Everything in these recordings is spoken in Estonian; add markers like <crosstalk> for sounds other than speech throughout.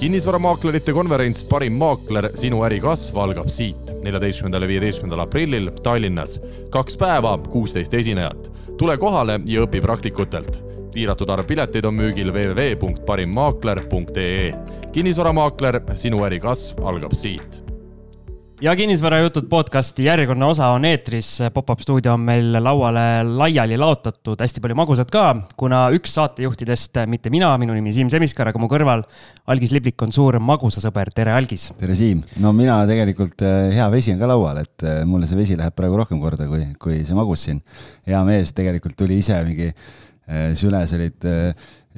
kinnisvaramaaklerite konverents Parim maakler, sinu äri kasv algab siit, neljateistkümnendal ja viieteistkümnendal aprillil Tallinnas. kaks päeva, kuusteist esinejat. tule kohale ja õpi praktikutelt. piiratud arv pileteid on müügil www.parimmaakler.ee. kinnisvaramaakler, sinu äri kasv algab siit ja kinnisvarajutud podcasti järjekordne osa on eetris. Pop-up stuudio on meil lauale laiali laotatud, hästi palju magusat ka, kuna üks saatejuhtidest, mitte mina, minu nimi Siim Semiskar, aga mu kõrval Algis Liblik on suur magusasõber, tere Algis. tere Siim, no mina tegelikult, eh, hea vesi on ka laual, et eh, mulle see vesi läheb praegu rohkem korda kui, kui see magus siin. hea mees tegelikult tuli ise mingi eh, süles olid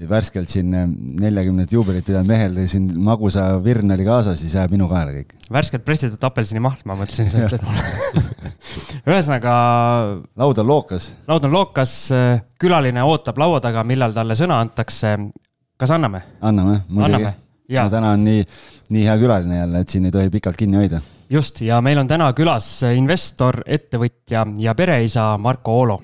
värskelt siin eh, neljakümnet juubelit pidanud mehel siin magusa virn oli kaasas, siis jääb minu kaela kõik. värskelt pressitud apelsinimahl, ma mõtlesin, sa ütled mulle <laughs> ühesõnaga. laud on lookas. laud on lookas, külaline ootab laua taga, millal talle sõna antakse. kas anname? anname, muidugi. no täna on nii, nii hea külaline jälle, et siin ei tohi pikalt kinni hoida. just, ja meil on täna külas investor, ettevõtja ja pereisa Marko Oolo.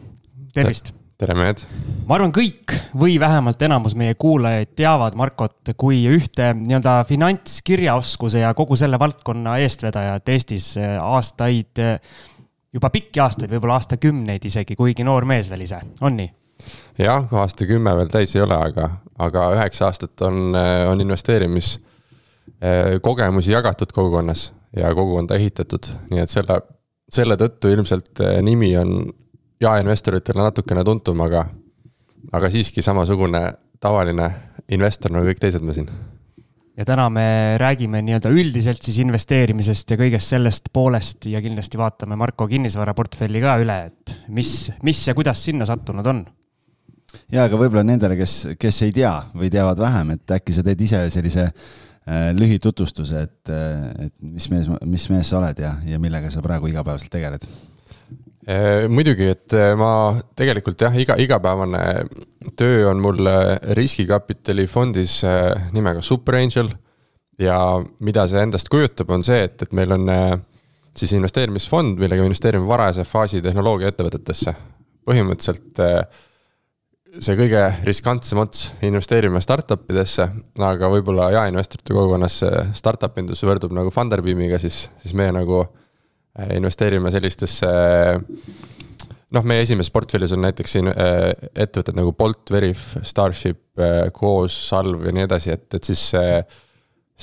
tervist tere, mehed! ma arvan, kõik või vähemalt enamus meie kuulajaid teavad Markot kui ühte nii-öelda finantskirjaoskuse ja kogu selle valdkonna eestvedajat Eestis äh, aastaid, äh, juba pikki aastaid, võib-olla aastakümneid isegi, kuigi noor mees veel ise, on nii? jah, aastakümme veel täis ei ole, aga, aga üheksa aastat on, äh, on investeerimiskogemusi jagatud kogukonnas ja kogukonda ehitatud, nii et selle, selle tõttu ilmselt nimi on jaeinvestoritele natukene tuntum, aga, aga siiski samasugune tavaline investor nagu kõik teised me siin. ja täna me räägime nii-öelda üldiselt siis investeerimisest ja kõigest sellest poolest ja kindlasti vaatame Marko kinnisvaraportfelli ka üle, et mis, mis ja kuidas sinna sattunud on ja aga võib-olla nendele, kes, kes ei tea või teavad vähem, et äkki sa teed ise sellise äh, lühitutvustuse, et, äh, et mis mees, mis mees sa oled ja, ja millega sa praegu igapäevaselt tegeled muidugi, et äh, ma tegelikult jah, iga, igapäevane töö on mul äh, riskikapitali fondis nimega Super Angel. ja mida see endast kujutab, on see, et, et meil on siis investeerimisfond, millega me investeerime varajase faasi tehnoloogiaettevõtetesse. põhimõtteliselt see kõige riskantsem ots, investeerime startup idesse, aga võib-olla jaeinvestorite kogukonnas startup indus võrdub nagu Funderbeamiga, siis, siis meie nagu Äh, investeerime sellistesse noh, meie esimeses portfellis on näiteks siin äh, ettevõtted nagu Bolt, Veriff, Starship, Koos, äh, Salv ja nii edasi, et, et siis,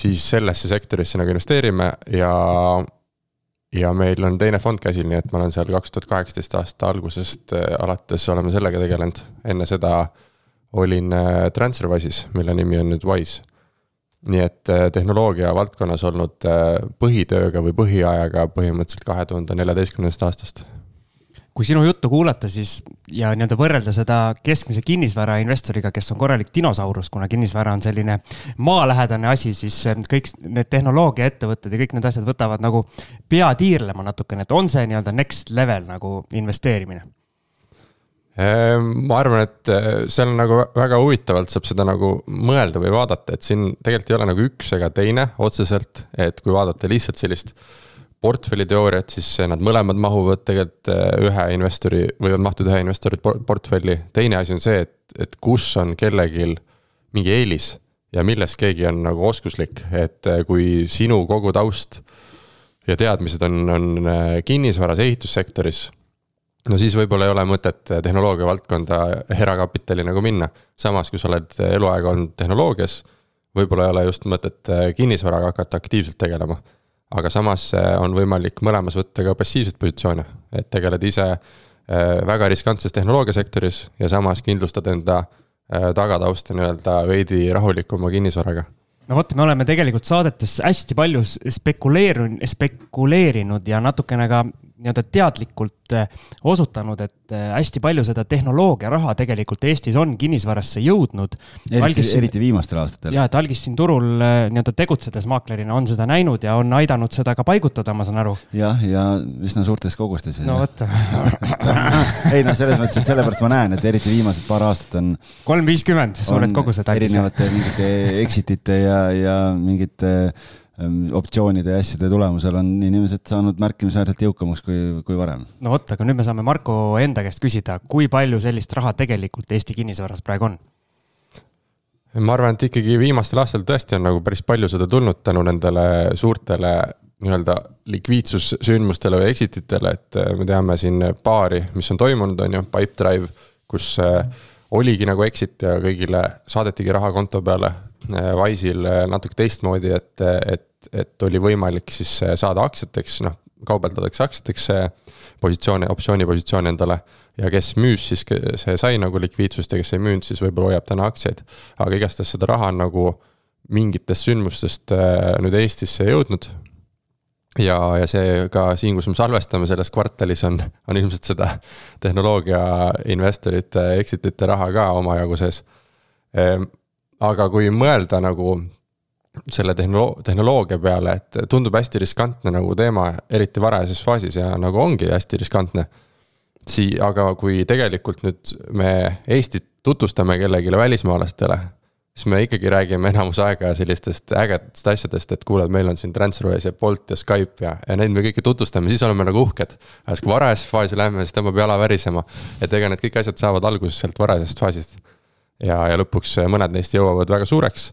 siis sellesse sektorisse nagu investeerime ja, ja meil on teine fond käsil, nii et ma olen seal kaks tuhat kaheksateist aasta algusest alates oleme sellega tegelenud. enne seda olin Transferwise'is, mille nimi on nüüd Wise nii et äh, tehnoloogia valdkonnas olnud äh, põhitööga või põhiajaga põhimõtteliselt kahe tuhande neljateistkümnendast aastast. kui sinu juttu kuulata, siis ja nii-öelda võrrelda seda keskmise kinnisvarainvestoriga, kes on korralik dinosaurus, kuna kinnisvara on selline maalähedane asi, siis äh, kõik need tehnoloogiaettevõtted ja kõik need asjad võtavad nagu pea tiirlema natukene, et on see nii-öelda next level nagu investeerimine ma arvan, et äh, seal nagu väga huvitavalt saab seda nagu mõelda või vaadata, et siin tegelikult ei ole nagu üks ega teine otseselt, et kui vaadata lihtsalt sellist portfelli teooriat, siis nad mõlemad mahuvad tegelikult äh, ühe investori, võivad mahtuda ühe investori portfelli. teine asi on see, et, et kus on kellelgi mingi eelis ja milles keegi on nagu oskuslik, et äh, kui sinu kogu taust ja teadmised on, on kinnisvaras, ehitussektoris no siis võib-olla ei ole mõtet tehnoloogia valdkonda erakapitali nagu minna. samas, kui sa oled eluaeg olnud tehnoloogias, võib-olla ei ole just mõtet kinnisvaraga hakata aktiivselt tegelema. aga samas on võimalik mõlemas võtta ka passiivset positsioone, et tegeled ise äh, väga riskantses tehnoloogiasektoris ja samas kindlustad enda äh, tagatausta nii-öelda veidi rahulikuma kinnisvaraga no vot, me oleme tegelikult saadetes hästi palju spekuleerinud, spekuleerinud ja natukene ka nii-öelda teadlikult eh, osutanud, et eh, hästi palju seda tehnoloogia raha tegelikult Eestis on kinnisvarasse jõudnud. eriti, eriti viimastel aastatel. ja, et algis siin turul eh, nii-öelda tegutsedes maaklerina on seda näinud ja on aidanud seda ka paigutada, ma saan aru. jah, ja üsna suurtes kogustes. no vot <laughs> ei noh, selles mõttes, et sellepärast ma näen, et eriti viimased paar aastat on. kolm viiskümmend, suured kogused. erinevate mingite exit ite ja, ja mingite Ehm, optsioonide ja asjade tulemusel on inimesed saanud märkimisväärselt jõukamaks kui, kui varem. no vot, aga nüüd me saame Marko enda käest küsida, kui palju sellist raha tegelikult Eesti kinnisvaras praegu on? ma arvan, et ikkagi viimastel aastatel tõesti on nagu päris palju seda tulnud tänu nendele suurtele nii-öelda likviidsussündmustele või exit itele, et äh, me teame siin paari, mis on toimunud, on ju, Pipedrive, kus äh, oligi nagu exit ja kõigile saadetigi raha konto peale. Wise'il natuke teistmoodi, et, et, et oli võimalik siis saada aktsiateks, noh, kaubeldatakse aktsiateks positsioone, optsioonipositsiooni endale ja kes müüs, siis see sai nagu likviidsust ja kes ei müünud, siis võib-olla hoiab täna aktsiaid. aga igastahes seda raha on nagu mingitest sündmustest äh, nüüd Eestisse jõudnud. ja, ja see ka siin, kus me salvestame selles kvartalis on, on ilmselt seda tehnoloogia investorite exit ite raha ka omajagu sees. Ehm, aga kui mõelda nagu selle tehnolo-, tehnoloogia peale, et tundub hästi riskantne nagu teema, eriti varajases faasis ja nagu ongi hästi riskantne sii-, aga kui tegelikult nüüd me Eestit tutvustame kellelegi välismaalastele, siis me ikkagi räägime enamus aega sellistest ägedatest asjadest, et kuule, meil on siin Transferwise ja Bolt ja Skype ja, ja neid me kõiki tutvustame, siis oleme nagu uhked. aga siis kui varajasse faasi lähme, siis tõmbab jala värisema. et ega need kõik asjad saavad alguse sealt varajasest faasist. ja, ja lõpuks mõned neist jõuavad väga suureks.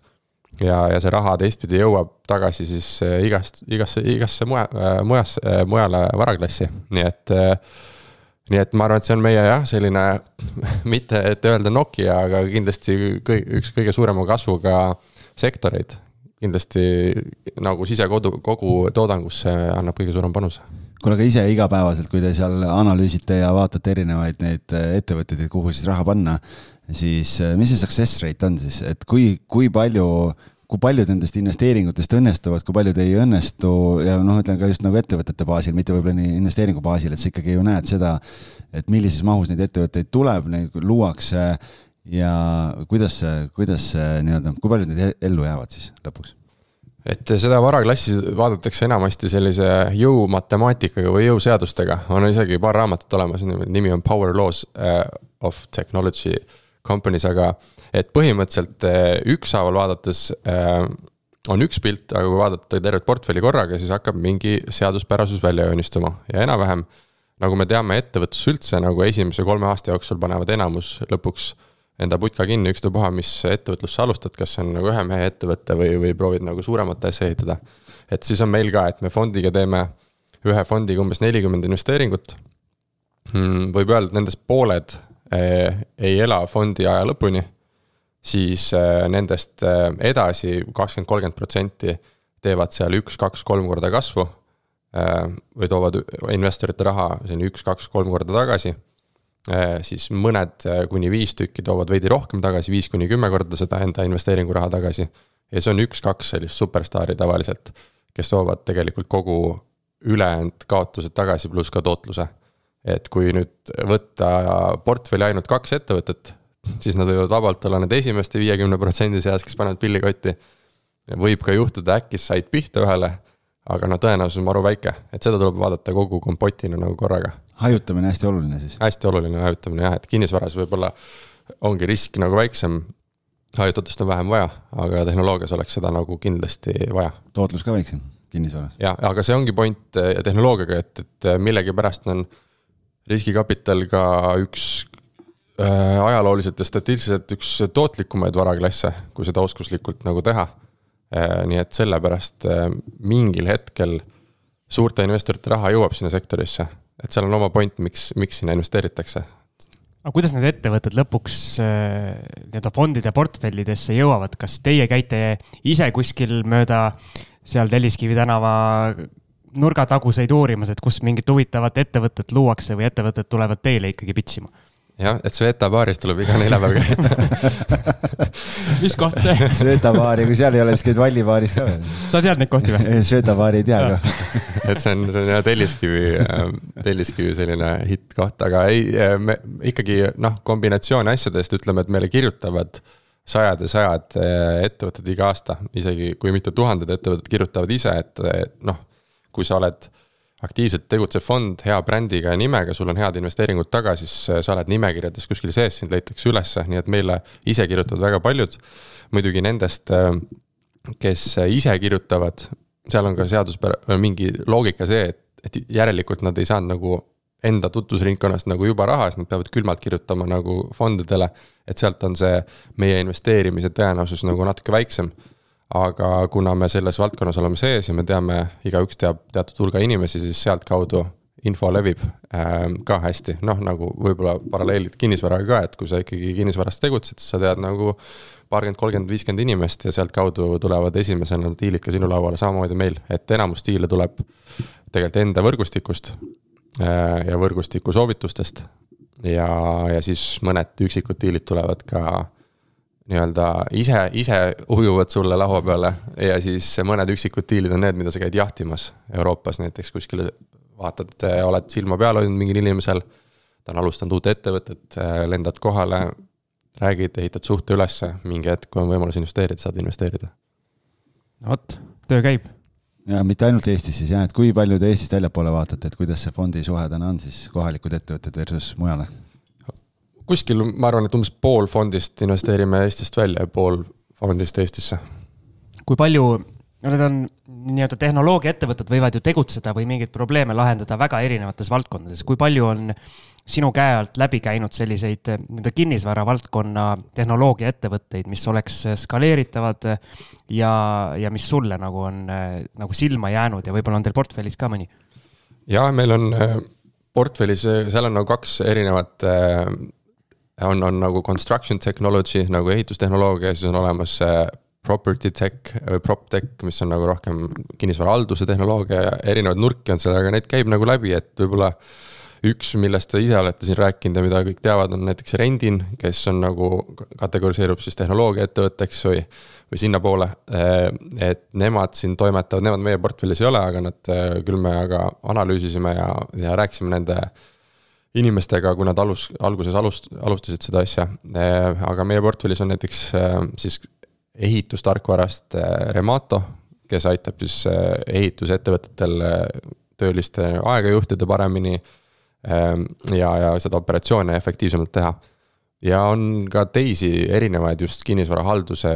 Ja, ja see raha teistpidi jõuab tagasi siis igast, igasse, igasse muja, mujasse, mujale varaklassi, nii et nii et ma arvan, et see on meie jah, selline <laughs> mitte, et öelda Nokia, aga kindlasti kõi, üks kõige suurema kasvuga sektoreid. kindlasti nagu sisekodu, kogu toodangusse annab kõige suurema panuse kuule, aga ise igapäevaselt, kui te seal analüüsite ja vaatate erinevaid neid ettevõtteid, et kuhu siis raha panna, siis mis see success rate on siis, et kui, kui palju kui paljud nendest investeeringutest õnnestuvad, kui paljud ei õnnestu ja noh, ütleme ka just nagu ettevõtete baasil, mitte võib-olla nii investeeringu baasil, et sa ikkagi ju näed seda, et millises mahus neid ettevõtteid tuleb, neid luuakse ja kuidas kuidas nii-öelda, kui paljud need ellu jäävad siis lõpuks? et seda varaklassi vaadatakse enamasti sellise jõumatemaatikaga või jõuseadustega, on isegi paar raamatut olemas, nimi on Power Laws äh, of Technology Companies, aga et põhimõtteliselt eh, ükshaaval vaadates äh, on üks pilt, aga kui vaadata tervet portfelli korraga, siis hakkab mingi seaduspärasus välja joonistuma ja enam-vähem. nagu me teame, ettevõtlus üldse nagu esimese kolme aasta jooksul panevad enamus lõpuks enda putka kinni, ükstapuha, mis ettevõtlusse alustad, kas see on nagu ühe mehe ettevõte või, või proovid nagu suuremat asja ehitada. et siis on meil ka, et me fondiga teeme ühe fondiga umbes nelikümmend investeeringut. Hmm, võib öelda, et nendest pooled eh, ei ela fondi aja lõpuni siis äh, nendest äh, edasi kakskümmend, kolmkümmend protsenti teevad seal üks, kaks, kolm korda kasvu. Äh, või toovad investorite raha selline üks, kaks, kolm korda tagasi. siis mõned kuni viis tükki toovad veidi rohkem tagasi, viis kuni kümme korda seda enda investeeringuraha tagasi. ja see on üks-kaks sellist superstaari tavaliselt, kes toovad tegelikult kogu ülejäänud kaotused tagasi, pluss ka tootluse. Et kui nüüd võtta portfelli ainult kaks ettevõtet siis nad võivad vabalt olla need esimeste viiekümne protsendi seas, kes panevad pilli kotti. võib ka juhtuda, äkki said pihta ühele, aga no tõenäosus on maru väike, et seda tuleb vaadata kogu kompotina nagu korraga. hajutamine hästi oluline siis? hästi oluline hajutamine jah, et kinnisvaras võib-olla ongi risk nagu väiksem. hajutatust on vähem vaja, aga tehnoloogias oleks seda nagu kindlasti vaja. tootlus ka väiksem kinnisvaras. jah, aga see ongi point eh, tehnoloogiaga, et, et millegipärast on riskikapital ka üks Äh, ajalooliselt ja statistiliselt üks tootlikumaid varaklasse, kui seda oskuslikult nagu teha. Äh, nii et sellepärast äh, mingil hetkel suurte investorite raha jõuab sinna sektorisse, et seal on oma point, miks, miks sinna investeeritakse. aga kuidas need ettevõtted lõpuks nii-öelda fondide portfellidesse jõuavad, kas teie käite ise kuskil mööda seal Telliskivi tänava nurgataguseid uurimas, et kus mingit huvitavat ettevõtet luuakse või ettevõtted tulevad teile ikkagi pitch ima? jah, et Sveta baaris tuleb iga neljapäev käia <laughs> mis koht see? <laughs> Sveta baari, kui seal ei ole, siis käid Valli baaris ka veel. sa tead neid kohti või? Sveta baari ei tea ka <laughs> et see on, see on jah Telliskivi, ähm, Telliskivi selline hitt-koht, aga ei, äh, me ikkagi noh, kombinatsioon asjadest ütleme, et meile kirjutavad sajad ja sajad äh, ettevõtted iga aasta, isegi kui mitte tuhanded ettevõtted kirjutavad ise, et noh, kui sa oled aktiivselt tegutsev fond hea brändiga ja nimega, sul on head investeeringud taga, siis äh, sa oled nimekirjades kuskil sees, sind leitakse ülesse, nii et meile ise kirjutavad väga paljud. muidugi nendest, äh, kes ise kirjutavad, seal on ka seaduspär-, mingi loogika see, et, et järelikult nad ei saanud nagu enda tutvusringkonnast nagu juba raha, siis nad peavad külmalt kirjutama nagu fondidele. et sealt on see meie investeerimise tõenäosus nagu natuke väiksem. Aga kuna me selles valdkonnas oleme sees ja me teame, igaüks teab teatud hulga inimesi, siis sealtkaudu info levib äh, ka hästi, noh nagu võib-olla paralleelid kinnisvaraga ka, et kui sa ikkagi kinnisvaras tegutsed, siis sa tead nagu paarkümmend, kolmkümmend, viiskümmend inimest ja sealtkaudu tulevad esimesena diilid ka sinu lauale, samamoodi meil, et enamus diile tuleb tegelikult enda võrgustikust Äh, ja võrgustiku soovitustest. ja, ja siis mõned üksikud diilid tulevad ka nii-öelda ise, ise ujuvad sulle laua peale ja siis mõned üksikud diilid on need, mida sa käid jahtimas Euroopas näiteks kuskil. vaatad, oled silma peal hoidnud mingil inimesel, ta on alustanud uut ettevõtet, lendad kohale, räägid, ehitad suhte ülesse, mingi hetk, kui on võimalus investeerida, saad investeerida. no vot, töö käib ja mitte ainult Eestis siis jah, et kui palju te Eestist väljapoole vaatate, et kuidas see fondi suhe täna on siis kohalikud ettevõtted versus mujale? Kuskil, ma arvan, et umbes pool fondist investeerime Eestist välja ja pool fondist Eestisse. kui palju, no need on nii-öelda tehnoloogiaettevõtted võivad ju tegutseda või mingeid probleeme lahendada väga erinevates valdkondades, kui palju on sinu käe alt läbi käinud selliseid nii-öelda kinnisvara valdkonna tehnoloogiaettevõtteid, mis oleks skaleeritavad ja, ja mis sulle nagu on nagu silma jäänud ja võib-olla on teil portfellis ka mõni? ja meil on portfellis, seal on nagu kaks erinevat on, on nagu construction technology nagu ehitustehnoloogia, siis on olemas property tech või prop tech, mis on nagu rohkem kinnisvarahalduse tehnoloogia ja erinevaid nurki on seal, aga neid käib nagu läbi, et võib-olla üks, millest te ise olete siin rääkinud ja mida kõik teavad, on näiteks Rendin, kes on nagu, kategoriseerub siis tehnoloogiaettevõtteks või, või sinnapoole. et nemad siin toimetavad, nemad meie portfellis ei ole, aga nad, küll me aga analüüsisime ja, ja rääkisime nende inimestega, kui nad alus, alguses alust-, alustasid seda asja. aga meie portfellis on näiteks siis ehitustarkvarast Remato, kes aitab siis ehitusettevõtetel tööliste aega juhtida paremini ja, ja seda operatsioone efektiivsemalt teha. Ja on ka teisi erinevaid just kinnisvarahalduse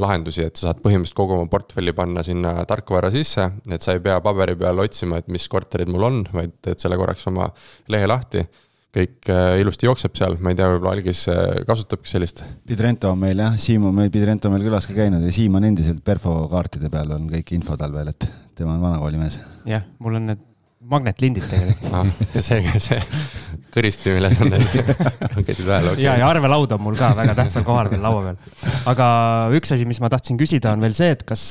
lahendusi, et sa saad põhimõtteliselt kogu oma portfelli panna sinna tarkvara sisse, et sa ei pea paberi peal otsima, et mis korterid mul on, vaid teed selle korraks oma lehe lahti kõik äh, ilusti jookseb seal, ma ei tea, võib-olla Algis äh, kasutabki sellist. Pidrento on meil jah, Siim on meil, Pidrento on meil külas ka käinud ja Siim on endiselt Perfo kaartide peal on kõik info tal veel, et tema on vanakooli mees. jah, mul on need magnetlindid tegelikult ah,. <laughs> see, see need raketid vahel okay.. ja, ja arvelaud on mul ka väga tähtsal kohal veel laua peal. aga üks asi, mis ma tahtsin küsida, on veel see, et kas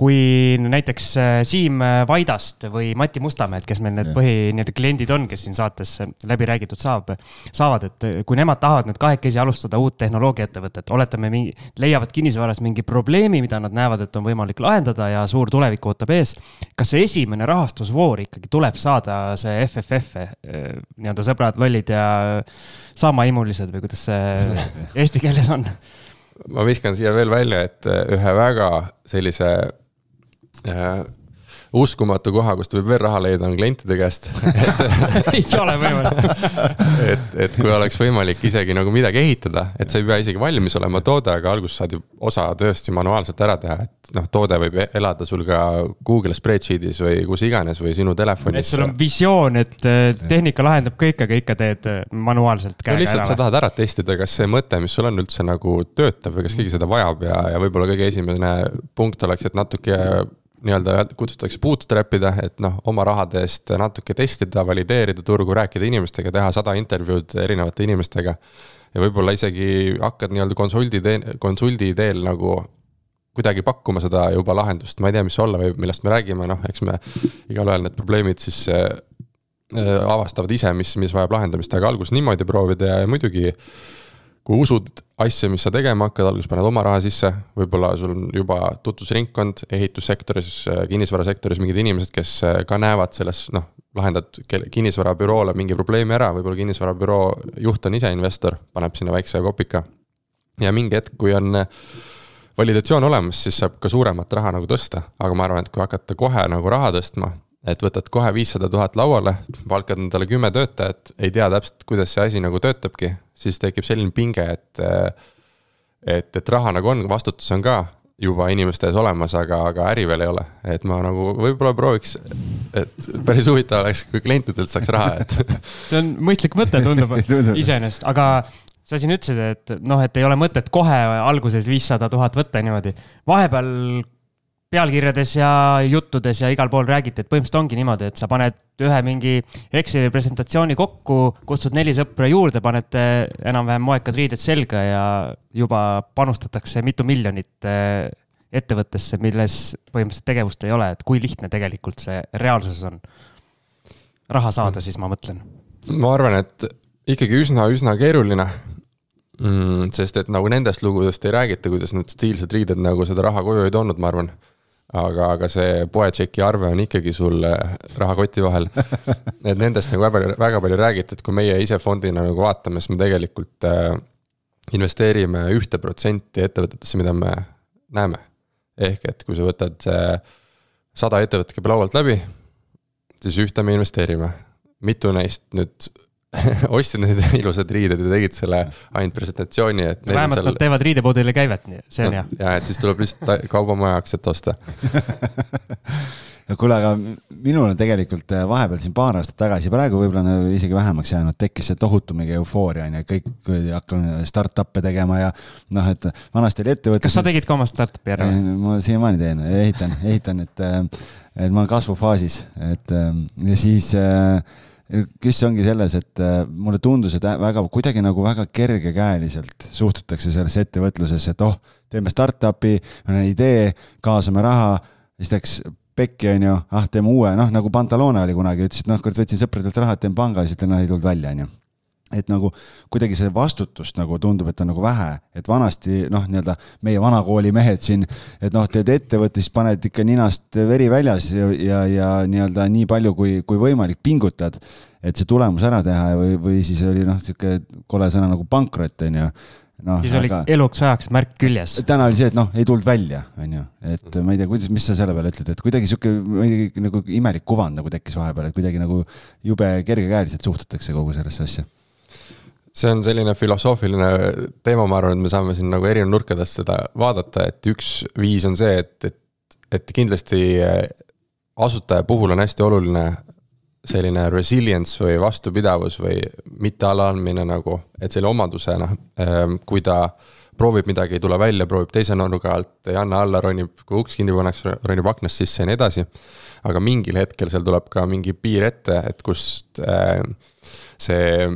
kui näiteks äh, Siim äh, Vaidast või Mati Mustamäed, kes meil need põhi nii-öelda kliendid on, kes siin saates äh, läbi räägitud saab, saavad, et kui nemad tahavad nüüd kahekesi alustada uut tehnoloogiaettevõtet, oletame, leiavad kinnisvaras mingi probleemi, mida nad näevad, et on võimalik lahendada ja suur tulevik ootab ees. kas see esimene rahastusvoor ikkagi tuleb saada see FFF, nii-öelda sõbrad lollid ja saamaimulised või kuidas see <laughs> eesti keeles on? ma viskan siia veel välja, et ühe väga sellise uskumatu koha, kust võib veel raha leida, on klientide käest <laughs> ei ole võimalik et, et kui oleks võimalik isegi nagu midagi ehitada, et sa ei pea isegi valmis olema toode, aga alguses saad ju osa tööst ju manuaalselt ära teha, et noh, toode võib elada sul ka Google spreadsheet'is või kus iganes või sinu telefonis. et sul on visioon, et äh, tehnika lahendab kõik, aga ikka teed äh, manuaalselt käega no lihtsalt ära. sa tahad ära testida, kas see mõte, mis sul on üldse nagu töötab või kas keegi seda vajab ja, ja võib-olla kõige esimene punkt oleks, et natuke nii-öelda kutsutakse bootstrap ida, et noh, oma rahade eest natuke testida, valideerida turgu, rääkida inimestega, teha sada intervjuud erinevate inimestega. ja võib-olla isegi hakkad nii-öelda konsuldi teel, konsuldi teel nagu kuidagi pakkuma seda juba lahendust, ma ei tea, mis see olla võib, millest me räägime, noh, eks me igalühel need probleemid siis äh, avastavad ise, mis, mis vajab lahendamist, aga alguses niimoodi proovida ja muidugi kui usud asja, mis sa tegema hakkad, alguses paned oma raha sisse, võib-olla sul on juba tutvusringkond ehitussektoris, kinnisvarasektoris mingid inimesed, kes äh, ka näevad selles, noh, lahendad kinnisvarabüroole mingi probleemi ära, võib-olla kinnisvarabüroo juht on ise investor, paneb sinna väikse kopika. ja mingi hetk, kui on äh, validatsioon olemas, siis saab ka suuremat raha nagu tõsta, aga ma arvan, et kui hakata kohe nagu raha tõstma, et võtad kohe viissada tuhat lauale, palkad endale kümme töötajat, ei tea täpselt, kuidas see asi nagu töötabki, siis tekib selline pinge, et. et, et raha nagu on, vastutus on ka juba inimeste ees olemas, aga, aga äri veel ei ole, et ma nagu võib-olla prooviks et päris huvitav oleks, kui klientidelt saaks raha, et. <laughs> see on mõistlik mõte, <laughs> tundub iseenesest, aga sa siin ütlesid, et noh, et ei ole mõtet kohe alguses viissada tuhat võtta niimoodi. vahepeal pealkirjades ja juttudes ja igal pool räägiti, et põhimõtteliselt ongi niimoodi, et sa paned ühe mingi Exceli presentatsiooni kokku, kutsud neli sõpra juurde, panete enam-vähem moekad riided selga ja juba panustatakse mitu miljonit eh, ettevõttesse, milles põhimõtteliselt tegevust ei ole, et kui lihtne tegelikult see reaalsuses on. raha saada siis, ma mõtlen. ma arvan, et ikkagi üsna-üsna keeruline mm,. sest et nagu nendest lugudest ei räägita, kuidas need stiilsed riided nagu seda raha koju ei toonud, ma arvan aga, aga see poetšeki arve on ikkagi sul rahakoti vahel. <laughs> et nendest nagu väga palju, väga palju räägiti, et kui meie ise fondina nagu vaatame, siis me tegelikult äh, investeerime ühte protsenti ettevõtetesse, mida me näeme. ehk et kui sa võtad äh, sada ettevõtet käib laualt läbi, siis ühte me investeerime. mitu neist nüüd <laughs> ostsid need <laughs> ilusad riided ja tegid selle ainult presentatsiooni, et. vähemalt seal... nad teevad riidepoodile käivet, nii, see on no, hea. ja, et siis tuleb lihtsalt kaubamaja aktsiat osta <laughs> kuule, aga minul on tegelikult äh, vahepeal siin paar aastat tagasi, praegu võib-olla isegi vähemaks jäänud, tekkis see tohutu mingi eufooria on ju, kõik hakkame startup'e tegema ja noh, et vanasti oli ettevõte. kas sa tegid ka oma startup'i ära? ma siiamaani teen, ehitan, ehitan, et, äh, et ma olen kasvufaasis, et äh, ja siis äh, küsimus ongi selles, et äh, mulle tundus, et väga kuidagi nagu väga kergekäeliselt suhtutakse sellesse ettevõtlusesse, et oh, teeme startup'i, meil on idee, kaasame raha, siis läks pekki, on ju, ah, teeme uue, noh nagu Pantalone oli kunagi, ütles, et noh, kurat, võtsin sõpradelt raha, et teen panga, siis ütlen, noh, ei tulnud välja, on ju et nagu kuidagi see vastutust nagu tundub, et on nagu vähe, et vanasti noh, nii-öelda meie vanakooli mehed siin, et noh, teed ettevõtte, siis paned ikka ninast veri väljas ja, ja, ja nii-öelda nii palju kui, kui võimalik pingutad, et see tulemus ära teha või, või siis oli noh, sihuke kole sõna nagu pankrot, on ju no,. siis oli aga... eluks ajaks märk küljes. täna oli see, et noh, ei tulnud välja, on ju, et ma ei tea, kuidas, mis sa selle peale ütled, et kuidagi sihuke nagu imelik kuvand nagu tekkis vahepeal, et kuidagi nagu jube kergekäeliselt suhtutakse kogu sellesse asja see on selline filosoofiline teema, ma arvan, et me saame siin nagu erinevate nurkadest seda vaadata, et üks viis on see, et, et, et kindlasti eh, asutaja puhul on hästi oluline selline resilience või vastupidavus või mitte allaandmine nagu, et selle omaduse noh, ehm, kui ta proovib midagi, ei tule välja, proovib teise nurga alt, ei anna alla, ronib, kui uks kinni pannakse, ronib aknast sisse ja nii edasi. aga mingil hetkel seal tuleb ka mingi piir ette, et kust äh, see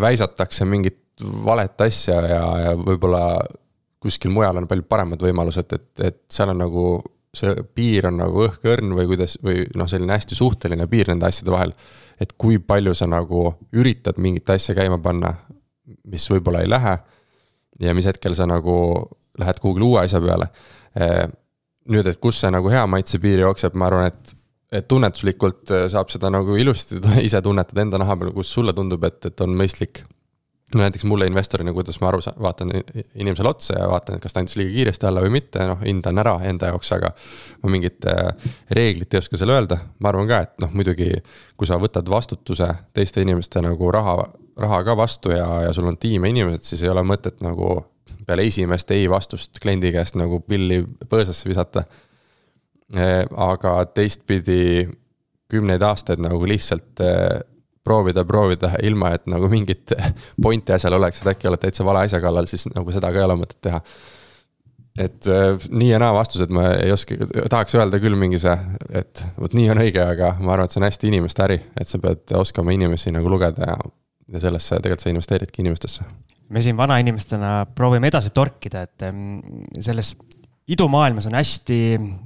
väisatakse mingit valet asja ja, ja võib-olla kuskil mujal on palju paremad võimalused, et, et seal on nagu see piir on nagu õhkõrn või kuidas, või noh, selline hästi suhteline piir nende asjade vahel. et kui palju sa nagu üritad mingit asja käima panna, mis võib-olla ei lähe. ja mis hetkel sa nagu lähed kuhugile uue asja peale. nüüd, et kus see nagu hea maitse piir jookseb, ma arvan, et et tunnetuslikult äh, saab seda nagu ilusti <laughs> ise tunnetada enda naha peal, kus sulle tundub, et, et on mõistlik. no näiteks mulle investorina, kuidas ma aru saan, vaatan inimesele otsa ja vaatan, et kas ta andis liiga kiiresti alla või mitte, noh hindan ära enda jaoks, aga. ma mingit äh, reeglit ei oska selle öelda, ma arvan ka, et noh, muidugi kui sa võtad vastutuse teiste inimeste nagu raha, raha ka vastu ja, ja sul on tiim ja inimesed, siis ei ole mõtet nagu peale esimest ei vastust kliendi käest nagu pilli põõsasse visata aga teistpidi kümneid aastaid nagu lihtsalt äh, proovida, proovida, ilma et nagu mingit <laughs> pointi asjal oleks, et äkki oled täitsa vale asja kallal, siis nagu seda ka ei ole mõtet teha. et äh, nii ja naa vastused ma ei oska, tahaks öelda küll mingi see, et vot nii on õige, aga ma arvan, et see on hästi inimeste äri, et sa pead oskama inimesi nagu lugeda ja, ja sellesse tegelikult sa investeeridki inimestesse me siin vanainimestena proovime edasi torkida, et selles idumaailmas on hästi,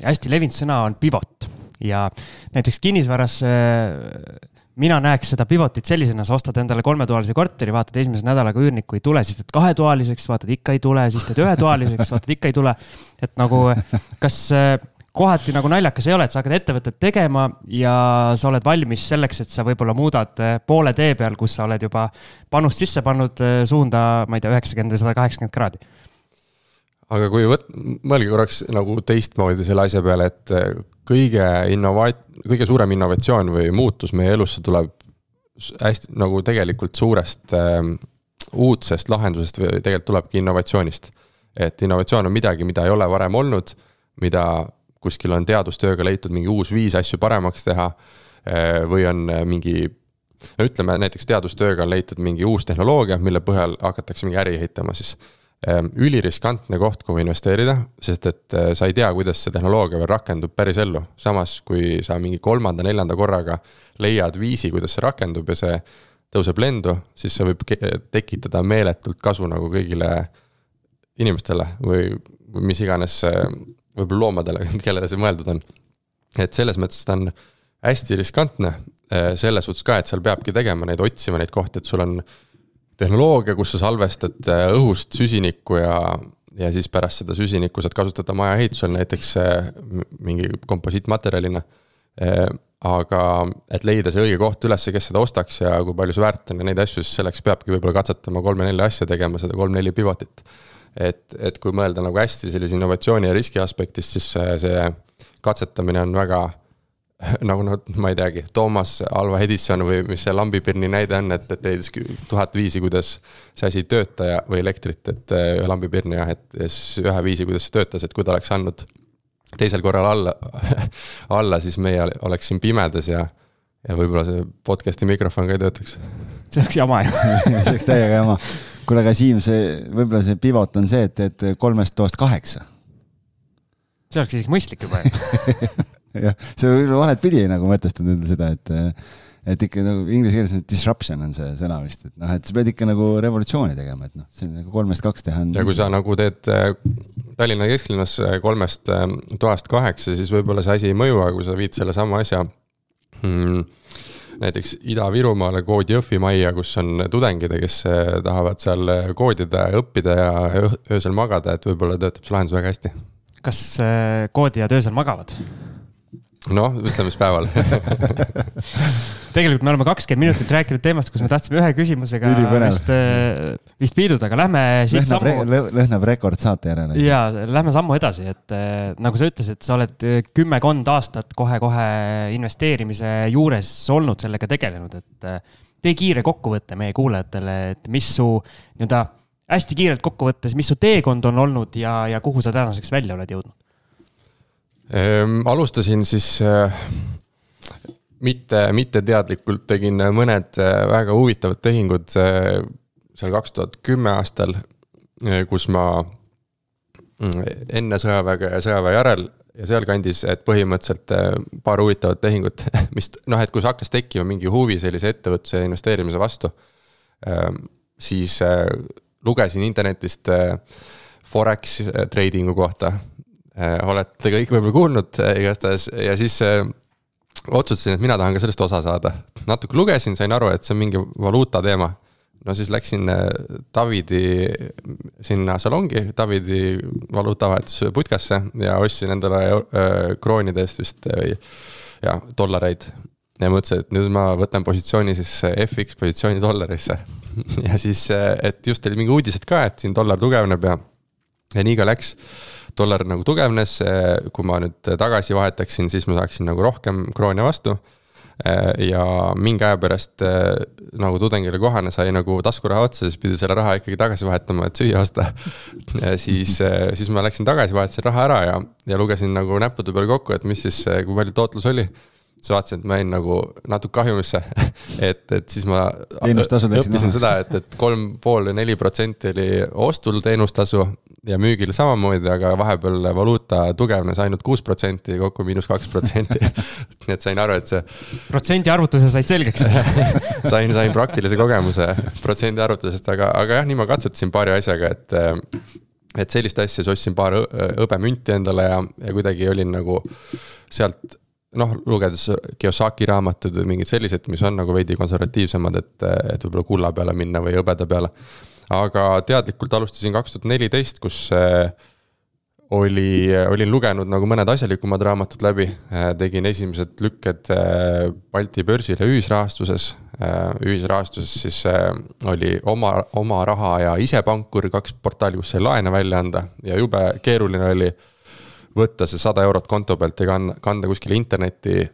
hästi levinud sõna on pivot ja näiteks kinnisvaras äh, mina näeks seda pivotit sellisena, sa ostad endale kolmetoalise korteri, vaatad esimese nädalaga üürnikku ei tule, siis teed kahetoaliseks, vaatad ikka ei tule, siis teed ühetoaliseks, vaatad ikka ei tule. et nagu, kas äh, kohati nagu naljakas ei ole, et sa hakkad ettevõtet tegema ja sa oled valmis selleks, et sa võib-olla muudad äh, poole tee peal, kus sa oled juba panust sisse pannud suunda, ma ei tea, üheksakümmend või sada kaheksakümmend kraadi aga kui võt-, mõelge korraks nagu teistmoodi selle asja peale, et eh, kõige innovaat-, kõige suurem innovatsioon või muutus meie elusse tuleb hästi nagu tegelikult suurest äh, uudsest lahendusest või tegelikult tulebki innovatsioonist. et innovatsioon on midagi, mida ei ole varem olnud, mida kuskil on teadustööga leitud mingi uus viis asju paremaks teha või on mingi no ütleme näiteks teadustööga on leitud mingi uus tehnoloogia, mille põhjal hakatakse mingi äri ehitama, siis üliriskantne koht, kuhu investeerida, sest et äh, sa ei tea, kuidas see tehnoloogia veel rakendub päris ellu. samas, kui sa mingi kolmanda-neljanda korraga leiad viisi, kuidas see rakendub ja see tõuseb lendu, siis see võib tekitada meeletult kasu nagu kõigile inimestele või, või mis iganes võib-olla loomadele, <laughs> kellele see mõeldud on. et selles mõttes ta on hästi riskantne, äh, selles suhtes ka, et seal peabki tegema neid, otsima neid kohti, et sul on tehnoloogia, kus sa salvestad äh, õhust süsinikku ja, ja siis pärast seda süsinikku saad kasutada maja ehitusel näiteks äh, mingi komposiitmaterjalina. Äh, aga et leida see õige koht üles, kes seda ostaks ja kui palju see väärt on ja neid asju, siis selleks peabki võib-olla katsetama kolme-nelja asja, tegema seda kolm-neli pivotit. et, et kui mõelda nagu hästi sellise innovatsiooni ja riski aspektist, siis see katsetamine on väga <laughs> nagu noh, ma ei teagi, Toomas Alva Edison või mis see lambipirni näide on, et, et leidis tuhat viisi, kuidas see asi ei tööta ja, või elektrit, et ühe lambipirni jah, et siis ühe viisi, kuidas see töötas, et kui ta oleks andnud teisel korral alla <laughs> alla, siis meie oleks siin pimedas ja, ja võib-olla see podcast'i mikrofon ka ei töötaks. see oleks jama ju <laughs> see oleks täiega jama. kuule, aga Siim, see, võib-olla see pivot on see, et, et kolmest toast kaheksa. see oleks isegi mõistlik juba jah, see võib valet pidi nagu mõtestanud endale seda, et, et ikka nagu inglise keeles disruption on see sõna vist, et noh, et sa pead ikka nagu revolutsiooni tegema, et noh, see on nagu kolmest kaks teha on. ja kui sa nagu teed äh, Tallinna kesklinnas äh, kolmest äh, toast kaheksa, siis võib-olla see asi ei mõju, aga kui sa viid sellesama asja hmm, näiteks Ida-Virumaale koodi Jõhvi majja, kus on tudengid ja kes tahavad seal koodida ja õppida ja öösel magada, et võib-olla töötab see lahendus väga hästi. kas koodijad öösel magavad? Noh, ütleme siis päeval <laughs> tegelikult me oleme kakskümmend minutit rääkinud teemast, kus me tahtsime ühe küsimusega vist, äh, vist piiduda, aga lähme siit lõhnab sammu re,. lõhnab rekordsaate järele. ja, lähme sammu edasi, et äh, nagu sa ütlesid, sa oled äh, kümmekond aastat kohe-kohe investeerimise juures olnud, sellega tegelenud, et tee kiire kokkuvõte meie kuulajatele, et mis su nii-öelda hästi kiirelt kokkuvõttes, mis su teekond on olnud ja, ja kuhu sa tänaseks välja oled jõudnud? Ehm, alustasin siis äh, mitte, mitteteadlikult tegin mõned äh, väga huvitavad tehingud äh, seal kaks tuhat kümme aastal, kus ma mm, enne sõjaväge ja sõjaväe järel ja sealkandis, et põhimõtteliselt paar huvitavat tehingut, <laughs> mis noh, et kui hakkas tekkima mingi huvi sellise ettevõtluse ja investeerimise vastu, siis lugesin internetist Forex trading'u kohta. Äh, olete kõik võib-olla kuulnud äh, igastahes ja siis äh, otsustasin, et mina tahan ka sellest osa saada. natuke lugesin, sain aru, et see on mingi valuuta teema. no siis läksin Davidi sinna salongi, Davidi valuutavahetusputkasse ja ostsin endale kroonide eest vist ja dollareid. ja mõtlesin, et nüüd ma võtan positsiooni siis FX positsiooni dollarisse. <laughs> ja siis, et just oli mingi uudised ka, et siin dollar tugevneb ja, ja nii ka läks dollar nagu tugevnes, kui ma nüüd tagasi vahetaksin, siis ma saaksin nagu rohkem kroone vastu. ja mingi aja pärast nagu tudengile kohane sai nagu taskuraha otsa, siis pidi selle raha ikkagi tagasi vahetama, et süüa osta. siis, siis ma läksin tagasi, vahetasin raha ära ja, ja lugesin nagu näppude peale kokku, et mis siis, kui palju tootlus oli siis vaatasin, et ma jäin nagu natuke kahjumisse <laughs> et, et siis ma õppisin seda, et, et kolm pool ja neli protsenti oli ostul teenustasu ja müügil samamoodi, aga vahepeal valuuta tugevnes ainult kuus protsenti, kokku miinus kaks protsenti. nii <laughs> et sain aru, et see. protsendi arvutuse said selgeks <laughs> sain, sain praktilise kogemuse protsendi arvutusest, aga, aga jah, nii ma katsetasin paari asjaga, et. et sellist asja, siis ostsin paar hõbemünti endale ja, ja kuidagi olin nagu sealt noh, lugedes Kiyosaki raamatuid või mingid sellised, mis on nagu veidi konservatiivsemad, et, et võib-olla kulla peale minna või hõbeda peale aga teadlikult alustasin kaks tuhat neliteist, kus äh, oli, olin lugenud nagu mõned asjalikumad raamatud läbi, äh, tegin esimesed lükked Balti börsile ühisrahastuses. ühisrahastuses siis oli oma, oma raha ja isepankur, kaks portaali, kus sai laene välja anda. Ja jube keeruline oli võtta see sada eurot konto pealt ja kanda kuskile interneti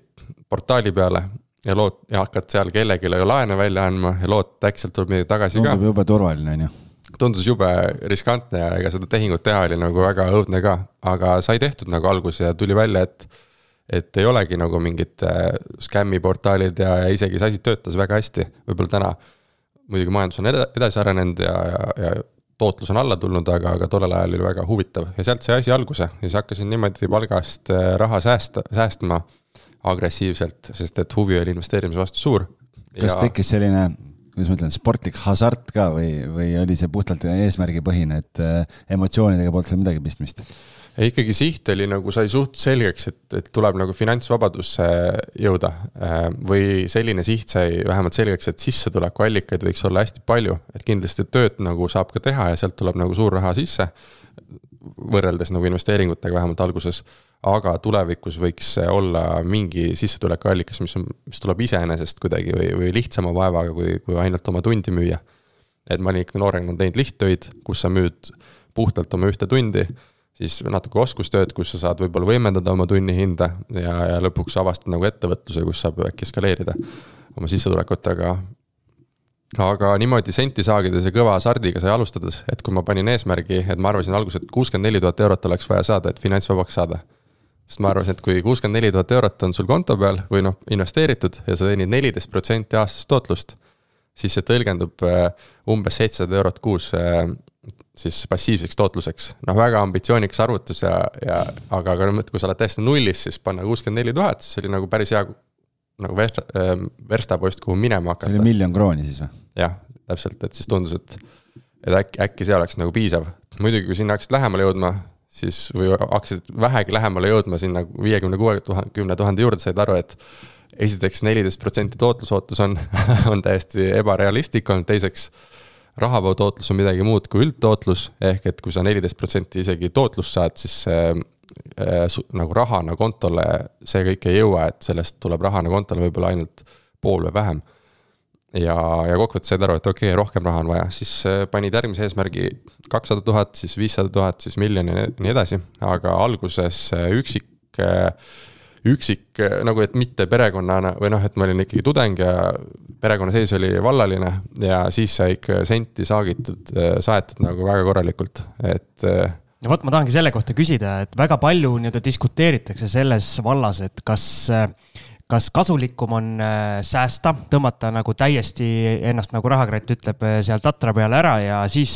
portaali peale ja lood ja hakkad seal kellelegi laene välja andma ja lood, et äkki sealt tuleb midagi tagasi Tundub ka. tundub jube turvaline, on ju. tundus jube riskantne ja ega seda tehingut teha oli nagu väga õudne ka, aga sai tehtud nagu alguses ja tuli välja, et et ei olegi nagu mingid äh, skämmiportaalid ja, ja isegi see asi töötas väga hästi, võib-olla täna muidugi majandus on edasi arenenud ja, ja, ja tootlus on alla tulnud, aga, aga tollel ajal oli väga huvitav. Ja sealt sai asi alguse. Ja siis hakkasin niimoodi palgast äh, raha säästa, säästma agressiivselt, sest et huvi oli investeerimise vastu suur. kas ja... tekkis selline, kuidas ma ütlen, sportlik hasart ka või, või oli see puhtalt eesmärgipõhine, et äh, emotsioonidega polnud seal midagi pistmist? ja ikkagi siht oli nagu sai suht selgeks, et, et tuleb nagu finantsvabadusse jõuda. Äh, või selline siht sai vähemalt selgeks, et sissetulekuallikaid võiks olla hästi palju, et kindlasti tööd nagu saab ka teha ja sealt tuleb nagu suur raha sisse. võrreldes nagu investeeringutega vähemalt alguses. Aga tulevikus võiks olla mingi sissetulekuallikas, mis on, mis tuleb iseenesest kuidagi või, või lihtsama vaevaga, kui, kui ainult oma tundi müüa. et ma olin ikka noorena teinud lihttöid, kus sa müüd puhtalt oma ühte tundi siis natuke oskustööd, kus sa saad võib-olla võimendada oma tunnihinda ja, ja lõpuks avastad nagu ettevõtluse, kus saab äkki skaleerida oma sissetulekut, aga aga niimoodi senti saagides ja kõva hasardiga sai alustades, et kui ma panin eesmärgi, et ma arvasin alguses, et kuuskümmend neli tuhat eurot oleks vaja saada, et finantsvabaks saada. Sest ma arvasin, et kui kuuskümmend neli tuhat eurot on sul konto peal või noh, investeeritud ja sa teenid neliteist protsenti aastast tootlust, siis see tõlgendub äh, umbes seitsesada eurot kuus äh, siis passiivseks tootluseks. noh, väga ambitsioonikas arvutus ja, ja aga, aga kui sa oled täiesti nullis, siis panna kuuskümmend neli tuhat, siis oli nagu päris hea nagu versta, ähm, verstapost, kuhu minema hakata. see oli miljon krooni siis või? jah, täpselt, et siis tundus, et, et äkki, äkki see oleks nagu piisav. muidugi, kui sinna hakkasid lähemale jõudma, siis või hakkasid vähegi lähemale jõudma sinna viiekümne, kuuekümne tuhande juurde, said aru, et esiteks neliteist protsenti tootlusootus on <laughs> on täiesti ebarealistlik olnud, teiseks rahavoo tootlus on midagi muud kui üldtootlus, ehk et kui sa neliteist protsenti isegi tootlust saad, siis äh, nagu rahana kontole see kõik ei jõua, et sellest tuleb rahana kontole võib-olla ainult pool või vähem. Ja, ja kokkuvõttes said aru, et okei okay,, rohkem raha on vaja, siis äh, panid järgmise eesmärgi kakssada tuhat, siis viissada tuhat, siis miljon ja nii edasi, aga alguses äh, üksik üksik nagu, et mitte perekonnana või noh, et ma olin ikkagi tudeng ja perekonna sees oli vallaline ja siis sai ikka senti saagitud, saetud nagu väga korralikult, et ja vot ma tahangi selle kohta küsida, et väga palju nii-öelda diskuteeritakse selles vallas, et kas kas kasulikum on äh, säästa, tõmmata nagu täiesti ennast, nagu rahakratt ütleb, äh, seal tatra peale ära ja siis,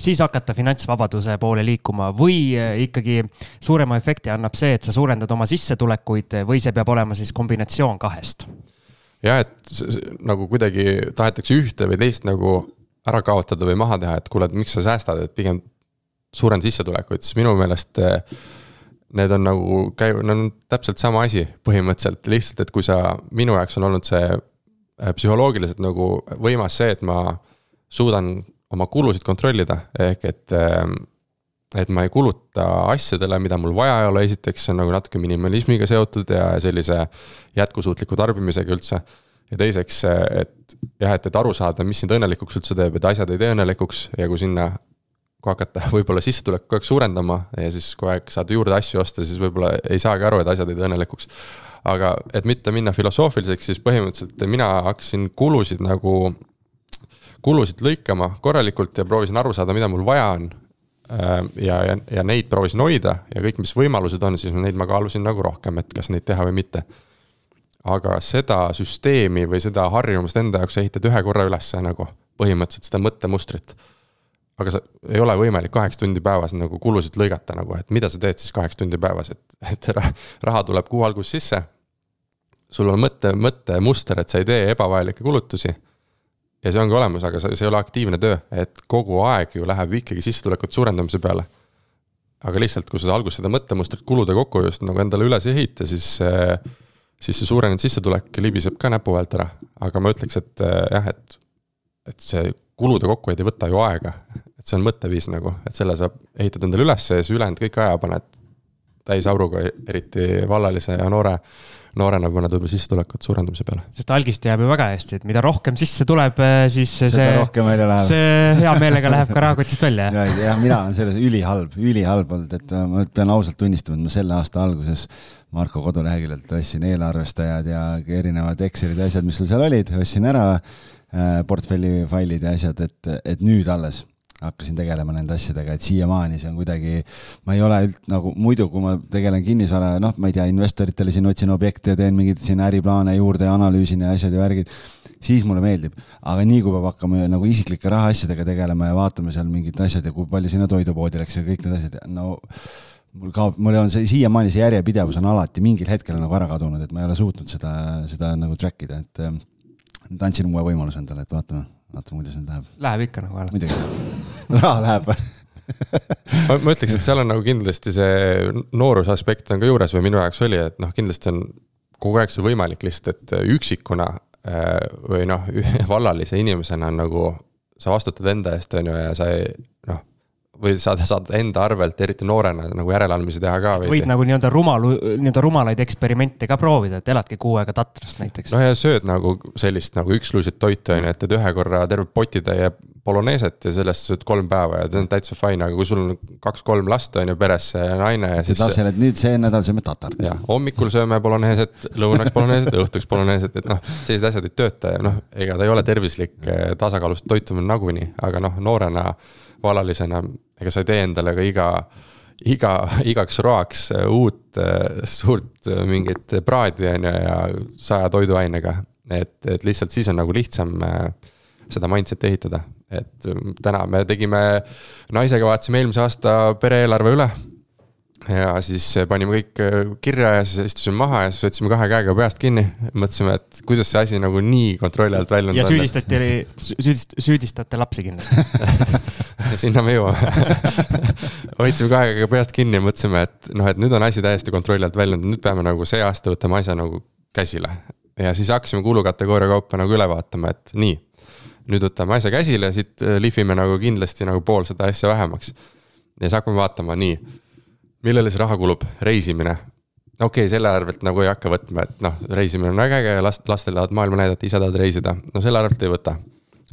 siis hakata finantsvabaduse poole liikuma või äh, ikkagi suurema efekti annab see, et sa suurendad oma sissetulekuid või see peab olema siis kombinatsioon kahest? jah, et nagu kuidagi tahetakse ühte või teist nagu ära kaotada või maha teha, et kuule, et miks sa säästad, et pigem suurenda sissetulekuid, siis minu meelest äh, need on nagu käi-, on täpselt sama asi põhimõtteliselt, lihtsalt et kui sa, minu jaoks on olnud see äh, psühholoogiliselt nagu võimas see, et ma suudan oma kulusid kontrollida, ehk et ähm, et ma ei kuluta asjadele, mida mul vaja ei ole, esiteks see on nagu natuke minimalismiga seotud ja sellise jätkusuutliku tarbimisega üldse. ja teiseks, et jah, et, et aru saada, mis sind õnnelikuks üldse teeb, et asjad ei tee õnnelikuks ja kui sinna kui hakata <laughs> võib-olla sissetulekut kogu aeg suurendama ja siis kogu aeg saad juurde asju osta, siis võib-olla ei saagi aru, et asjad ei tee õnnelikuks. aga et mitte minna filosoofiliseks, siis põhimõtteliselt mina hakkasin kulusid nagu, kulusid lõikama korralikult ja proovisin aru saada, mida mul vaja on. Äh, ja, ja, ja neid proovisin hoida ja kõik, mis võimalused on, siis neid ma kaalusin nagu rohkem, et kas neid teha või mitte aga seda süsteemi või seda harjumust enda jaoks ehitad ühe korra ülesse nagu põhimõtteliselt seda mõttemustrit aga sa ei ole võimalik kaheksa tundi päevas nagu kulusid lõigata nagu, et mida sa teed siis kaheksa tundi päevas, et, et raha tuleb kuu alguses sisse. sul on mõtte, mõttemuster, et sa ei tee ebavajalikke kulutusi. ja see ongi olemas, aga see, see ei ole aktiivne töö, et kogu aeg ju läheb ikkagi sissetulekute suurendamise peale. aga lihtsalt, kui sa alguses seda mõttemustrit kulude kokkuhoiust nagu endale üles ei ehita, siis siis see suurenenud sissetulek libiseb ka näpu vahelt ära, aga ma ütleks, et jah, et, et see kulude kokkuhoid ei võta ju aega. et see on mõtteviis nagu, et selle sa ehitad endale üles ja siis ülejäänud kõik aja paned täisauruga, eriti vallalise ja noore, noorena paned võib-olla sissetulekut suurendamise peale. sest algist jääb ju väga hästi, et mida rohkem sisse tuleb, eh, siis see, rohkem välja läheb. see hea meelega läheb ka rahakotist välja. ja, ja mina olen selles ülihalb, ülihalb olnud, et ma pean ausalt tunnistama, et ma selle aasta alguses Marko koduleheküljelt ostsin eelarvestajad ja erinevad Excelid ja asjad, mis sul seal olid, ostsin ära Äh, portfelli failid ja asjad, et, et nüüd alles hakkasin tegelema nende asjadega, et siiamaani see on kuidagi, ma ei ole üld, nagu muidu, kui ma tegelen kinnisvara, noh, ma ei tea, investoritele siin otsin objekte ja teen mingeid siin äriplaane juurde ja analüüsin ja asjad ja värgid, siis mulle meeldib. aga nii kui peab hakkama nagu isiklike rahaasjadega tegelema ja vaatama seal mingid asjad ja kui palju sinna toidupoodi läks ja kõik need asjad, no mul kaob, mul on see siiamaani see järjepidevus on alati mingil hetkel nagu ära kadunud, et ma ei ole suutnud seda, seda nagu track ida, et nüüd andsin uue võimaluse endale, et vaatame, vaatame, kuidas nüüd läheb. Läheb ikka nagu alati. muidugi, <laughs> raha läheb <laughs> ma, ma ütleks, et seal on nagu kindlasti see nooruse aspekt on ka juures või minu jaoks oli, et noh, kindlasti on kogu aeg see võimalik lihtsalt, et üksikuna äh, või noh, <laughs> vallalise inimesena on nagu. sa vastutad enda eest, on ju, ja sa ei või saad, saad enda arvelt, eriti noorena nagu järeleandmisi teha ka. võid nagu nii-öelda rumal, nii-öelda rumalaid eksperimente ka proovida, et eladki kuu aega tatrast näiteks. no ja sööd nagu sellist nagu üksluiset toitu on ju, et teed ühe korra terve potitäie poloneeset ja sellest sööd kolm päeva ja see on täitsa fine, aga kui sul on kaks-kolm last on ju peres ja naine ja siis. lapsele, et nüüd see nädal sööme tatart. jah, hommikul sööme poloneeset, lõunaks poloneeset, õhtuks poloneeset, et noh, sellised asjad ei tööta ja noh, ega ta ei ole tervislik tasakaalustatud toitumine nagunii, aga noh, noorena vallalisena, ega sa ei tee endale ka iga, iga, igaks roaks äh, uut äh, suurt äh, mingit praadi, on ju, ja saja toiduainega. et, et lihtsalt siis on nagu lihtsam seda mindset'i ehitada, et täna me tegime, naisega vaatasime eelmise aasta pere-eelarve üle ja siis panime kõik äh, kirja ja siis istusime maha ja siis võtsime kahe käega peast kinni. mõtlesime, et kuidas see asi nagu nii kontrolli alt välja ja süüdistati, süüdist-, süüdistate lapsi kindlasti <laughs> sinna me jõuame <laughs> võtsime kahe käega peast kinni ja mõtlesime, et noh, et nüüd on asi täiesti kontrolli alt välja, nüüd peame nagu see aasta võtame asja nagu käsile. ja siis hakkasime kulukategooria kaupa nagu üle vaatama, et nii, nüüd võtame asja käsile siit äh, lihvime nagu kindlasti nagu pool seda asja vähemaks. ja siis hakkame vaatama, nii millele see raha kulub, reisimine. okei okay,, selle arvelt nagu ei hakka võtma, et noh, reisimine on väga äge ja last, lastel tahavad maailma näidata, ise tahavad reisida, no selle arvelt ei võta.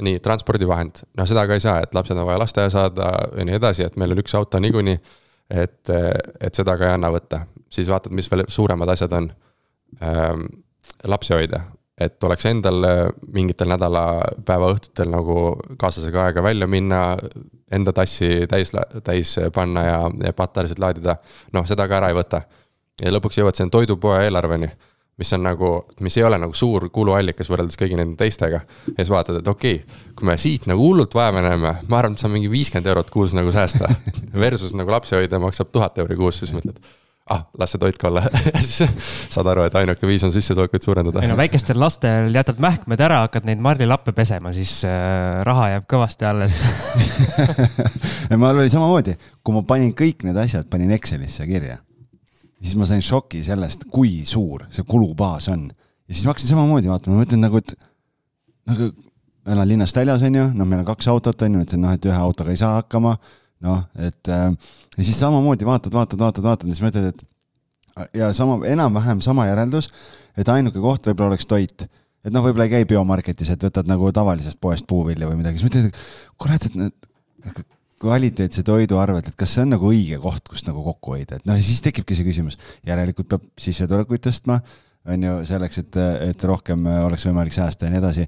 nii, transpordivahend, noh seda ka ei saa, et lapsed on vaja lasteaia saada ja nii edasi, et meil on üks auto niikuinii. et, et seda ka ei anna võtta, siis vaatad, mis veel suuremad asjad on ähm,. lapsehoidja, et oleks endal mingitel nädalapäeva õhtutel nagu kaaslasega aega välja minna, enda tassi täis, täis panna ja, ja patareisid laadida. noh, seda ka ära ei võta. ja lõpuks jõuad sinna toidupoe eelarveni, mis on nagu, mis ei ole nagu suur kuluallikas võrreldes kõigi nende teistega. ja siis vaatad, et okei okay,, kui me siit nagu hullult vaeva näeme, ma arvan, et saame mingi viiskümmend eurot kuus nagu säästa. <laughs> Versus nagu lapsehoidja maksab tuhat euri kuus, siis mõtled ah, las see toit ka olla. Siis <laughs> saad aru, et ainuke viis on sissetulekuid suurendada. ei no väikestel lastel jätad mähkmed ära, hakkad neid marlilappe pesema, siis äh, raha jääb kõvasti alles. <laughs> Mul oli samamoodi, kui ma panin kõik need asjad, panin Excelisse kirja, siis ma sain šoki sellest, kui suur see kulubaas on. ja siis ma hakkasin samamoodi vaatama, ma mõtlen nagu, et nagu elan linnast väljas, on ju, noh, meil on kaks autot, on ju, et noh, et ühe autoga ei saa hakkama noh, et äh, ja siis samamoodi vaatad, vaatad, vaatad, vaatad ja siis mõtled, et ja sama, enam-vähem sama järeldus, et ainuke koht võib-olla oleks toit. et noh, võib-olla ei käi biomarketis, et võtad nagu tavalisest poest puuvilja või midagi, siis mõtled, et kurat, et need kvaliteetse toidu arvelt, et kas see on nagu õige koht, kust nagu kokku hoida, et noh, siis tekibki see küsimus, järelikult peab sissetulekuid tõstma, on ju, selleks, et, et rohkem oleks võimalik säästa ja nii edasi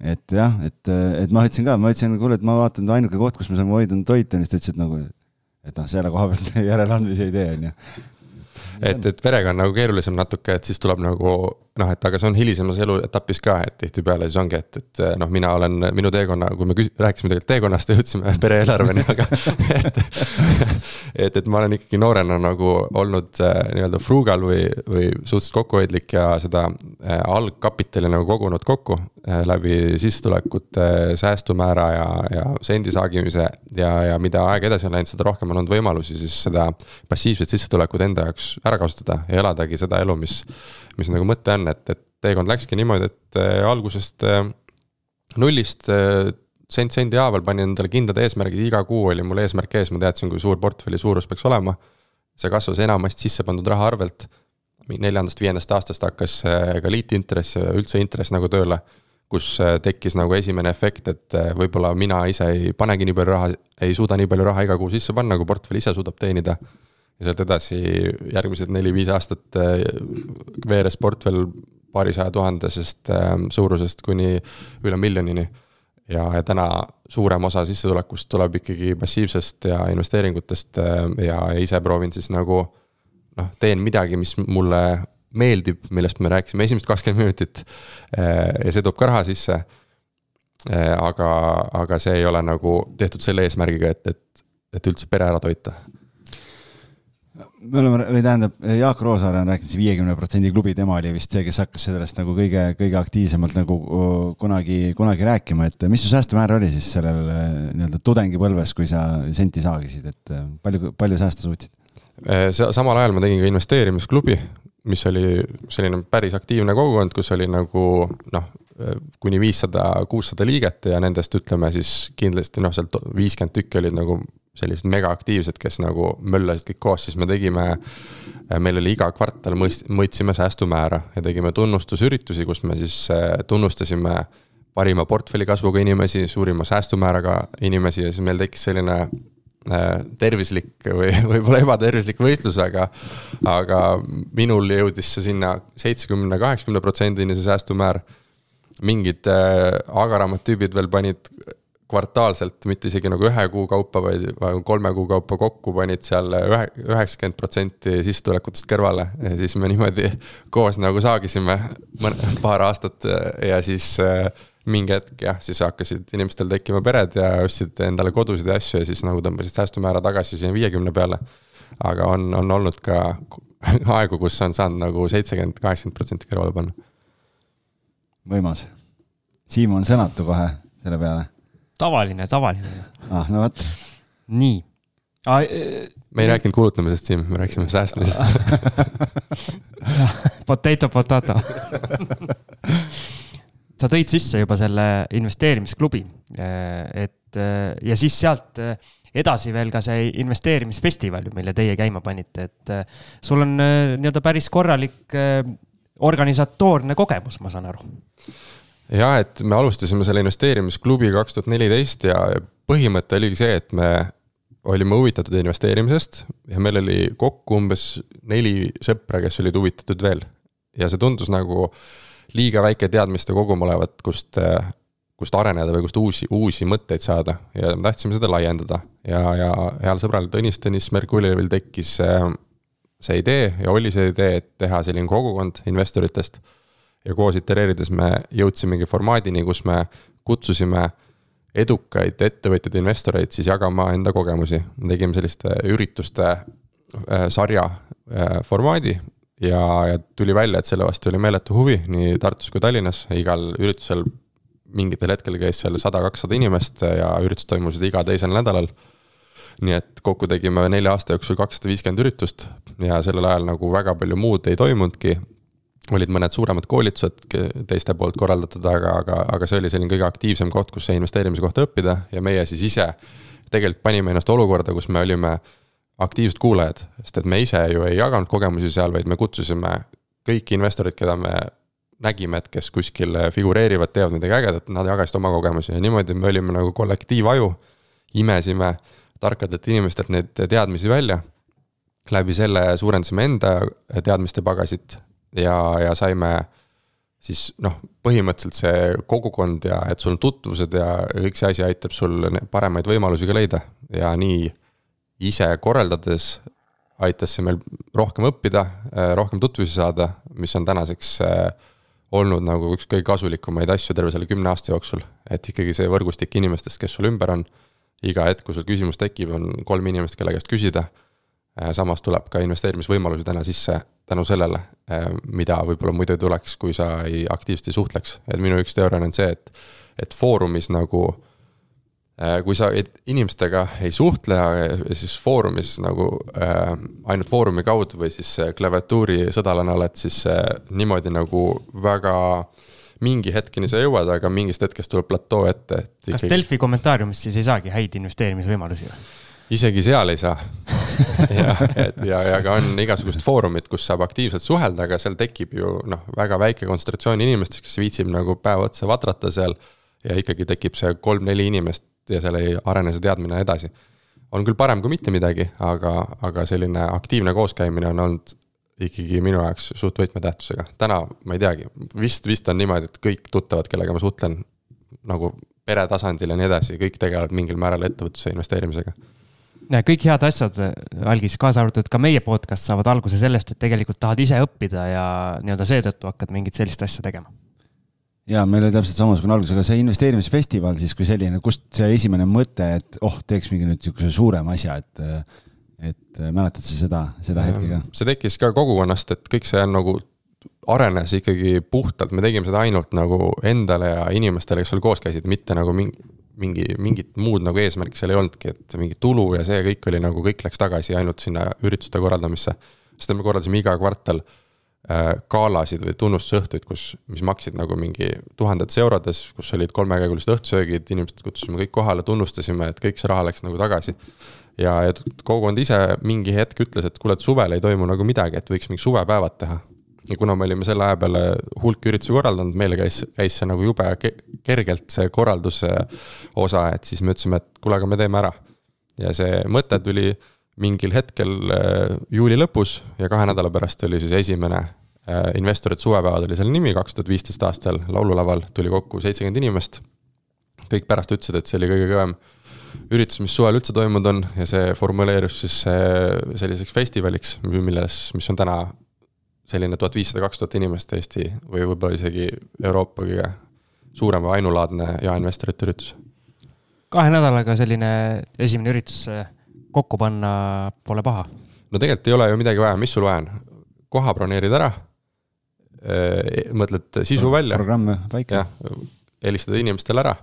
et jah, et, et ma ütlesin ka, ma ütlesin, kuule, et ma vaatan, ainuke koht, kus me saame hoida, on toit, on ju, siis ta ütles, et nagu, et noh, selle koha pealt <laughs> järeleandmisi ei tee, on ju. et, et perega on nagu keerulisem natuke, et siis tuleb nagu noh, et aga see on hilisemas eluetapis ka, et tihtipeale siis ongi, et, et noh, mina olen minu teekonna, kui me küs-, rääkisime tegelikult teekonnast ja jõudsime <laughs> pere-eelarveni, aga et. et, et ma olen ikkagi noorena nagu olnud äh, nii-öelda frugal või, või suhteliselt kokkuhoidlik ja seda äh, algkapitali nagu kogunud kokku äh, läbi sissetulekute säästumäära ja, ja sendi saagimise. ja, ja mida aeg edasi on läinud, seda rohkem on olnud võimalusi siis seda passiivset sissetulekut enda jaoks ära kasutada ja eladagi seda elu, mis mis nagu mõte on, et, et teekond läkski niimoodi, et äh, algusest äh, nullist äh, sent sendi haaval panin endale kindlad eesmärgid, iga kuu oli mul eesmärk ees, ma teadsin, kui suur portfelli suurus peaks olema. see kasvas enamasti sisse pandud raha arvelt. neljandast-viiendast aastast hakkas ka liitintress ja üldse intress nagu tööle. kus tekkis nagu esimene efekt, et võib-olla mina ise ei panegi nii palju raha, ei suuda nii palju raha iga kuu sisse panna, kui portfell ise suudab teenida ja sealt edasi järgmised neli-viis aastat äh, veeres portfell paarisaja tuhandesest äh, suurusest kuni üle miljonini. ja, ja täna suurem osa sissetulekust tuleb ikkagi passiivsest ja investeeringutest ja, ja ise proovin siis nagu noh, teen midagi, mis mulle meeldib, millest me rääkisime esimesed kakskümmend minutit. ja see toob ka raha sisse. aga, aga see ei ole nagu tehtud selle eesmärgiga, et, et, et üldse pere ära toita me oleme, või tähendab, Jaak Roosaare on rääkinud, see viiekümne protsendi klubi, tema oli vist see, kes hakkas sellest nagu kõige, kõige aktiivsemalt nagu kunagi, kunagi rääkima, et mis su säästumäär oli siis sellel nii-öelda tudengipõlves, kui sa senti saagisid, et palju, palju säästa suutsid? samal ajal ma tegin ka investeerimisklubi, mis oli selline päris aktiivne kogukond, kus oli nagu noh, kuni viissada, kuussada liiget ja nendest ütleme siis kindlasti noh, sealt viiskümmend tükki olid nagu sellised megaaktiivsed, kes nagu möllasid kõik koos, siis me tegime. meil oli iga kvartal mõist-, mõõtsime säästumäära ja tegime tunnustusüritusi, kus me siis äh, tunnustasime parima portfelli kasvuga inimesi, suurima säästumääraga inimesi ja siis meil tekkis selline äh, tervislik või <laughs> võib-olla ebatervislik võistlus, aga. aga minul jõudis see sinna seitsmekümne, kaheksakümne protsendini see säästumäär. Mingid äh, agaramad tüübid veel panid kvartaalselt, mitte isegi nagu ühe kuu kaupa, vaid kolme kuu kaupa kokku panid seal ühe, üheksakümmend protsenti sissetulekutest kõrvale ja siis me niimoodi koos nagu saagisime mõne, paar aastat ja siis äh, mingi hetk jah, siis hakkasid inimestel tekkima pered ja ostsid endale kodusid ja asju ja siis nagu tõmbasid säästumäära tagasi sinna viiekümne peale. aga on, on olnud ka aegu, kus on saanud nagu seitsekümmend, kaheksakümmend protsenti kõrvale panna. Võimas. Siim on sõnatu kohe selle peale tavaline, tavaline. ah, no vot. nii ah,. me ei rääkinud kulutamisest siin, me rääkisime säästmisest <laughs> Potato, potato sa tõid sisse juba selle investeerimisklubi, äh, et ja siis sealt edasi veel ka see investeerimisfestival ju, mille teie käima panite, et sul on nii-öelda päris korralik organisatoorne kogemus, ma saan aru jah, et me alustasime selle investeerimisklubi kaks tuhat neliteist ja põhimõte oligi see, et me olime huvitatud investeerimisest ja meil oli kokku umbes neli sõpra, kes olid huvitatud veel. ja see tundus nagu liiga väike teadmiste kogum olevat, kust, kust areneda või kust uusi, uusi mõtteid saada ja me tahtsime seda laiendada. ja, ja heal sõbral Tõnis Tõnis Merkuljevil tekkis see idee ja oli see idee, et teha selline kogukond investoritest ja koos itereerides me jõudsimegi formaadini, kus me kutsusime edukaid ettevõtjaid, investoreid siis jagama enda kogemusi. me tegime selliste ürituste äh, sarja äh, formaadi ja, ja tuli välja, et selle vastu oli meeletu huvi nii Tartus kui Tallinnas, igal üritusel mingitel hetkel käis seal sada, kakssada inimest ja üritused toimusid iga teisel nädalal. Nii et kokku tegime nelja aasta jooksul kakssada viiskümmend üritust ja sellel ajal nagu väga palju muud ei toimunudki olid mõned suuremad koolitused teiste poolt korraldatud, aga, aga, aga see oli selline kõige aktiivsem koht, kus investeerimise kohta õppida ja meie siis ise tegelikult panime ennast olukorda, kus me olime aktiivsed kuulajad, sest et me ise ju ei jaganud kogemusi seal, vaid me kutsusime kõiki investoreid, keda me nägime, et kes kuskil figureerivad, teevad midagi ägedat, nad jagasid oma kogemusi ja niimoodi me olime nagu kollektiivaju. imesime tarkadelt inimestelt neid teadmisi välja. läbi selle suurendasime enda teadmiste pagasit ja, ja saime siis noh, põhimõtteliselt see kogukond ja et sul on tutvused ja kõik see asi aitab sul paremaid võimalusi ka leida ja nii ise korraldades aitas see meil rohkem õppida, rohkem tutvusi saada, mis on tänaseks äh, olnud nagu üks kõige kasulikumaid asju terve selle kümne aasta jooksul. et ikkagi see võrgustik inimestest, kes sul ümber on, iga hetk, kui sul küsimus tekib, on kolm inimest, kelle käest küsida. Äh, samas tuleb ka investeerimisvõimalusi täna sisse tänu sellele, eh, mida võib-olla muidu ei tuleks, kui sa ei aktiivselt ei suhtleks, et minu üks teooria on see, et, et foorumis nagu eh, kui sa inimestega ei suhtle, siis foorumis nagu äh, ainult foorumi kaudu või siis klaviatuuri sõdalane oled, siis äh, niimoodi nagu väga mingi hetkeni sa jõuad, aga mingist hetkest tuleb platoo ette, et. kas ikkagi... Delfi kommentaariumis siis ei saagi häid investeerimisvõimalusi või? isegi seal ei saa <laughs> ja, et ja, ja ka on igasugused foorumid, kus saab aktiivselt suhelda, aga seal tekib ju noh, väga väike kontsentratsioon inimestest, kes viitsib nagu päev otsa vatrata seal. ja ikkagi tekib see kolm-neli inimest ja seal ei arene see teadmine edasi. on küll parem kui mitte midagi, aga, aga selline aktiivne kooskäimine on olnud ikkagi minu jaoks suht võtmetähtsusega. täna ma ei teagi, vist, vist on niimoodi, et kõik tuttavad, kellega ma suhtlen, nagu pere tasandil ja nii edasi, kõik tegelevad mingil määral ettevõtluse investeerimisega kõik head asjad, algis, kaasa arvatud ka meie podcast, saavad alguse sellest, et tegelikult tahad ise õppida ja nii-öelda seetõttu hakkad mingit sellist asja tegema. ja meil oli täpselt samasugune algus, aga see investeerimisfestival siis kui selline, kust see esimene mõte, et oh, teeks mingi nüüd niisuguse suurema asja, et et mäletad sa seda, seda hetke ka? see tekkis ka kogukonnast, et kõik see on nagu arenes ikkagi puhtalt, me tegime seda ainult nagu endale ja inimestele, kes seal koos käisid, mitte nagu mingi, mingi, mingit muud nagu eesmärki seal ei olnudki, et mingi tulu ja see kõik oli nagu, kõik läks tagasi ainult sinna ürituste korraldamisse. sest me korraldasime iga kvartal äh, galasid või tunnustusõhtuid, kus, mis maksid nagu mingi tuhandetes eurodes, kus olid kolmekäigulised õhtusöögid, inimesed kutsusime kõik kohale, tunnustasime, et kõik see raha läks nagu tagasi. Ja, ja kogukond ise mingi hetk ütles, et kuule, et suvel ei toimu nagu midagi, et võiks mingi suvepäevad teha ja kuna me olime selle aja peale hulk üritusi korraldanud, meile käis, käis see nagu jube kergelt, see korralduse osa, et siis me ütlesime, et kuule, aga me teeme ära. ja see mõte tuli mingil hetkel äh, juuli lõpus ja kahe nädala pärast oli siis esimene äh, investorite suvepäevad oli selle nimi, kaks tuhat viisteist aastal laululaval tuli kokku seitsekümmend inimest. kõik pärast ütlesid, et see oli kõige kõvem üritus, mis suvel üldse toimunud on ja see formuleerus siis äh, selliseks festivaliks, milles, mis on täna selline tuhat viissada, kaks tuhat inimest Eesti või võib-olla isegi Euroopa kõige suurem või ainulaadne jaeinvestorite üritus. kahe nädalaga selline esimene üritus kokku panna pole paha. no tegelikult ei ole ju midagi vaja, mis sul vaja on? koha broneerid ära, e, mõtled sisu välja. programm paika. helistad inimestele ära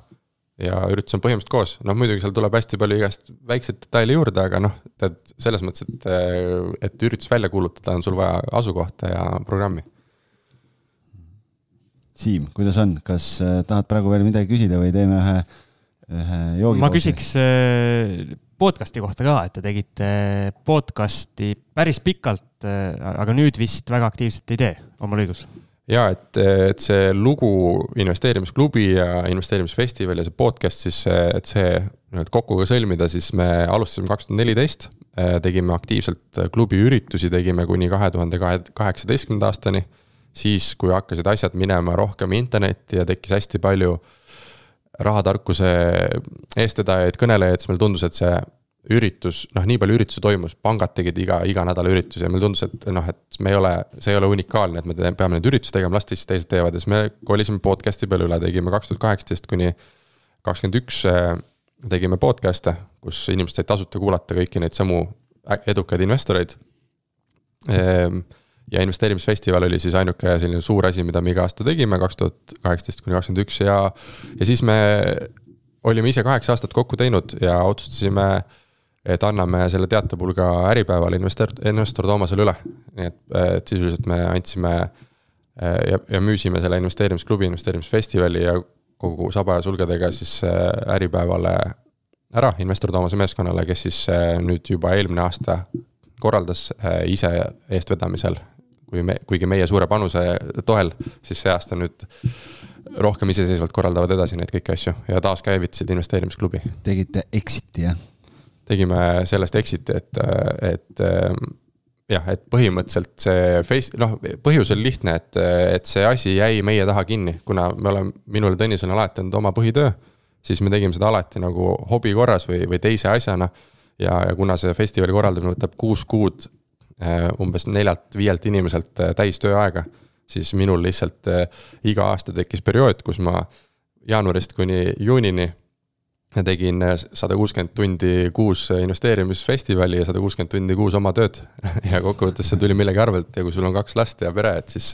ja üritus on põhimõtteliselt koos, noh muidugi seal tuleb hästi palju igast väikseid detaile juurde, aga noh, tead selles mõttes, et, et üritus välja kuulutada, on sul vaja asukohta ja programmi. Siim, kuidas on, kas äh, tahad praegu veel midagi küsida või teeme ühe, ühe joogi? ma küsiks äh, podcast'i kohta ka, et te tegite podcast'i päris pikalt, äh, aga nüüd vist väga aktiivselt ei tee, on mul õigus? Ja et, et see lugu investeerimisklubi ja investeerimisfestival ja see podcast siis, et see nii-öelda kokku ka sõlmida, siis me alustasime kaks tuhat neliteist. tegime aktiivselt klubi üritusi, tegime kuni kahe tuhande kaheksateistkümnenda aastani. siis, kui hakkasid asjad minema rohkem internetti ja tekkis hästi palju rahatarkuse eestvedajaid, kõnelejaid, siis meile tundus, et see üritus, noh, nii palju üritusi toimus, pangad tegid iga, iga nädal üritusi ja meile tundus, et noh, et me ei ole, see ei ole unikaalne, et me teeme, peame neid üritusi tegema, las siis teised teevad ja siis me kolisime podcast'i peale üle, tegime kaks tuhat kaheksateist kuni kakskümmend üks äh, tegime podcast'e, kus inimesed said tasuta kuulata kõiki neid samu edukaid investoreid. Ehm, ja investeerimisfestival oli siis ainuke selline suur asi, mida me iga aasta tegime, kaks tuhat kaheksateist kuni kakskümmend üks ja, ja siis me olime ise kaheksa aastat kokku teinud ja otsustasime et anname selle teatepulga Äripäevale investor, investor Toomasele üle. nii et, et sisuliselt me andsime äh, ja, ja müüsime selle investeerimisklubi, investeerimisfestivali ja kogu saba ja sulgedega siis äh, Äripäevale ära investor Toomase meeskonnale, kes siis äh, nüüd juba eelmine aasta korraldas ise eestvedamisel. kui me, kuigi meie suure panuse toel, siis see aasta nüüd rohkem iseseisvalt korraldavad edasi neid kõiki asju ja taaskäivitasid investeerimisklubi. tegite exit'i jah? Tegime sellest exit'i, et, et jah, et põhimõtteliselt see face, noh, põhjus oli lihtne, et, et see asi jäi meie taha kinni, kuna me oleme, minul ja Tõnisel on alati olnud oma põhitöö. siis me tegime seda alati nagu hobi korras või, või teise asjana. ja, ja kuna see festivali korraldamine võtab kuus kuud eh, umbes neljalt-viielt inimeselt eh, täistööaega, siis minul lihtsalt eh, iga aasta tekkis periood, kus ma jaanuarist kuni juunini tegin äh, sada kuuskümmend tundi kuus investeerimisfestivali ja sada kuuskümmend tundi kuus oma tööd. <laughs> ja kokkuvõttes see tuli millegi arvelt ja kui sul on kaks last ja pere, et siis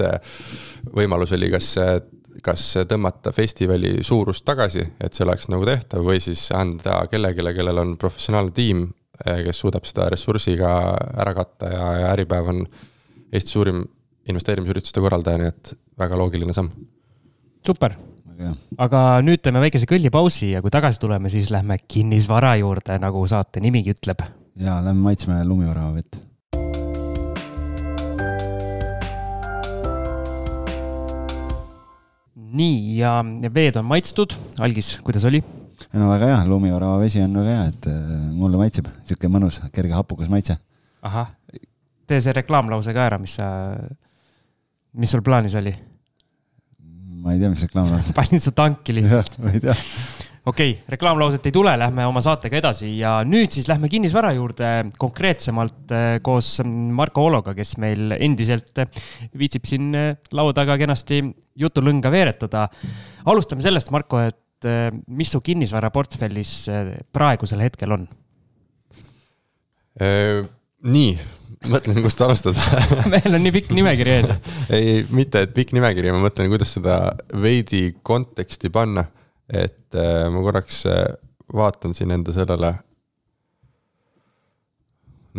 võimalus oli kas, kas tõmmata festivali suurust tagasi, et see oleks nagu tehtav või siis anda kellelegi, kellel on professionaalne tiim, äh, kes suudab seda ressursiga ära katta ja, ja Äripäev on Eesti suurim investeerimisürituste korraldaja, nii et väga loogiline samm. super aga nüüd teeme väikese kõllipausi ja kui tagasi tuleme, siis lähme kinnisvara juurde, nagu saate nimigi ütleb. ja lähme maitseme lumivärava vett. nii ja veed on maitstud, algis, kuidas oli? no väga hea, lumivärava vesi on väga hea, et äh, mulle maitseb, sihuke mõnus, kerge hapukas maitse. ahah, tee see reklaamlause ka ära, mis sa, mis sul plaanis oli ma ei tea, mis reklaam <laughs> on. panin su tanki lihtsalt. ma ei tea. okei okay,, reklaamlauset ei tule, lähme oma saatega edasi ja nüüd siis lähme kinnisvara juurde konkreetsemalt äh, koos Marko Ologa, kes meil endiselt viitsib siin laua taga kenasti jutulõnga veeretada. alustame sellest, Marko, et mis su kinnisvaraportfellis praegusel hetkel on? nii, <laughs> mõtlen, kust alustada <laughs> meil on nii pikk nimekiri ees <laughs> ei, mitte, et pikk nimekiri, ma mõtlen, kuidas seda veidi konteksti panna et äh, ma korraks äh, vaatan siin enda sellele.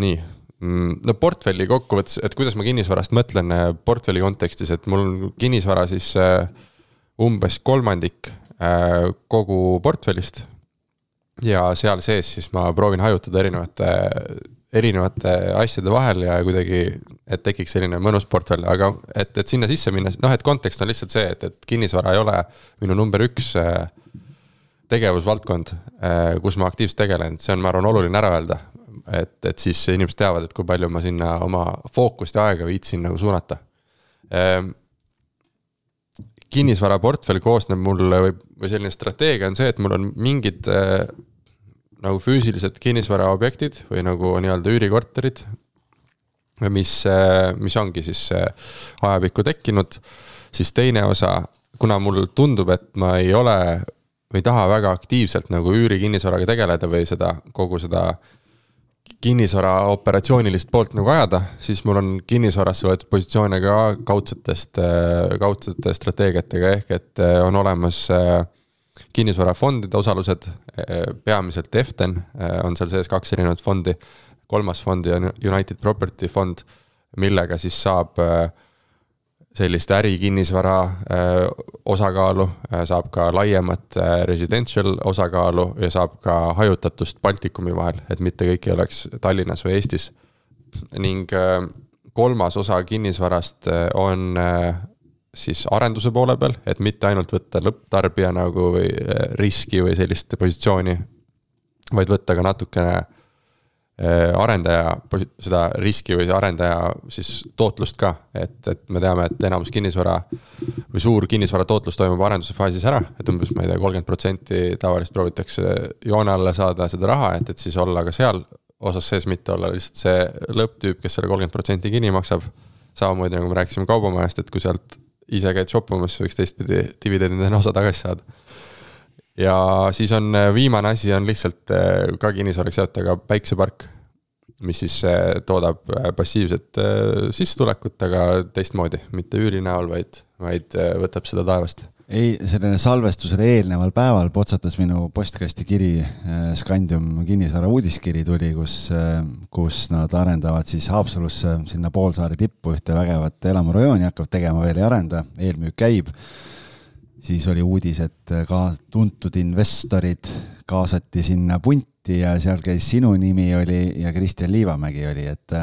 nii, mm, no portfelli kokkuvõttes, et kuidas ma kinnisvarast mõtlen äh, portfelli kontekstis, et mul on kinnisvara siis umbes kolmandik kogu portfellist. ja seal sees siis ma proovin hajutada erinevate, erinevate asjade vahel ja kuidagi, et tekiks selline mõnus portfell, aga et, et sinna sisse minna, noh, et kontekst on lihtsalt see, et, et kinnisvara ei ole minu number üks äh, tegevusvaldkond, äh, kus ma aktiivselt tegelen, see on, ma arvan, oluline ära öelda. et, et siis inimesed teavad, et kui palju ma sinna oma fookust ja aega viitsin nagu suunata. Ähm, kinnisvaraportfell koosneb mul või, või selline strateegia on see, et mul on mingid äh, nagu füüsilised kinnisvaraobjektid või nagu nii-öelda üürikorterid. mis, äh, mis ongi siis ajapikku tekkinud, siis teine osa, kuna mul tundub, et ma ei ole või ei taha väga aktiivselt nagu üürikinnisvaraga tegeleda või seda, kogu seda kinnisvara operatsioonilist poolt nagu ajada, siis mul on kinnisvarasse võetud positsioone ka kaudsetest, kaudsete strateegiatega, ehk et eh, on olemas eh, kinnisvarafondide osalused, eh, peamiselt Eften on seal sees kaks erinevat fondi. kolmas fond on United Property fond, millega siis saab äh, sellist ärikinnisvara osakaalu, saab ka laiemat residential osakaalu ja saab ka hajutatust Baltikumi vahel, et mitte kõik ei oleks Tallinnas või Eestis. ning kolmas osa kinnisvarast on siis arenduse poole peal, et mitte ainult võtta lõpptarbija nagu või riski või sellist positsiooni, vaid võtta ka natukene Äh, arendaja seda riski või arendaja siis tootlust ka, et, et me teame, et enamus kinnisvara või suur kinnisvara tootlus toimub arenduse faasis ära, et umbes, ma ei tea, kolmkümmend protsenti tavaliselt proovitakse joone alla saada seda raha, et, et siis olla ka seal osas sees, mitte olla lihtsalt see lõpptüüp, kes selle kolmkümmend protsenti kinni maksab. samamoodi nagu me rääkisime kaubamajast, et kui sealt ise käid shoppamas, võiks teistpidi dividendidena osa tagasi saada. Ja siis on äh, viimane asi on lihtsalt äh, ka kinnisvaraks seotud, aga päiksepark, mis siis äh, toodab passiivset sissetulekut, aga teistmoodi, mitte üüri näol, vaid, vaid võtab seda taevast ei, sellele salvestusele eelneval päeval. Potsatas minu postkasti kiri, Scandium kinnisvara uudiskiri tuli, kus, kus nad arendavad siis Haapsalusse sinna poolsaare tippu ühte vägevat elamurajooni, hakkavad tegema veel ei arenda, eelmüük käib. Siis oli uudis, et ka tuntud investorid kaasati sinna punti ja seal käis sinu nimi oli ja Kristjan Liivamägi oli, et,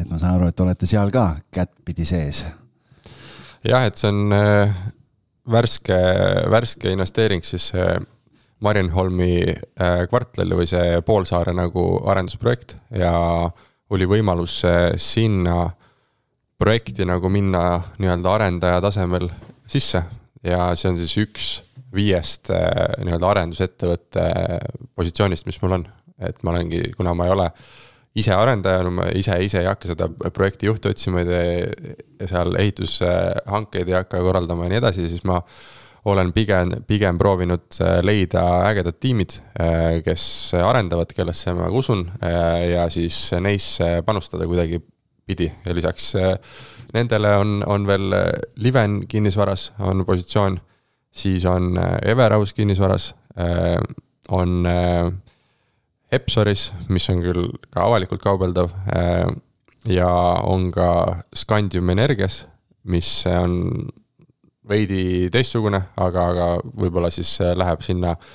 et ma saan aru, et olete seal ka kättpidi sees. jah, et see on äh, värske, värske investeering siis äh, Marienholmi äh, kvartali või see poolsaare nagu arendusprojekt ja oli võimalus sinna projekti nagu minna nii-öelda arendaja tasemel sisse ja see on siis üks viiest äh, nii-öelda arendusettevõtte positsioonist, mis mul on. et ma olengi, kuna ma ei ole ise arendaja, ma ise, ise ei hakka seda projekti juhti otsima ja seal ehitushankeid ei hakka korraldama ja nii edasi, siis ma olen pigem, pigem proovinud äh, leida ägedad tiimid, äh, kes arendavad, kellesse ma usun ja siis neisse panustada kuidagipidi. Ja lisaks Nendele on, on veel äh, Liven kinnisvaras on positsioon, siis on äh, Everaus kinnisvaras, äh, on Epsoris, mis on küll ka avalikult kaubeldav. ja on ka Scandium Energias, mis on veidi teistsugune, aga, aga võib-olla siis läheb sinna äh,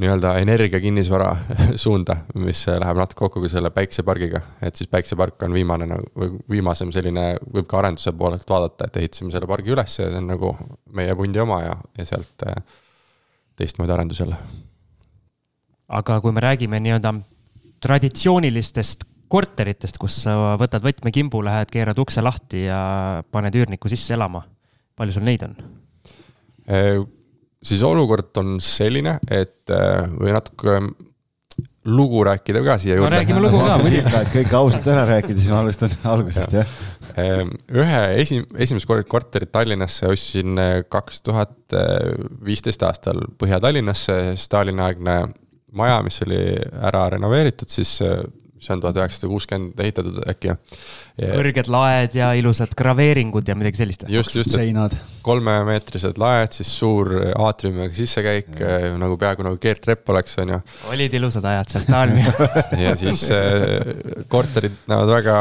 nii-öelda energiakinnisvara <laughs> suunda, mis läheb natuke kokku ka selle päiksepargiga. et siis päiksepark on viimane nagu või viimasem selline, võib ka arenduse poolelt vaadata, et ehitasime selle pargi üles ja see on nagu meie pundi oma ja, ja sealt äh, teistmoodi arendus jälle. Aga kui me räägime nii-öelda traditsioonilistest korteritest, kus sa võtad võtmekimbu, lähed, keerad ukse lahti ja paned üürniku sisse elama, palju sul neid on? Äh, siis olukord on selline, et või natuke lugu rääkida ka siia no juurde. räägime lugu ka <laughs> muidugi. et kõik ausalt ära rääkida, siis ma alustan <laughs> algusest jah ja.. ühe esi-, esimest korterit Tallinnasse ostsin kaks tuhat viisteist aastal Põhja-Tallinnasse, Stalini-aegne maja, mis oli ära renoveeritud, siis see on tuhat üheksasada kuuskümmend ehitatud äkki. kõrged laed ja ilusad graveeringud ja midagi sellist just, just. seinad. kolmemeetrised laed, siis suur aatriumiga sissekäik ja. nagu peaaegu nagu keerdtrepp oleks, on ju. olid ilusad ajad seal Stalini <laughs> ja siis äh, korterid näevad väga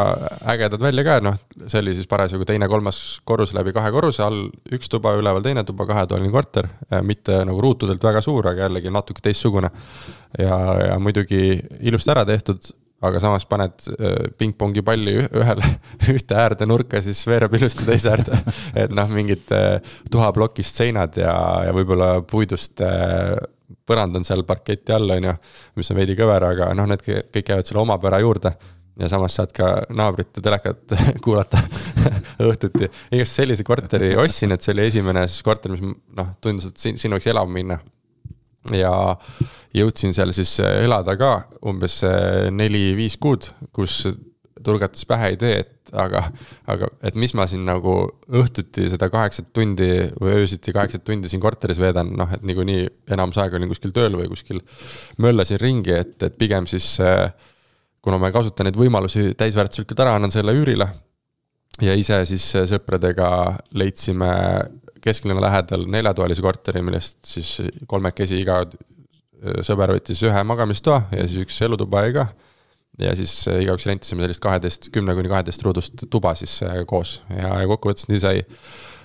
ägedad välja ka, noh, see oli siis parasjagu teine-kolmas korrus läbi kahe korruse, all üks tuba, üleval teine tuba, kahetoaline korter. mitte nagu ruutudelt väga suur, aga jällegi natuke teistsugune. Ja, ja muidugi ilusti ära tehtud aga samas paned äh, pingpongi palli ühele, <laughs> ühte äärde nurka, siis veereb ilusti teise äärde. <laughs> et noh, mingid äh, tuhaplokist seinad ja, ja võib-olla puidust äh, põrand on seal parketi all, on ju, mis on veidi kõver, aga noh, need kõik jäävad selle omapära juurde. ja samas saad ka naabrite telekat <laughs> kuulata õhtuti. igatahes sellise korteri ostsin, et see oli esimene siis korter, mis noh, tundus, et siin, siin võiks elama minna ja jõudsin seal siis äh, elada ka umbes äh, neli-viis kuud, kus tulgatas pähe idee, et aga, aga et mis ma siin nagu õhtuti seda kaheksat tundi või öösiti kaheksat tundi siin korteris veedan, noh, et niikuinii enamus aega olin kuskil tööl või kuskil möllasin ringi, et, et pigem siis äh, kuna ma ei kasuta neid võimalusi täisväärtuslikult ära, annan selle üürile. ja ise siis sõpradega leidsime kesklinna lähedal neljatoalise korteri, millest siis kolmekesi iga sõber võttis ühe magamistoa ja siis üks elutuba jäi ka. ja siis igaüks rentisime sellist kaheteist, kümne kuni kaheteist ruudust tuba siis äh, koos ja, ja kokkuvõttes nii sai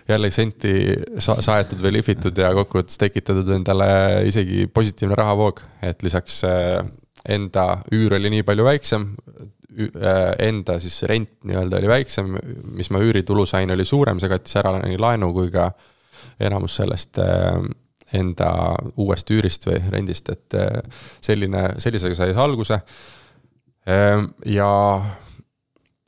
jälle senti sa saetud või lihvitud ja kokkuvõttes tekitatud endale isegi positiivne rahavoog, et lisaks äh, enda üür oli nii palju väiksem, äh, enda siis rent nii-öelda oli väiksem, mis ma üüritulu sain, oli suurem, see kattis ära nii laenu kui ka enamus sellest enda uuest üürist või rendist, et selline, sellisega sai alguse. ja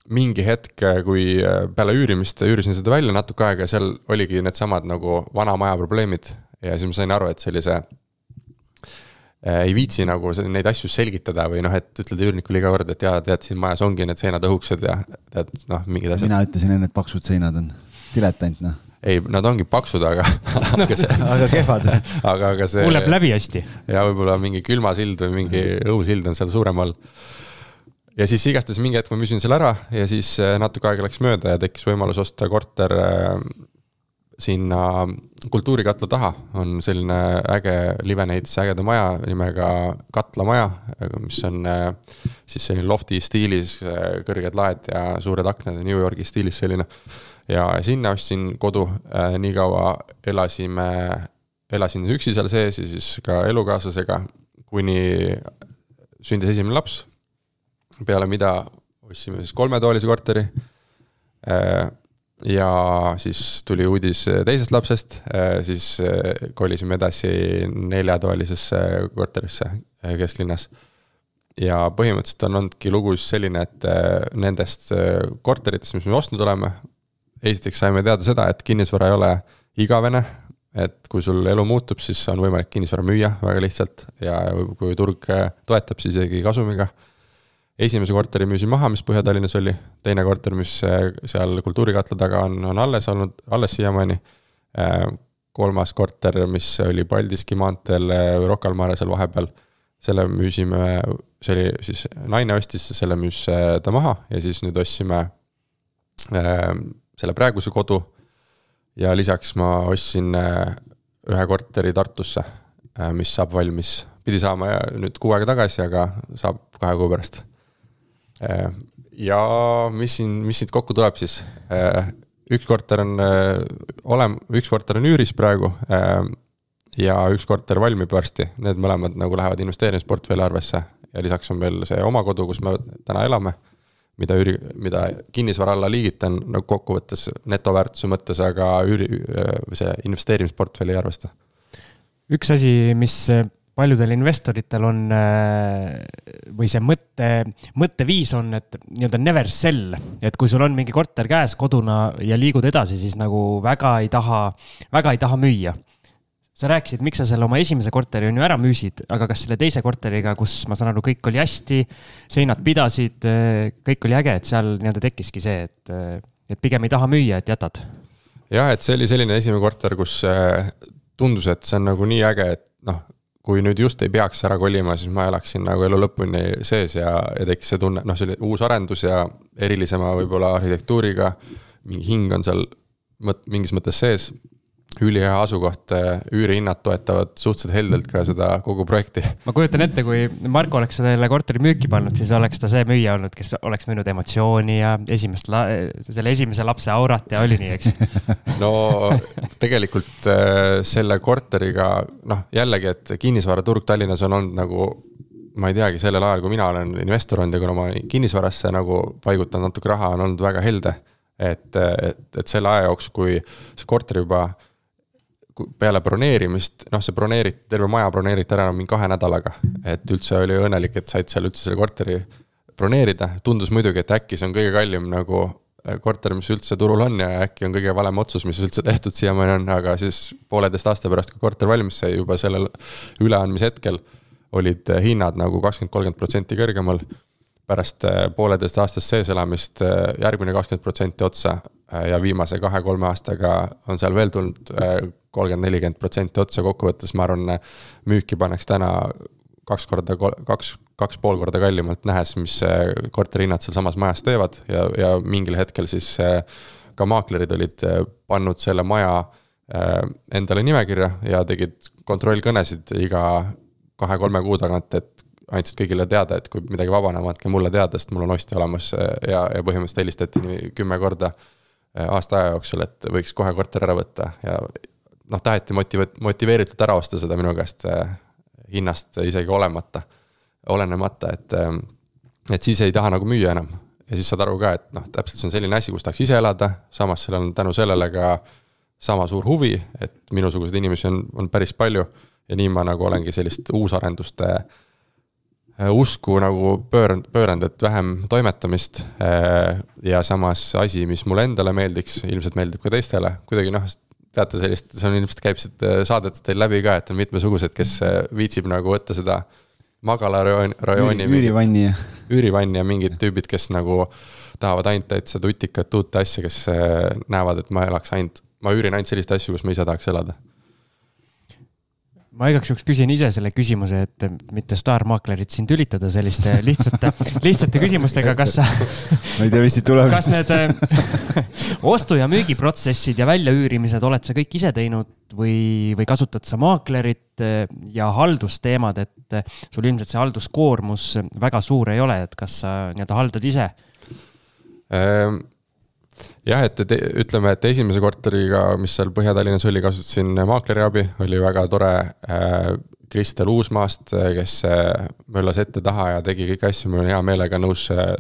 mingi hetk, kui peale üürimist üürisin seda välja natuke aega ja seal oligi needsamad nagu vana maja probleemid ja siis ma sain aru, et sellise ei viitsi nagu neid asju selgitada või noh, et ütled üürnikule iga kord, et jaa, tead, siin majas ongi need seinad õhukesed ja tead, noh, mingid asjad. mina ütlesin enne, et paksud seinad on, diletant noh ei, nad ongi paksud, aga <laughs> aga see aga kehvad. aga, aga see. kuuleb läbi hästi. ja võib-olla mingi külmasild või mingi õhusild on seal suurem all. ja siis igastahes mingi hetk ma müüsin selle ära ja siis äh, natuke aega läks mööda ja tekkis võimalus osta korter äh, sinna kultuurikatla taha on selline äge Livene ehitas ägeda maja nimega Katlamaja, mis on äh, siis selline lofti stiilis, kõrged laed ja suured aknad ja New Yorgi stiilis selline ja sinna ostsin kodu, äh, nii kaua elasime, elasin üksi seal sees ja siis ka elukaaslasega, kuni sündis esimene laps. peale mida ostsime siis kolmetoalise korteri. Äh, ja siis tuli uudis teisest lapsest, äh, siis kolisime edasi neljatoalisesse korterisse kesklinnas ja põhimõtteliselt on olnudki lugu siis selline, et nendest korteritest, mis me ostnud oleme, esiteks saime teada seda, et kinnisvara ei ole igavene, et kui sul elu muutub, siis on võimalik kinnisvara müüa väga lihtsalt ja kui turg toetab, siis isegi kasumiga. Esimese korteri müüsin maha, mis Põhja-Tallinnas oli, teine korter, mis seal Kultuurikatla taga on, on alles olnud, alles siiamaani. kolmas korter, mis oli Paldiski maanteel Rocca al Mare seal vahepeal, selle müüsime, see oli siis, naine ostis, selle müüs ta maha ja siis nüüd ostsime selle praeguse kodu. ja lisaks ma ostsin äh, ühe korteri Tartusse, äh, mis saab valmis, pidi saama nüüd kuu aega tagasi, aga saab kahe kuu pärast. Äh, ja mis siin, mis siit kokku tuleb siis? üks korter on olem-, üks korter on üüris praegu ja üks korter valmib varsti, need mõlemad nagu lähevad investeerimisportfelli arvesse ja lisaks on veel see oma kodu, kus me täna elame mida üüri, mida kinnisvara alla liigitan nagu kokkuvõttes netoväärtuse mõttes, aga üüri, see investeerimisportfelli ei arvesta. üks asi, mis paljudel investoritel on või see mõte, mõtteviis on, et nii-öelda never sell, et kui sul on mingi korter käes koduna ja liigud edasi, siis nagu väga ei taha, väga ei taha müüa sa rääkisid, miks sa selle oma esimese korteri on ju ära müüsid, aga kas selle teise korteriga, kus ma saan aru, kõik oli hästi, seinad pidasid, kõik oli äge, et seal nii-öelda tekkiski see, et, et pigem ei taha müüa, et jätad? jah, et see oli selline esimene korter, kus äh, tundus, et see on nagu nii äge, et noh, kui nüüd just ei peaks ära kolima, siis ma elaksin nagu elu lõpuni sees ja, ja tekkis see tunne, noh, see oli uus arendus ja erilisema võib-olla arhitektuuriga. mingi hing on seal mõt-, mingis mõttes sees ülihea asukoht, äh, üürihinnad toetavad suhteliselt heldelt ka seda kogu projekti. ma kujutan ette, kui Marko oleks selle korteri müüki pannud, siis oleks ta see müüja olnud, kes oleks müünud emotsiooni ja esimest, selle esimese lapse aurat ja oli nii, eks <laughs> no tegelikult äh, selle korteriga, noh jällegi, et kinnisvaraturg Tallinnas on olnud nagu ma ei teagi, sellel ajal, kui mina olen investor olnud ja kuna ma kinnisvarasse nagu paigutan natuke raha, on olnud väga helde. et, et, et selle aja jooksul, kui see korter juba peale broneerimist, noh, see broneeriti, terve maja broneeriti ära mingi kahe nädalaga. et üldse oli õnnelik, et said seal üldse selle korteri broneerida, tundus muidugi, et äkki see on kõige kallim nagu äh, korter, mis üldse turul on ja äkki on kõige valem otsus, mis üldse tehtud siiamaani on, aga siis pooleteist aasta pärast, kui korter valmis sai, juba sellel üleandmise hetkel olid äh, hinnad nagu kakskümmend, kolmkümmend protsenti kõrgemal. pärast äh, pooleteist aastast sees elamist järgmine kakskümmend protsenti otsa ja viimase kahe-kolme aastaga on seal veel tulnud kolmkümmend, nelikümmend protsenti otsa, kokkuvõttes ma arvan, müüki paneks täna kaks korda, kaks, kaks pool korda kallimalt, nähes, mis korterihinnad sealsamas majas teevad ja, ja mingil hetkel siis ka maaklerid olid pannud selle maja endale nimekirja ja tegid kontrollkõnesid iga kahe-kolme kuu tagant, et andsid kõigile teada, et kui midagi vabaneb, andke mulle teada, sest mul on ostja olemas ja, ja põhimõtteliselt helistati kümme korda aasta aja jooksul, et võiks kohe korteri ära võtta ja noh, taheti motive-, motiveeritult ära osta seda minu käest äh, hinnast isegi olemata, olenemata, et, äh, et siis ei taha nagu müüa enam. ja siis saad aru ka, et noh, täpselt see on selline asi, kus tahaks ise elada, samas seal on tänu sellele ka sama suur huvi, et minusuguseid inimesi on, on päris palju. ja nii ma nagu olengi sellist uusarenduste äh, usku nagu pööranud, pööranud, et vähem toimetamist. ja samas asi, mis mulle endale meeldiks, ilmselt meeldib ka teistele, kuidagi noh, teate sellist, see on ilmselt käib siit äh, saadetest teil läbi ka, et on mitmesugused, kes äh, viitsib nagu võtta seda magalarajooni, rajooni. üürivanni. üürivanni ja mingid tüübid, kes nagu tahavad ainult täitsa tutikat uut asja, kes äh, näevad, et ma elaks ainult, ma üürin ainult selliseid asju, kus ma ise tahaks elada ma igaks juhuks küsin ise selle küsimuse, et mitte staarmaaklerit siin tülitada selliste lihtsate, <laughs> lihtsate küsimustega, kas sa ma ei tea, mis siit tuleb. kas need ostu- ja müügiprotsessid ja väljaüürimised oled sa kõik ise teinud või, või kasutad sa maaklerit ja haldusteemad, et sul ilmselt see halduskoormus väga suur ei ole, et kas sa nii-öelda haldad ise ähm.? Jah, et, et ütleme, et esimese korteriga, mis seal Põhja-Tallinnas oli, kasutasin maakleri abi, oli väga tore äh,. Kristel Uusmaast, kes äh, möllas ette-taha ja tegi kõiki asju, ma olen hea meelega nõus äh,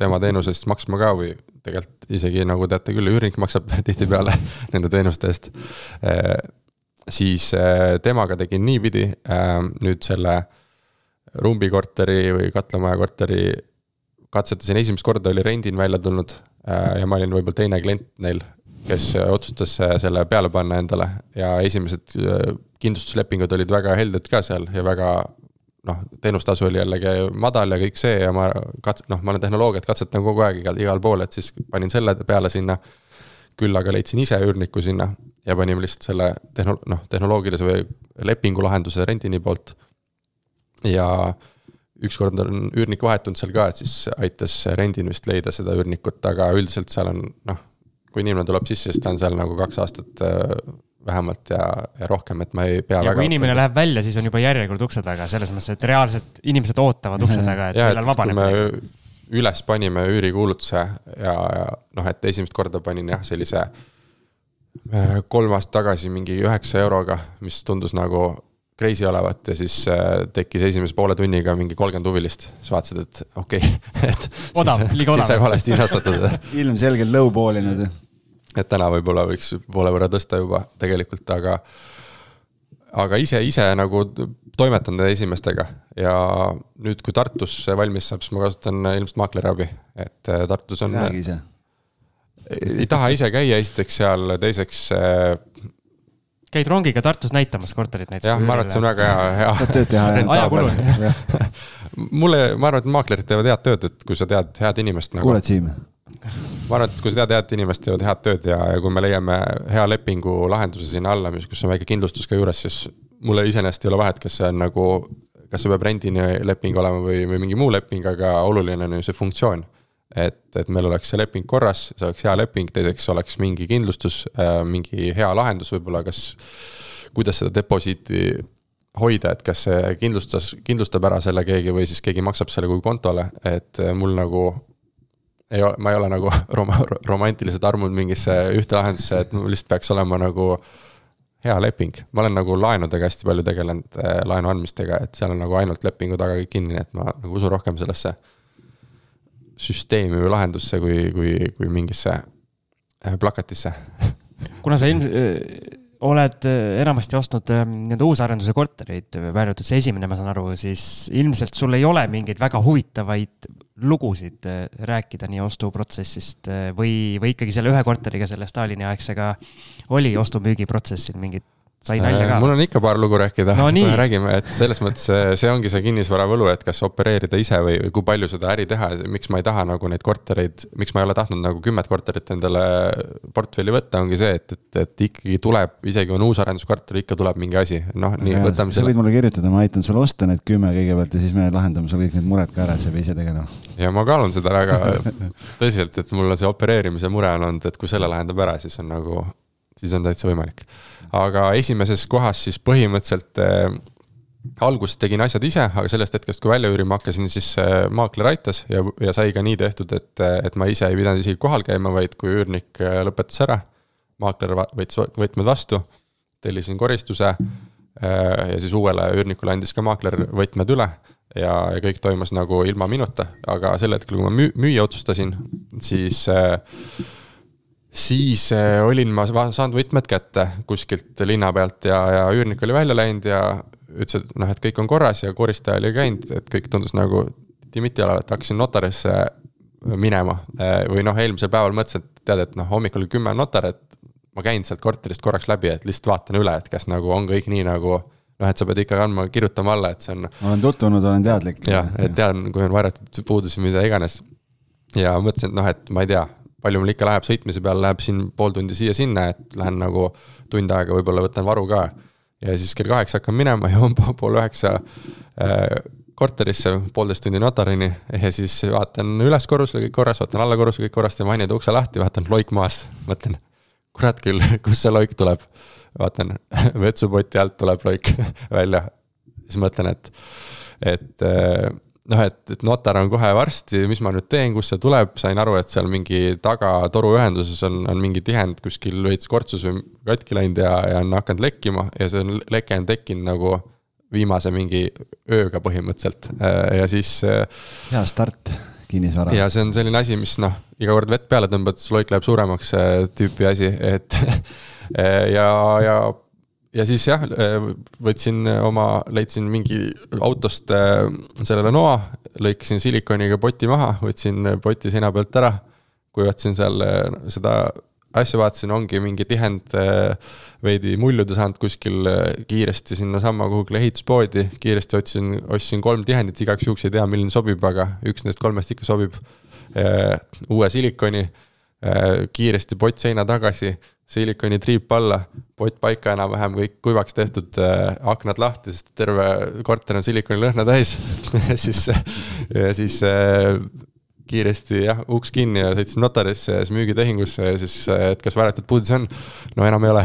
tema teenuse eest maksma ka või tegelikult isegi nagu teate küll, üürnik maksab <laughs> tihtipeale nende teenuste eest äh,. siis äh, temaga tegin niipidi äh,, nüüd selle rumbikorteri või katlamaja korteri katsetasin esimest korda, oli rendin välja tulnud Äh, ja ma olin võib-olla teine klient neil, kes äh, otsustas äh, selle peale panna endale ja esimesed kindlustuslepingud olid väga helded ka seal ja väga noh, teenustasu oli jällegi madal ja kõik see ja ma kats-, noh, ma olen tehnoloogiat katsetan kogu aeg igal, igal pool, et siis panin selle peale sinna. küll aga leidsin ise üürniku sinna ja panime lihtsalt selle tehno-, noh, tehnoloogilise või lepingulahenduse rendini poolt. ja ükskord on üürnik vahetunud seal ka, et siis aitas rendin vist leida seda üürnikut, aga üldiselt seal on noh, kui inimene tuleb sisse, siis ta on seal nagu kaks aastat äh, vähemalt ja, ja rohkem, et ma ei pea. ja väga kui inimene läheb välja, siis on juba järjekord ukse taga, selles mõttes, et reaalselt inimesed ootavad ukse taga, et millal vabaneb. üles panime üürikuulutuse ja, ja noh, et esimest korda panin jah, sellise äh, kolm aastat tagasi mingi üheksa euroga, mis tundus nagu crazy olevat ja siis äh, tekkis esimese poole tunniga mingi kolmkümmend huvilist. siis vaatasid, et okei okay, <laughs> et. odav, liiga odav. sai valesti hinnastatud ilmselgelt lowball-inud. et täna võib-olla võiks poole võrra tõsta juba tegelikult, aga. aga ise, ise nagu toimetan esimestega ja nüüd, kui Tartus valmis saab, siis ma kasutan ilmselt maakleri abi, et äh, Tartus on. räägi ise. ei taha ise käia, esiteks seal, teiseks äh, käid rongiga Tartus näitamas korterit näiteks? jah, ma arvan, et see on väga hea, hea. saab tööd teha. ajakulu. <laughs> mulle, ma arvan, et maaklerid teevad head tööd, et kui sa tead head inimest nagu.... kuuled, Siim? ma arvan, et kui sa tead head inimest, teevad head tööd ja, ja kui me leiame hea lepingu lahenduse sinna alla, mis, kus on väike kindlustus ka juures, siis mulle iseenesest ei ole vahet, kas see on nagu, kas see peab rendileping olema või, või mingi muu leping, aga oluline on ju see funktsioon. Et, et meil oleks see leping korras, see oleks hea leping, teiseks oleks mingi kindlustus äh,, mingi hea lahendus võib-olla, kas, kuidas seda deposiiti hoida, et kas see kindlustas, kindlustab ära selle keegi või siis keegi maksab selle kui kontole, et mul nagu ei ole, ma ei ole nagu <laughs> rom-, romantiliselt armunud mingisse ühte lahendusse, et mul lihtsalt peaks olema nagu hea leping. ma olen nagu laenudega hästi palju tegelenud, äh, laenu andmistega, et seal on nagu ainult lepingu taga kõik kinni, et ma nagu usun rohkem sellesse süsteemi või lahendusse, kui, kui, kui mingisse äh, plakatisse. <laughs> kuna sa ilm-, oled enamasti ostnud nii-öelda uusarenduse kortereid, välja arvatud see esimene, ma saan aru, siis ilmselt sul ei ole mingeid väga huvitavaid lugusid äh, rääkida nii ostuprotsessist äh, või, või ikkagi selle ühe korteriga, selle Stalini aegsega oli ostu-müügiprotsessil mingit sai nalja ka? Äh, mul on ikka paar lugu rääkida no,, me räägime, et selles mõttes see ongi see kinnisvara võlu, et kas opereerida ise või kui palju seda äri teha, miks ma ei taha nagu neid kortereid, miks ma ei ole tahtnud nagu kümmet korterit endale portfelli võtta, ongi see, et, et, et ikkagi tuleb, isegi on uus arenduskorter, ikka tuleb mingi asi, noh, nii võtame selle. sa võid mulle kirjutada, ma aitan sul osta need kümme kõigepealt ja siis me lahendame sul kõik need mured ka ära, et sa ei pea ise tegelema. ja ma kaalun seda väga tõsiselt, et mul on see opereerimise mure on olnud, et kui selle lahendab ära, siis on nagu, siis on täitsa võimalik aga esimeses kohas siis põhimõtteliselt äh, alguses tegin asjad ise, aga sellest hetkest, kui välja üürima hakkasin, siis äh, maakler aitas ja, ja sai ka nii tehtud, et, et ma ise ei pidanud isegi kohal käima, vaid kui üürnik äh, lõpetas ära, maakler võttis võtmed vastu, tellisin koristuse ja siis uuele üürnikule andis ka maakler võtmed üle ja, ja kõik toimus nagu ilma minuta, aga sel hetkel, kui ma müü-, müüa otsustasin, siis äh, siis äh, olin ma saanud võtmed kätte kuskilt linna pealt ja, ja üürnik oli välja läinud ja ütles, et noh, et kõik on korras ja koristaja oli käinud, et kõik tundus nagu timiti olevat, hakkasin notarisse minema. Äh, või noh, eelmisel päeval mõtlesin, et tead, et noh, hommikul kümme notar, et ma käin sealt korterist korraks läbi, et lihtsalt vaatan üle, et kas nagu on kõik nii nagu noh, et sa pead ikkagi andma, kirjutama alla, et see on. olen tutvunud, olen teadlik. jah, et tean, kui on varjatud puudusi, mida iganes. ja mõtlesin, et noh, et ma ei tea palju mul ikka läheb sõitmise peale, läheb siin pool tundi siia-sinna, et lähen nagu tund aega võib-olla võtan varu ka. ja siis kell kaheksa hakkan minema, <laughs> jõuan pool üheksa äh, korterisse, poolteist tundi notarini ja siis vaatan üles korrusele kõik korras, vaatan alla korrusele kõik korras, teen vannide ukse lahti, vaatan loik maas, mõtlen, kurat küll, <laughs> kust see loik tuleb. vaatan <laughs> vetsupoti alt tuleb loik välja, siis mõtlen, et, et äh, noh, et, et notar on kohe varsti, mis ma nüüd teen, kust see tuleb, sain aru, et seal mingi taga toruühenduses on, on mingi tihend kuskil veits kortsus või katki läinud ja, ja on hakanud lekkima ja see on, leke on tekkinud nagu viimase mingi ööga põhimõtteliselt ja siis. hea start kinnisvara. ja see on selline asi, mis noh, iga kord vett peale tõmbad, siis loik läheb suuremaks tüüpi asi, et <laughs> ja, ja ja siis jah, võtsin oma, leidsin mingi autost äh, sellele noa, lõikasin silikoniga poti maha, võtsin poti seina pealt ära. kuivatasin seal äh, seda asja, vaatasin, ongi mingi tihend äh, veidi muljuda saanud kuskil kiiresti sinnasamma kuhugi ehituspoodi. kiiresti otsisin, ostsin kolm tihendit, igaks juhuks ei tea, milline sobib, aga üks nendest kolmest ikka sobib. uue silikoni, kiiresti pott seina tagasi silikoni triip alla, pott paika enam-vähem, kõik kuivaks tehtud äh,, aknad lahti, sest terve korter on silikoni lõhna täis. <laughs> Siis, ja siis äh, kiiresti jah, uks kinni ja sõitsin notarisse ja siis müügitehingusse ja siis, et kas vääratud puudus on. no enam ei ole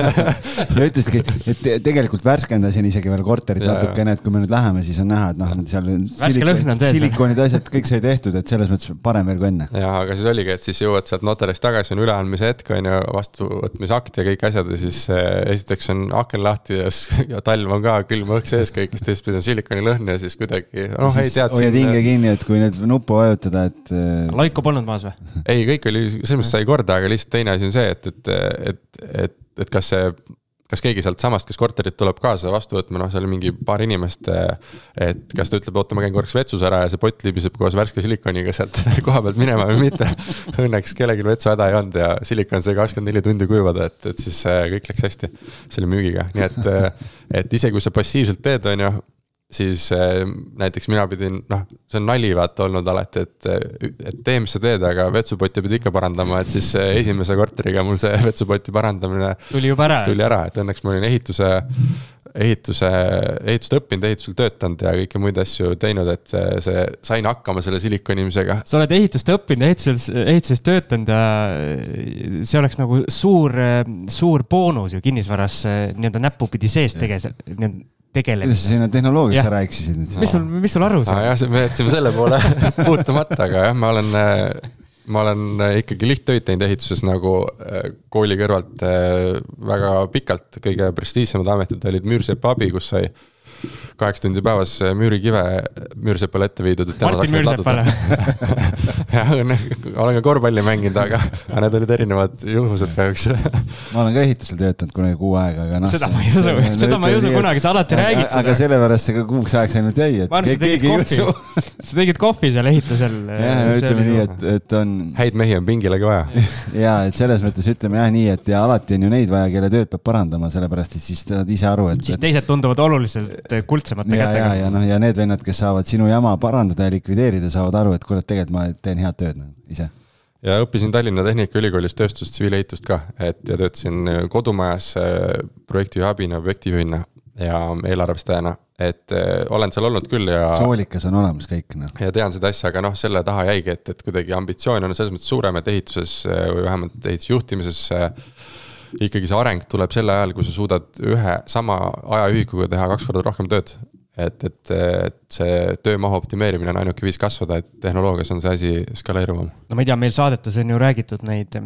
<laughs> ja ütlesidki, et tegelikult värskendasin isegi veel korterit ja, natukene, et kui me nüüd läheme, siis on näha, et noh, seal. värske lõhn on sees. silikoonid, asjad, kõik sai tehtud, et selles mõttes parem veel kui enne. ja, aga siis oligi, et siis jõuad sealt notarist tagasi, on üleandmise hetk, on ju, vastuvõtmise akt ja kõik asjad ja siis eh, esiteks on aken lahti ja, <laughs> ja talv on ka külm õhk sees kõigist, teistpidi on silikoni lõhn ja siis kuidagi, noh, ei tead. hoiad hinge kinni, et kui nüüd nuppu vajutada ütelda, et. Äh, laiku polnud maas või? <laughs> ei, kõik oli, selles mõttes sai korda, aga lihtsalt teine asi on see, et, et, et, et, et kas see kas keegi sealtsamast, kes korterit tuleb kaasa vastu võtma, noh, seal oli mingi paar inimest. et kas ta ütleb, oota, ma käin korraks vetsus ära ja see pott libiseb koos värske silikoniga sealt <laughs> koha pealt minema või mitte. Õnneks kellelgi vetsuhäda ei olnud ja silikon sai kakskümmend neli tundi kuivada, et, et siis äh, kõik läks hästi selle müügiga, nii et, äh, et isegi kui sa passiivselt teed, on ju siis äh, näiteks mina pidin, noh, see on nali vaata olnud alati, et, et tee, mis sa teed, aga vetsupotti pead ikka parandama, et siis esimese korteriga mul see <laughs> vetsupoti parandamine. tuli juba ära. tuli ära, et õnneks ma olin ehituse, ehituse, ehitust õppinud, ehitusel töötanud ja kõiki muid asju teinud, et see, sain hakkama selle silikonimisega. sa oled ehitust õppinud, ehituses, ehituses töötanud ja see oleks nagu suur, suur boonus ju kinnisvaras nii-öelda näpupidi sees tegelikult, nii-öelda tegeleda. kuidas sa sinna tehnoloogiasse ära eksisid nüüd? mis sul, mis sul aru sai? jah, me jätsime selle poole <laughs> puutumata, aga jah, ma olen, ma olen ikkagi lihttöid teinud ehituses nagu äh, kooli kõrvalt äh, väga pikalt. kõige prestiižsemad ametid olid Müürsepa abi, kus sai kaheksa tundi päevas müürikive Müürsepale ette viidud. Martin Müürsepale <laughs> jah, olen ka korvpalli mänginud, aga, aga need olid erinevad juhused kahjuks ma olen ka ehitusel töötanud kunagi kuu aega, aga noh. seda ma ei usu, seda ma ei usu kunagi, sa alati räägid seda. aga sellepärast see ka kuuks ajaks ainult jäi, et keegi, keegi ei usu. sa tegid kohvi seal ehitusel. jah, ütleme nii, et, et on. häid mehi on pingilegi vaja. <laughs> ja, et selles mõttes ütleme jah nii, et ja alati on ju neid vaja, kelle tööd peab parandama, sellepärast et siis saad ise aru, et. siis teised tunduvad oluliselt kuldsemate ja, kätega. ja, ja noh, ja need vennad, kes saavad sinu jama parandada ja likvideerida, saavad aru, et kurat, tegelikult ma teen head tööd nagu, ise ja õppisin Tallinna Tehnikaülikoolis tööstus tsiviilehitust ka, et ja töötasin kodumajas äh, projektijuhi abina, objektijuhina ja eelarvestajana, et äh, olen seal olnud küll ja. soolikas on olemas kõik noh. ja tean seda asja, aga noh, selle taha jäigi, et, et kuidagi ambitsioon on selles mõttes suurem, et ehituses äh, või vähemalt ehitusjuhtimises ikkagi see areng tuleb sel ajal, kui sa suudad ühe sama ajaühikuga teha kaks korda rohkem tööd. et, et, et see töömahu optimeerimine on ainuke viis kasvada, et tehnoloogias on see asi skaleeruvam. no ma ei tea, meil saadetes on ju räägitud neid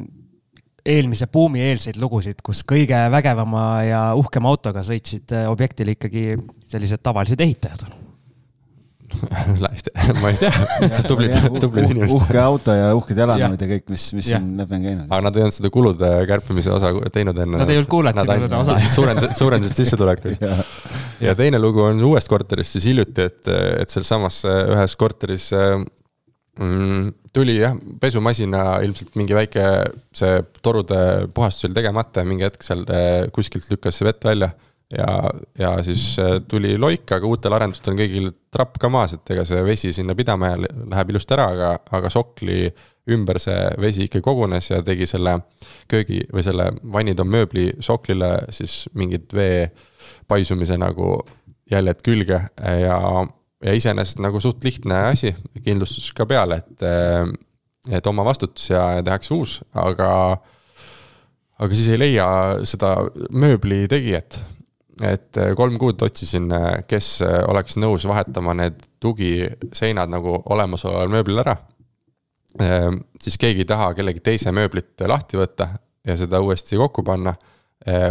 eelmise buumi eelseid lugusid, kus kõige vägevama ja uhkema autoga sõitsid objektile ikkagi sellised tavalised ehitajad <laughs> <laughs> ma ei tea, <laughs> tublid, tublid inimesed. uhke auto ja uhked jalanõud ja kõik, mis, mis siin läbi on käinud. aga nad ei olnud seda kulude kärpimise osa teinud enne. Nad ei olnud kuulanud sinu seda osa. suurendasid, suurendasid sissetulekuid ja. ja teine lugu on uuest korterist siis hiljuti, et, et sealsamas ühes korteris mm, tuli jah, pesumasina ilmselt mingi väike see torude puhastus oli tegemata ja mingi hetk seal eh, kuskilt lükkas vett välja ja, ja siis äh, tuli loik, aga uutel arendustel on kõigil trapp ka maas, et ega see vesi sinna pidama läheb ilusti ära, aga, aga sokli ümber see vesi ikkagi kogunes ja tegi selle köögi või selle vannitoa mööbli soklile siis mingid vee paisumise nagu jäljed külge. Ja, ja iseenesest nagu suht lihtne asi, kindlustus ka peale, et, äh, et oma vastutus ja tehakse uus, aga aga siis ei leia seda mööbli tegijat et äh, kolm kuud otsisin, äh, kes äh, oleks nõus vahetama need tugiseinad nagu olemasoleval mööblil ära. Siis keegi ei taha kellegi teise mööblit lahti võtta ja seda uuesti kokku panna.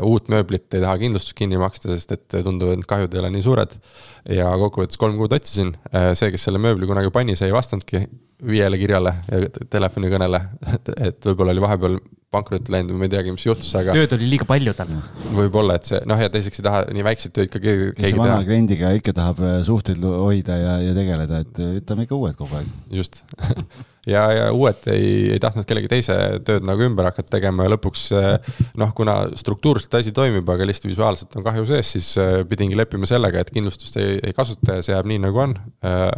uut mööblit ei taha kindlustust kinni maksta, sest et tunduvad, et kahjud ei ole nii suured. ja kokkuvõttes kolm kuud otsisin, see, kes selle mööbli kunagi pani, see ei vastanudki viiele kirjale ja telefonikõnele, et võib-olla oli vahepeal pankrotti läinud või ma ei teagi, mis juhtus, aga. tööd oli liiga palju tal. võib-olla, et see noh, ja teiseks ei taha nii väikseid töid ka keegi. kes vana teha. kliendiga ikka tahab suhteid hoida ja, ja tegeleda, et võtame ikka uued kogu aeg. just <laughs> ja, ja uued ei, ei tahtnud kellegi teise tööd nagu ümber hakata tegema ja lõpuks äh, noh, kuna struktuurselt asi toimib, aga lihtsalt visuaalselt on kahju sees, siis pidingi leppima sellega, et kindlustust ei, ei kasuta ja see jääb nii, nagu on.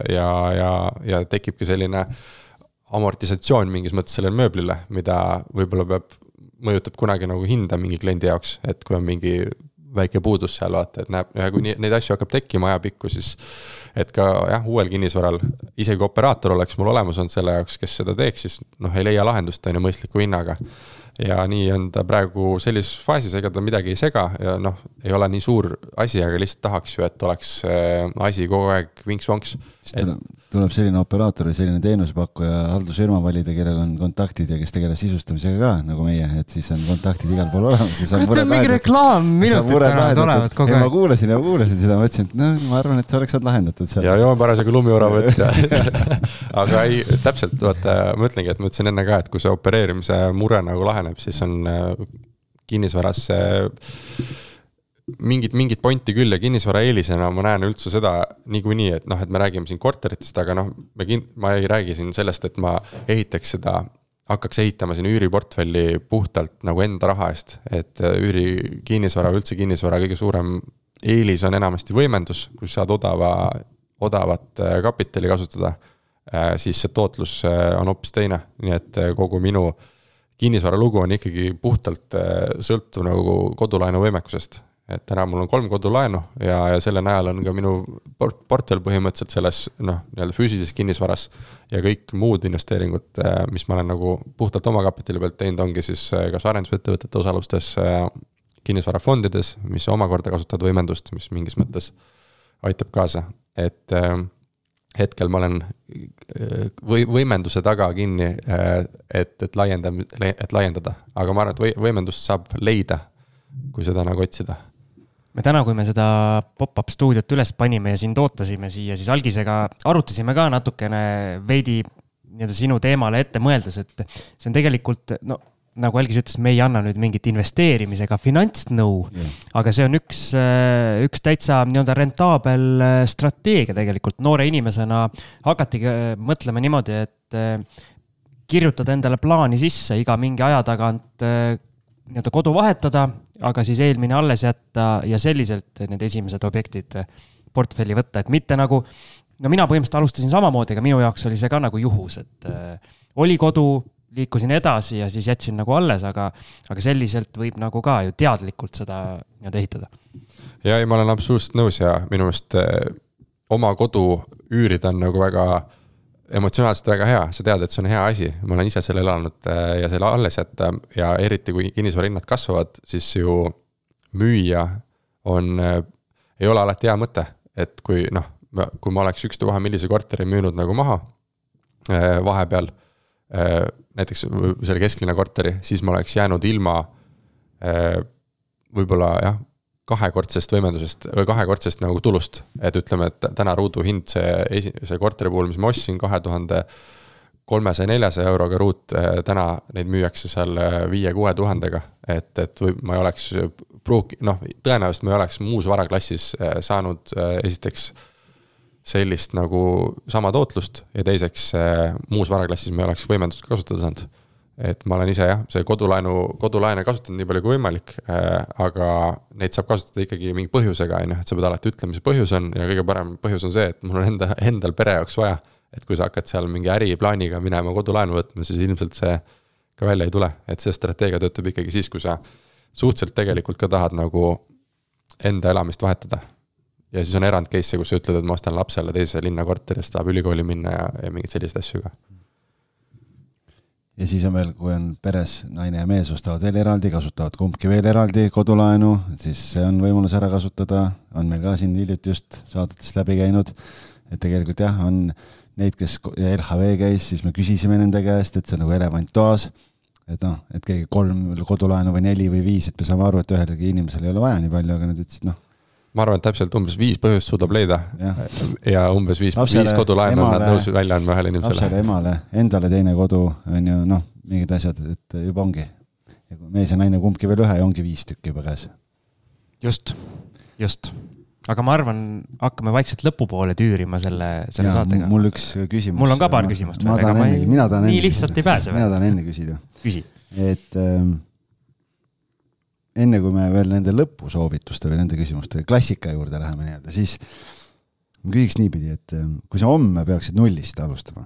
ja, ja, ja tekibki selline amortisatsioon mingis mõttes sellele mööblile, mida võib-olla peab, mõjutab kunagi nagu hinda mingi kliendi jaoks, et kui on mingi väike puudus seal vaata, et näeb, ja kui neid asju hakkab tekkima ajapikku, siis. Et ka jah, uuel kinnisvaral, isegi operaator oleks mul olemas olnud selle jaoks, kes seda teeks, siis noh, ei leia lahendust, on ju, mõistliku hinnaga ja nii on ta praegu sellises faasis, ega ta midagi ei sega ja noh, ei ole nii suur asi, aga lihtsalt tahaks ju, et oleks äh, asi kogu aeg vinks-vonks. Siis tuleb, tuleb selline operaator või selline teenusepakkuja haldusfirma valida, kellel on kontaktid ja kes tegeleb sisustamisega ka nagu meie, et siis on kontaktid igal pool olemas. see on mingi reklaam, minutid tagant olevad kogu aeg. ma kuulasin ja kuulasin seda, mõtlesin, et noh, ma arvan, et see oleks saanud lahendatud seal. ja joon parasjagu lumiorava ette <laughs> aga ei, täpselt, vaata, ma ütlengi, et ma ütlesin enne ka, et kui see opereerimise mure nagu laheneb, siis on äh, kinnisvaras see mingit, mingit pointi küll ja kinnisvara eelisena ma näen üldse seda niikuinii, et noh, et me räägime siin korteritest, aga noh, me kin-, ma ei räägi siin sellest, et ma ehitaks seda hakkaks ehitama siin üüriportfelli puhtalt nagu enda raha eest, et äh, üüri kinnisvara või üldse kinnisvara kõige suurem eelis on enamasti võimendus, kus saad odava, odavat äh, kapitali kasutada. Äh, siis see tootlus on hoopis teine, nii et kogu minu kinnisvara lugu on ikkagi puhtalt sõltuv nagu kodulaenu võimekusest et täna mul on kolm kodulaenu ja, ja selle najal on ka minu port-, portfell põhimõtteliselt selles noh, nii-öelda füüsilises kinnisvaras. ja kõik muud investeeringud, äh, mis ma olen nagu puhtalt omakapitali pealt teinud, ongi siis äh, kas arendusettevõtete osalustes, äh, kinnisvarafondides, mis omakorda kasutavad võimendust, mis mingis mõttes aitab kaasa, et hetkel ma olen või võimenduse taga kinni, et, et laiendam-, et laiendada, aga ma arvan, et või, võimendust saab leida, kui seda nagu otsida me täna, kui me seda pop-up stuudiot üles panime ja sind ootasime siia, siis Algisega arutasime ka natukene veidi nii-öelda sinu teemale ette mõeldes, et see on tegelikult no nagu Algis ütles, me ei anna nüüd mingit investeerimisega finantsnõu yeah., aga see on üks, üks täitsa nii-öelda rentaabel strateegia tegelikult. noore inimesena hakatigi mõtlema niimoodi, et kirjutada endale plaani sisse iga mingi aja tagant nii-öelda kodu vahetada, aga siis eelmine alles jätta ja selliselt need esimesed objektid portfelli võtta, et mitte nagu. no mina põhimõtteliselt alustasin samamoodi, aga minu jaoks oli see ka nagu juhus, et äh, oli kodu, liikusin edasi ja siis jätsin nagu alles, aga, aga selliselt võib nagu ka ju teadlikult seda nii-öelda ehitada. ja ei, ma olen absoluutselt nõus ja minu meelest äh, oma kodu üürida on nagu väga emotsionaalselt väga hea, sa tead, et see on hea asi, ma olen ise seal elanud äh, ja selle alles jätta ja eriti, kui kinnisvara hinnad kasvavad, siis ju müüa on, äh, ei ole alati hea mõte. et kui noh, kui ma oleks ükstapuha millise korteri müünud nagu maha äh, vahepeal, näiteks selle kesklinna korteri, siis ma oleks jäänud ilma võib-olla jah kahekordsest võimendusest või kahekordsest nagu tulust. et ütleme, et täna ruuduhind, see esi-, see korteri puhul, mis ma ostsin kahe tuhande kolmesaja, neljasaja euroga ruut, eh, täna neid müüakse seal eh, viie-kuue tuhandega. et, et või ma ei oleks pruuki-, noh, tõenäoliselt ma ei oleks muus varaklassis eh, saanud esiteks sellist nagu sama tootlust ja teiseks muus varaklassis ma ei oleks võimendust kasutada saanud et ma olen ise jah, see kodulaenu, kodulaene kasutanud nii palju kui võimalik äh,, aga neid saab kasutada ikkagi mingi põhjusega, on ju, et sa pead alati ütlema, mis põhjus on ja kõige parem põhjus on see, et mul on enda, endal pere jaoks vaja. et kui sa hakkad seal mingi äriplaaniga minema kodulaenu võtma, siis ilmselt see ka välja ei tule, et see strateegia töötab ikkagi siis, kui sa suhteliselt tegelikult ka tahad nagu enda elamist vahetada. ja siis on erand case'e, kus sa ütled, et ma ostan lapsele teise linna korteris, tahab ülikooli minna ja, ja mingeid selliseid asju ka ja siis on veel, kui on peres naine ja mees ostavad veel eraldi, kasutavad kumbki veel eraldi kodulaenu, siis see on võimalus ära kasutada, on meil ka siin hiljuti just saadetest läbi käinud. et tegelikult jah, on neid, kes LHV käis, siis me küsisime nende käest, et see on nagu elevant toas. et noh, et keegi kolm kodulaenu või neli või viis, et me saame aru, et ühelgi inimesel ei ole vaja nii palju, aga nad ütlesid noh ma arvan, et täpselt umbes viis põhjust suudab leida ja, ja umbes viis, viis kodulaenu on nad nõus välja andma ühele inimesele. lapsele, emale, endale teine kodu on ju noh, mingid asjad, et juba ongi. mees ja naine kumbki veel ühe ja ongi viis tükki juba käes. just, just aga ma arvan, hakkame vaikselt lõpupoole tüürima selle, selle ja, saatega. mul üks küsimus. mul on ka paar küsimust veel, ega ma ei, nii enne, lihtsalt ei pääse mina tahan enne küsida. küsi. et ähm, enne kui me veel nende lõpusoovituste või nende küsimuste klassika juurde läheme nii-öelda, siis ma küsiks niipidi, et ähm, kui sa homme peaksid nullist alustama,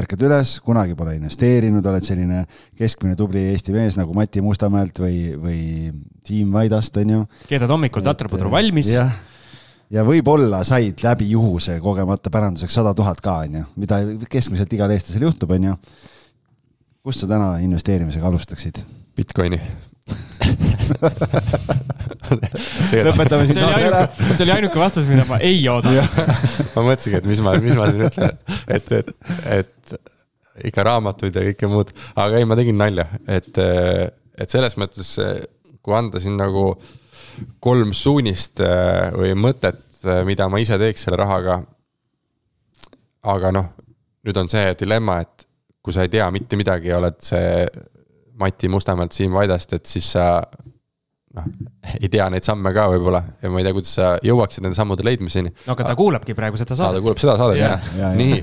ärkad üles, kunagi pole investeerinud, oled selline keskmine tubli Eesti mees nagu Mati Mustamäelt või, või Siim Vaidast, on ju. keedad hommikul tatrapudru valmis. jah, ja võib-olla said läbi juhuse kogemata päranduseks sada tuhat ka, on ju, mida keskmiselt igal eestlasel juhtub, on ju. kust sa täna investeerimisega alustaksid? Bitcoini lõpetame siin saate ära. see oli ainuke vastus, mida ma ei oodanud ma mõtlesingi, et mis ma, mis ma siin ütlen, et, et, et ikka raamatuid ja kõike muud, aga ei, ma tegin nalja, et, et selles mõttes, kui anda siin nagu kolm suunist või mõtet, mida ma ise teeks selle rahaga. aga noh, nüüd on see dilemma, et kui sa ei tea mitte midagi ja oled see Mati Mustamäelt, Siim Vaidast, et siis sa noh, ei tea neid samme ka võib-olla ja ma ei tea, kuidas sa jõuaksid nende sammude leidmiseni. no aga ta kuulabki praegu seda saadet. ta kuulab seda saadet jah ja, ja, nii,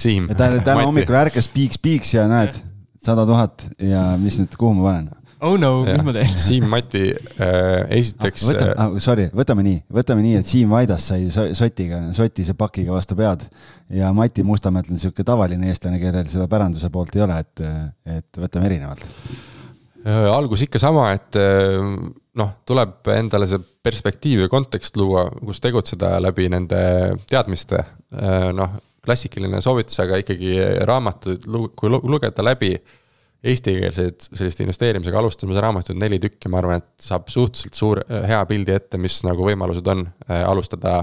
Siim. ta täna hommikul ärkas piiks-piiks ja näed, sada tuhat ja mis nüüd, kuhu ma panen? Oh no, mis ma teen? <laughs> Siim Mati äh,, esiteks ah,. võtame ah,, sorry, võtame nii, võtame nii, et Siim Vaidas sai sotiga, sotise pakiga vastu pead. ja Mati Mustamäelt on sihuke tavaline eestlane, kellel seda päranduse poolt ei ole, et, et võtame erinevalt äh,. algus ikka sama, et äh, noh, tuleb endale see perspektiiv ja kontekst luua, kus tegutseda läbi nende teadmiste. Äh, noh, klassikaline soovitus, aga ikkagi raamatud, kui lugeda läbi eestikeelseid selliste investeerimisega alustamise raamatuid neli tükki, ma arvan, et saab suhteliselt suur, hea pildi ette, mis nagu võimalused on äh, alustada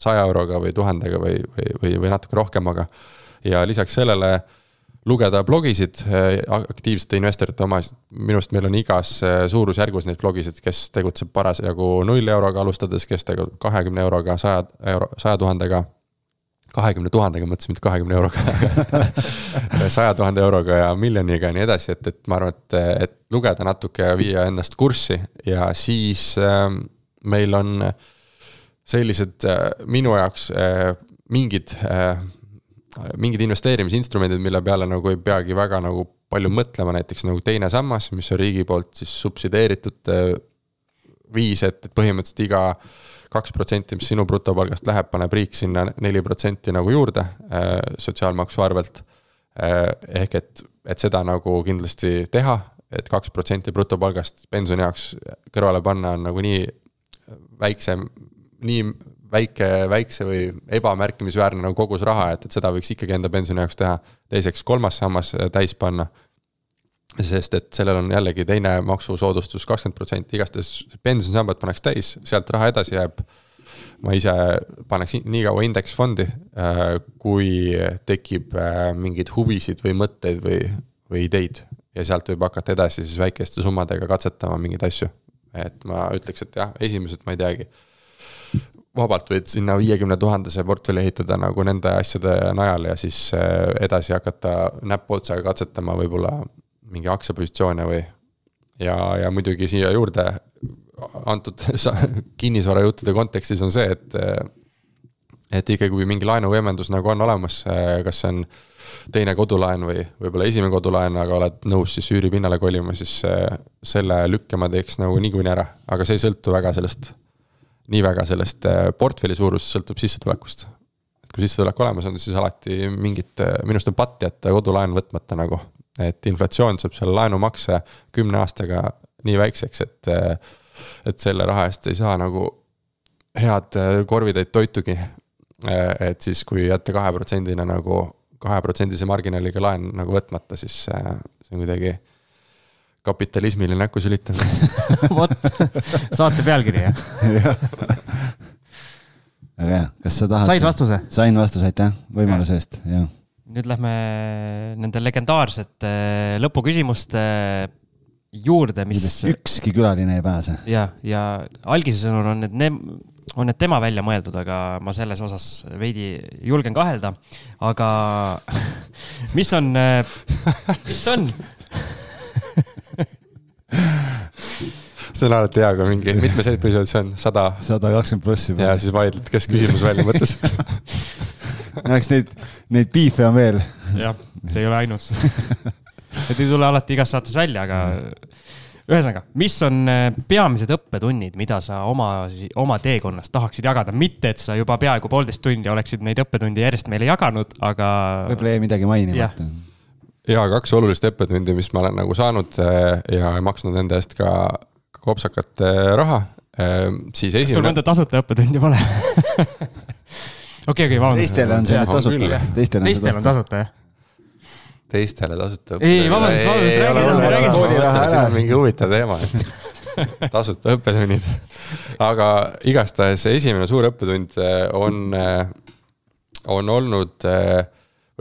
saja euroga või tuhandega või, või, või, või natuke rohkemaga. ja lisaks sellele lugeda blogisid äh, aktiivsete investorite omasid, minu arust meil on igas äh, suurusjärgus neid blogisid, kes tegutseb parasjagu null euroga alustades, kes tegutseb kahekümne euroga, saja euro, saja tuhandega kahekümne tuhandega mõtlesin, mitte kahekümne euroga. <laughs> saja tuhande euroga ja miljoniga ja nii edasi, et, et ma arvan, et, et lugeda natuke ja viia ennast kurssi. ja siis äh, meil on sellised äh, minu jaoks äh, mingid äh,, mingid investeerimisinstrumendid, mille peale nagu ei peagi väga nagu palju mõtlema, näiteks nagu teine sammas, mis on riigi poolt siis subsideeritud äh, viis, et, et põhimõtteliselt iga äh, kaks protsenti, mis sinu brutopalgast läheb, paneb riik sinna neli protsenti nagu juurde äh, sotsiaalmaksu arvelt. Äh, ehk et, et seda nagu kindlasti teha, et kaks protsenti brutopalgast pensioni jaoks kõrvale panna on nagu nii väikse, nii väike, väikse või ebamärkimisväärne nagu kogus raha, et, et seda võiks ikkagi enda pensioni jaoks teha. teiseks, kolmas sammas täis panna sest et sellel on jällegi teine maksusoodustus, kakskümmend protsenti, igastahes pensionisambad pannakse täis, sealt raha edasi jääb. ma ise paneks nii kaua indeksfondi, äh, kui tekib äh, mingeid huvisid või mõtteid või, või ideid. ja sealt võib hakata edasi siis väikeste summadega katsetama mingeid asju. et ma ütleks, et jah, esimesed ma ei teagi vabalt võid sinna viiekümne tuhandese portfelli ehitada nagu nende asjade najal ja siis äh, edasi hakata näpuotsaga katsetama võib-olla mingi aktsiapositsioone või. ja, ja muidugi siia juurde antud <laughs> kinnisvarajuttude kontekstis on see, et. et ikkagi, kui mingi laenuvõimendus nagu on olemas, kas see on teine kodulaen või võib-olla esimene kodulaen, aga oled nõus siis üüripinnale kolima, siis selle lükke ma teeks nagu niikuinii ära, aga see ei sõltu väga sellest. nii väga sellest portfelli suurusest sõltub sissetulekust. et kui sissetulek olemas on, siis alati mingit, minu arust on patt jätta kodulaen võtmata nagu et inflatsioon saab selle laenumakse kümne aastaga nii väikseks, et, et selle raha eest ei saa nagu head korvitäit toitugi. et siis, kui jätta kaheprotsendine nagu, kaheprotsendise marginaaliga laen nagu võtmata, siis see on kuidagi kapitalismile näkku sülitamine <laughs> vot, saate pealkiri jah väga hea, kas sa tahad? said vastuse? sain vastuse, aitäh võimaluse eest, jah nüüd lähme nende legendaarsete lõpuküsimuste juurde, mis. ükski külaline ei pääse. ja, ja algise sõnul on need, on need tema välja mõeldud, aga ma selles osas veidi julgen kahelda. aga <laughs> mis on, mis on see on alati hea, kui mingi, mitmes episood see on, sada? sada kakskümmend pluss juba. ja siis vaidled, kes küsimuse välja mõtles <laughs> <laughs> eks neid, neid beef'e on veel. jah, see ei ole ainus <laughs> Need ei tule alati igas saates välja, aga ühesõnaga, mis on äh, peamised õppetunnid, mida sa oma, oma teekonnast tahaksid jagada, mitte et sa juba peaaegu poolteist tundi oleksid neid õppetunde järjest meile jaganud, aga. võib-olla jäi midagi mainimata. ja kaks olulist õppetundi, mis ma olen nagu saanud äh, ja maksnud nende eest ka, ka kopsakat äh, raha, siis esimene. sul mõnda tasuta õppetundi pole <laughs> okei, okei, vabandust. teistele on see nüüd tasuta, teistele on tasuta, jah teistele tasuta õppe. ei, vabandust, vabandust, räägi, räägi. on mingi huvitav teema, et <laughs> tasuta õppetunnid. aga igastahes esimene suur õppetund eh, on, eh, on olnud, eh,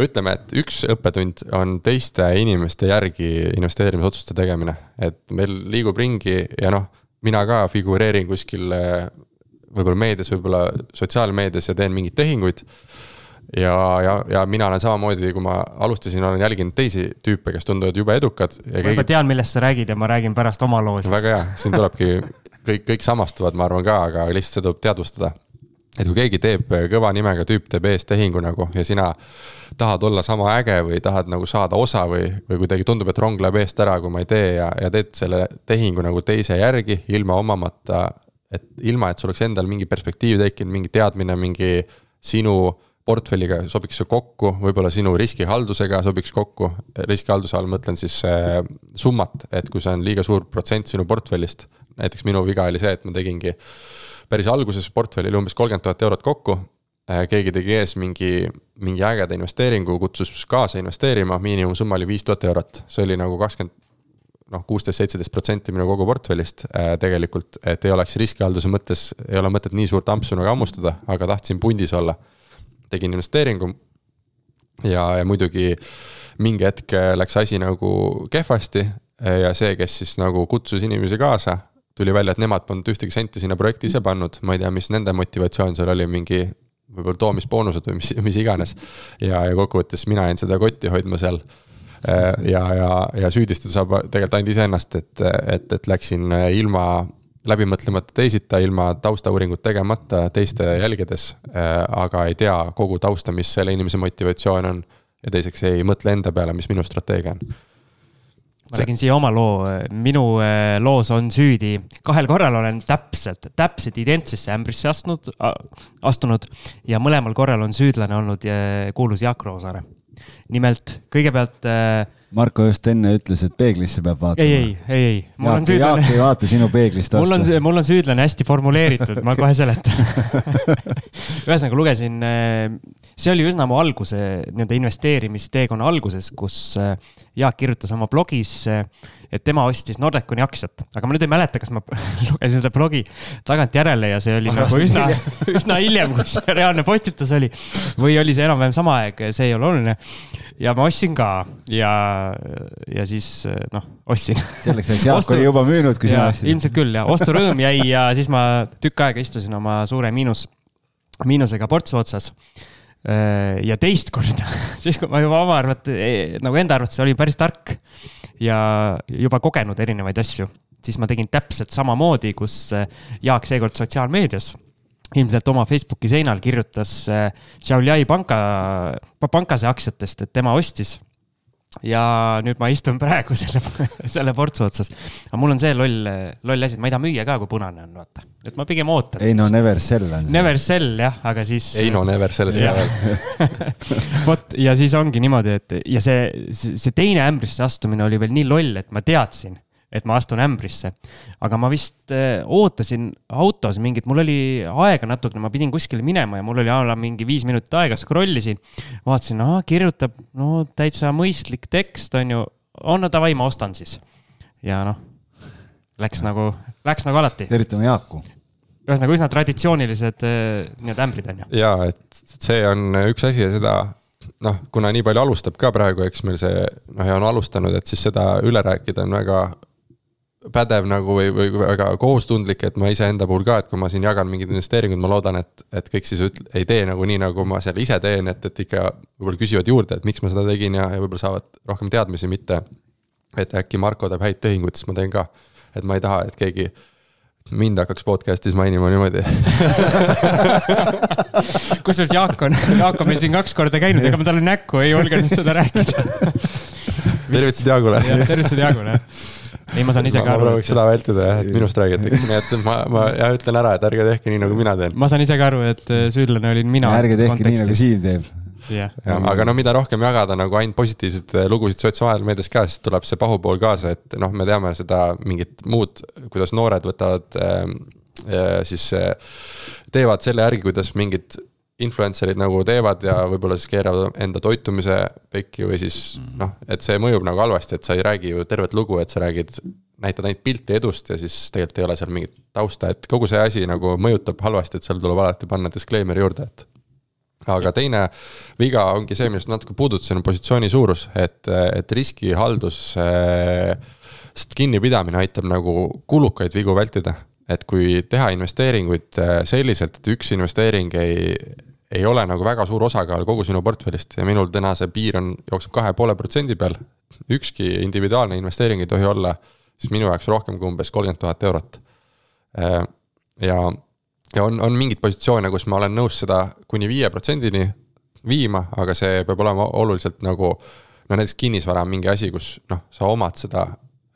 ütleme, et üks õppetund on teiste inimeste järgi investeerimisotsuste tegemine. et meil liigub ringi ja noh, mina ka figureerin kuskil võib-olla meedias, võib-olla sotsiaalmeedias ja teen mingeid tehinguid. ja, ja, ja mina olen samamoodi, kui ma alustasin, olen jälginud teisi tüüpe, kes tunduvad jube edukad. ma juba keegi... tean, millest sa räägid ja ma räägin pärast oma loo siis. väga hea, siin tulebki kõik, kõik samastuvad, ma arvan ka, aga lihtsalt seda tuleb teadvustada. et kui keegi teeb kõva nimega tüüp teeb eestehingu nagu ja sina tahad olla sama äge või tahad nagu saada osa või, või kuidagi tundub, et rong läheb eest ära, kui ma ei tee ja, ja teed selle tehingu nagu teise järgi ilma omamata. Et ilma, et sul oleks endal mingi perspektiiv tekkinud, mingi teadmine, mingi sinu portfelliga sobiks see kokku, võib-olla sinu riskihaldusega sobiks kokku. riskihalduse all mõtlen siis äh, summat, et kui see on liiga suur protsent sinu portfellist. näiteks minu viga oli see, et ma tegingi päris alguses portfellile umbes kolmkümmend tuhat eurot kokku äh,. keegi tegi ees mingi, mingi ägeda investeeringu, kutsus kaasa investeerima, miinimumsumma oli viis tuhat eurot, see oli nagu kakskümmend noh, kuusteist, seitseteist protsenti minu kogu portfellist äh, tegelikult, et ei oleks riskihalduse mõttes, ei ole mõtet nii suurt ampsu nagu hammustada, aga tahtsin pundis olla tegin investeeringu. ja, ja muidugi mingi hetk läks asi nagu kehvasti ja see, kes siis nagu kutsus inimesi kaasa, tuli välja, et nemad polnud ühtegi senti sinna projekti ise pannud, ma ei tea, mis nende motivatsioon seal oli, mingi võib-olla toomisboonused või mis, mis iganes. ja, ja kokkuvõttes mina jäin seda kotti hoidma seal. Ja, ja, ja süüdistada saab tegelikult ainult iseennast, et, et, et läksin ilma läbi mõtlemata teisita, ilma taustauuringut tegemata, teiste jälgedes, äh, aga ei tea kogu tausta, mis selle inimese motivatsioon on. ja teiseks ei mõtle enda peale, mis minu strateegia on. ma räägin siia oma loo, minu äh, loos on süüdi, kahel korral olen täpselt, täpselt identsesse ämbrisse astunud, astunud ja mõlemal korral on süüdlane olnud äh, kuulus Jaak Roosaare. Nimelt kõigepealt Marko just enne ütles, et peeglisse peab vaatama. ei, ei, ei, ei. Jaak, Jaak ei vaata sinu peeglist vastu. mul on, mul on süüdlane hästi formuleeritud, ma kohe seletan <laughs> ühesõnaga lugesin, äh, see oli üsna mu alguse, nii-öelda investeerimisteekonna alguses, kus äh, Jaak kirjutas oma blogis, äh, et tema ostis Nordeconi aktsiat, aga ma nüüd ei mäleta, kas ma <laughs> lugesin seda blogi tagantjärele ja see oli aga nagu üsna, <laughs> üsna hiljem, kui see reaalne postitus oli. või oli see enam-vähem sama aeg, see ei ole oluline ja ma ostsin ka ja, ja siis noh, ostsin. selleks ajaks Jaak Ostu... oli juba müünud, kui sina ostsid. ilmselt küll jah, osturõõm jäi ja siis ma tükk aega istusin oma suure miinus, miinusega portsu otsas äh, ja teist korda, <laughs> siis kui ma juba oma arvates, nagu enda arvates olin päris tark ja juba kogenud erinevaid asju, siis ma tegin täpselt samamoodi, kus äh, Jaak seekord sotsiaalmeedias ilmselt oma Facebooki seinal kirjutas äh, Xiaoliai panka, pankase aktsiatest, et tema ostis. ja nüüd ma istun praegu <laughs> selle, selle portsu otsas. aga mul on see loll, loll asi, et ma ei taha müüa ka, kui punane on, vaata. Et ma pigem ootan. ei no never sell on see. Never sell jah, aga siis. ei no never sell seda veel. <laughs> vot ja siis ongi niimoodi, et ja see, see teine ämbrisse astumine oli veel nii loll, et ma teadsin et ma astun ämbrisse. aga ma vist äh, ootasin autos mingit, mul oli aega natukene, ma pidin kuskile minema ja mul oli a la mingi viis minutit aega, scroll isin. vaatasin, ahah, kirjutab, no täitsa mõistlik tekst, on ju. on no davai, ma ostan siis. ja noh, läks nagu, läks nagu alati. tervitame Jaaku ühesõnaga üsna traditsioonilised äh, nii-öelda ämbrid on ju. ja, et see on üks asi ja seda noh, kuna nii palju alustab ka praegu, eks meil see noh, ja on alustanud, et siis seda üle rääkida on väga pädev nagu või, või väga kohustundlik, et ma iseenda puhul ka, et kui ma siin jagan mingeid investeeringuid, ma loodan, et, et kõik siis ütle, ei tee nagu nii, nagu ma seal ise teen, et, et ikka võib-olla küsivad juurde, et miks ma seda tegin ja, ja võib-olla saavad rohkem teadmisi, mitte. et äkki Marko teeb häid tehinguid, siis ma teen ka. Et ma ei taha, et keegi mind hakkaks podcast'is mainima niimoodi <laughs> kusjuures Jaak on, Jaak on meil siin kaks korda käinud, ega ma talle näkku ei julgenud seda rääkida <laughs> tervitused Jaagule. tervitused Jaagule ei, ma saan ise ka aru. ma prooviks seda vältida jah, et minust räägitakse, <laughs> nii et ma, ma ja ütlen ära, et ärge tehke nii, nagu mina teen. ma saan ise ka aru, et äh, süüdlane olin mina. ärge tehke kontekstis. nii, nagu Siim teeb. Yeah. Ja, aga no mida rohkem jagada nagu ainult positiivseid äh, lugusid sotsiaalmeedias ka, siis tuleb see pahupool kaasa, et noh, me teame seda mingit muud, kuidas noored võtavad äh, siis äh, teevad selle järgi, kuidas mingid influencer'id nagu teevad ja võib-olla siis keeravad enda toitumise pekki või siis mm. noh, et see mõjub nagu halvasti, et sa ei räägi ju tervet lugu, et sa räägid, näitad ainult pilti edust ja siis tegelikult ei ole seal mingit tausta, et kogu see asi nagu mõjutab halvasti, et seal tuleb alati panna disclaimer juurde, et. Aga teine viga ongi see, millest natuke puudutasin, on positsiooni suurus, et, et riskihaldus äh, kinnipidamine aitab nagu kulukaid vigu vältida et kui teha investeeringuid äh, selliselt, et üks investeering ei, ei ole nagu väga suur osakaal kogu sinu portfellist ja minul täna see piir on, jookseb kahe poole protsendi peal. ükski individuaalne investeering ei tohi olla siis minu jaoks rohkem kui umbes kolmkümmend tuhat eurot. ja, ja on, on mingeid positsioone, kus ma olen nõus seda kuni viie protsendini viima, aga see peab olema oluliselt nagu. no näiteks kinnisvara on mingi asi, kus noh, sa omad seda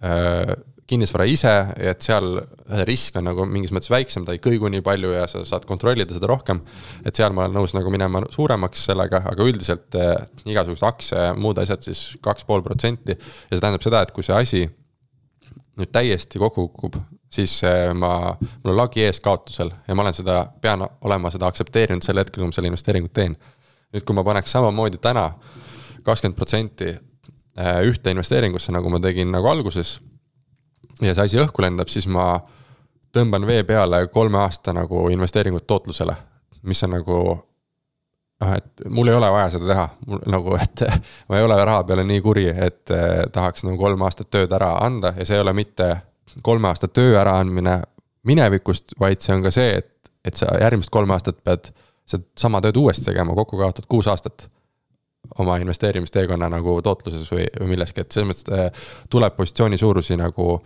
äh, kinnisvara ise, et seal risk on nagu mingis mõttes väiksem, ta ei kõigu nii palju ja sa saad kontrollida seda rohkem. et seal ma olen nõus nagu minema suuremaks sellega, aga üldiselt äh, igasugused aktsia ja muud asjad siis kaks pool protsenti. ja see tähendab seda, et kui see asi nüüd täiesti kokku kukub, siis äh, ma, mul on lagi ees kaotusel ja ma olen seda, pean olema seda aktsepteerinud sel hetkel, kui ma selle investeeringut teen. nüüd, kui ma paneks samamoodi täna kakskümmend protsenti äh, ühte investeeringusse, nagu ma tegin nagu alguses ja see asi õhku lendab, siis ma tõmban vee peale kolme aasta nagu investeeringut tootlusele, mis on nagu noh, et mul ei ole vaja seda teha, mul nagu, et <laughs> ma ei ole raha peale nii kuri, et eh, tahaks nagu kolm aastat tööd ära anda ja see ei ole mitte kolme aasta töö äraandmine. Minevikust, vaid see on ka see, et, et sa järgmised kolm aastat pead sedasama tööd uuesti tegema, kokku kaotad kuus aastat oma investeerimisteekonna nagu tootluses või, või milleski, et selles mõttes eh, tuleb positsiooni suurusi nagu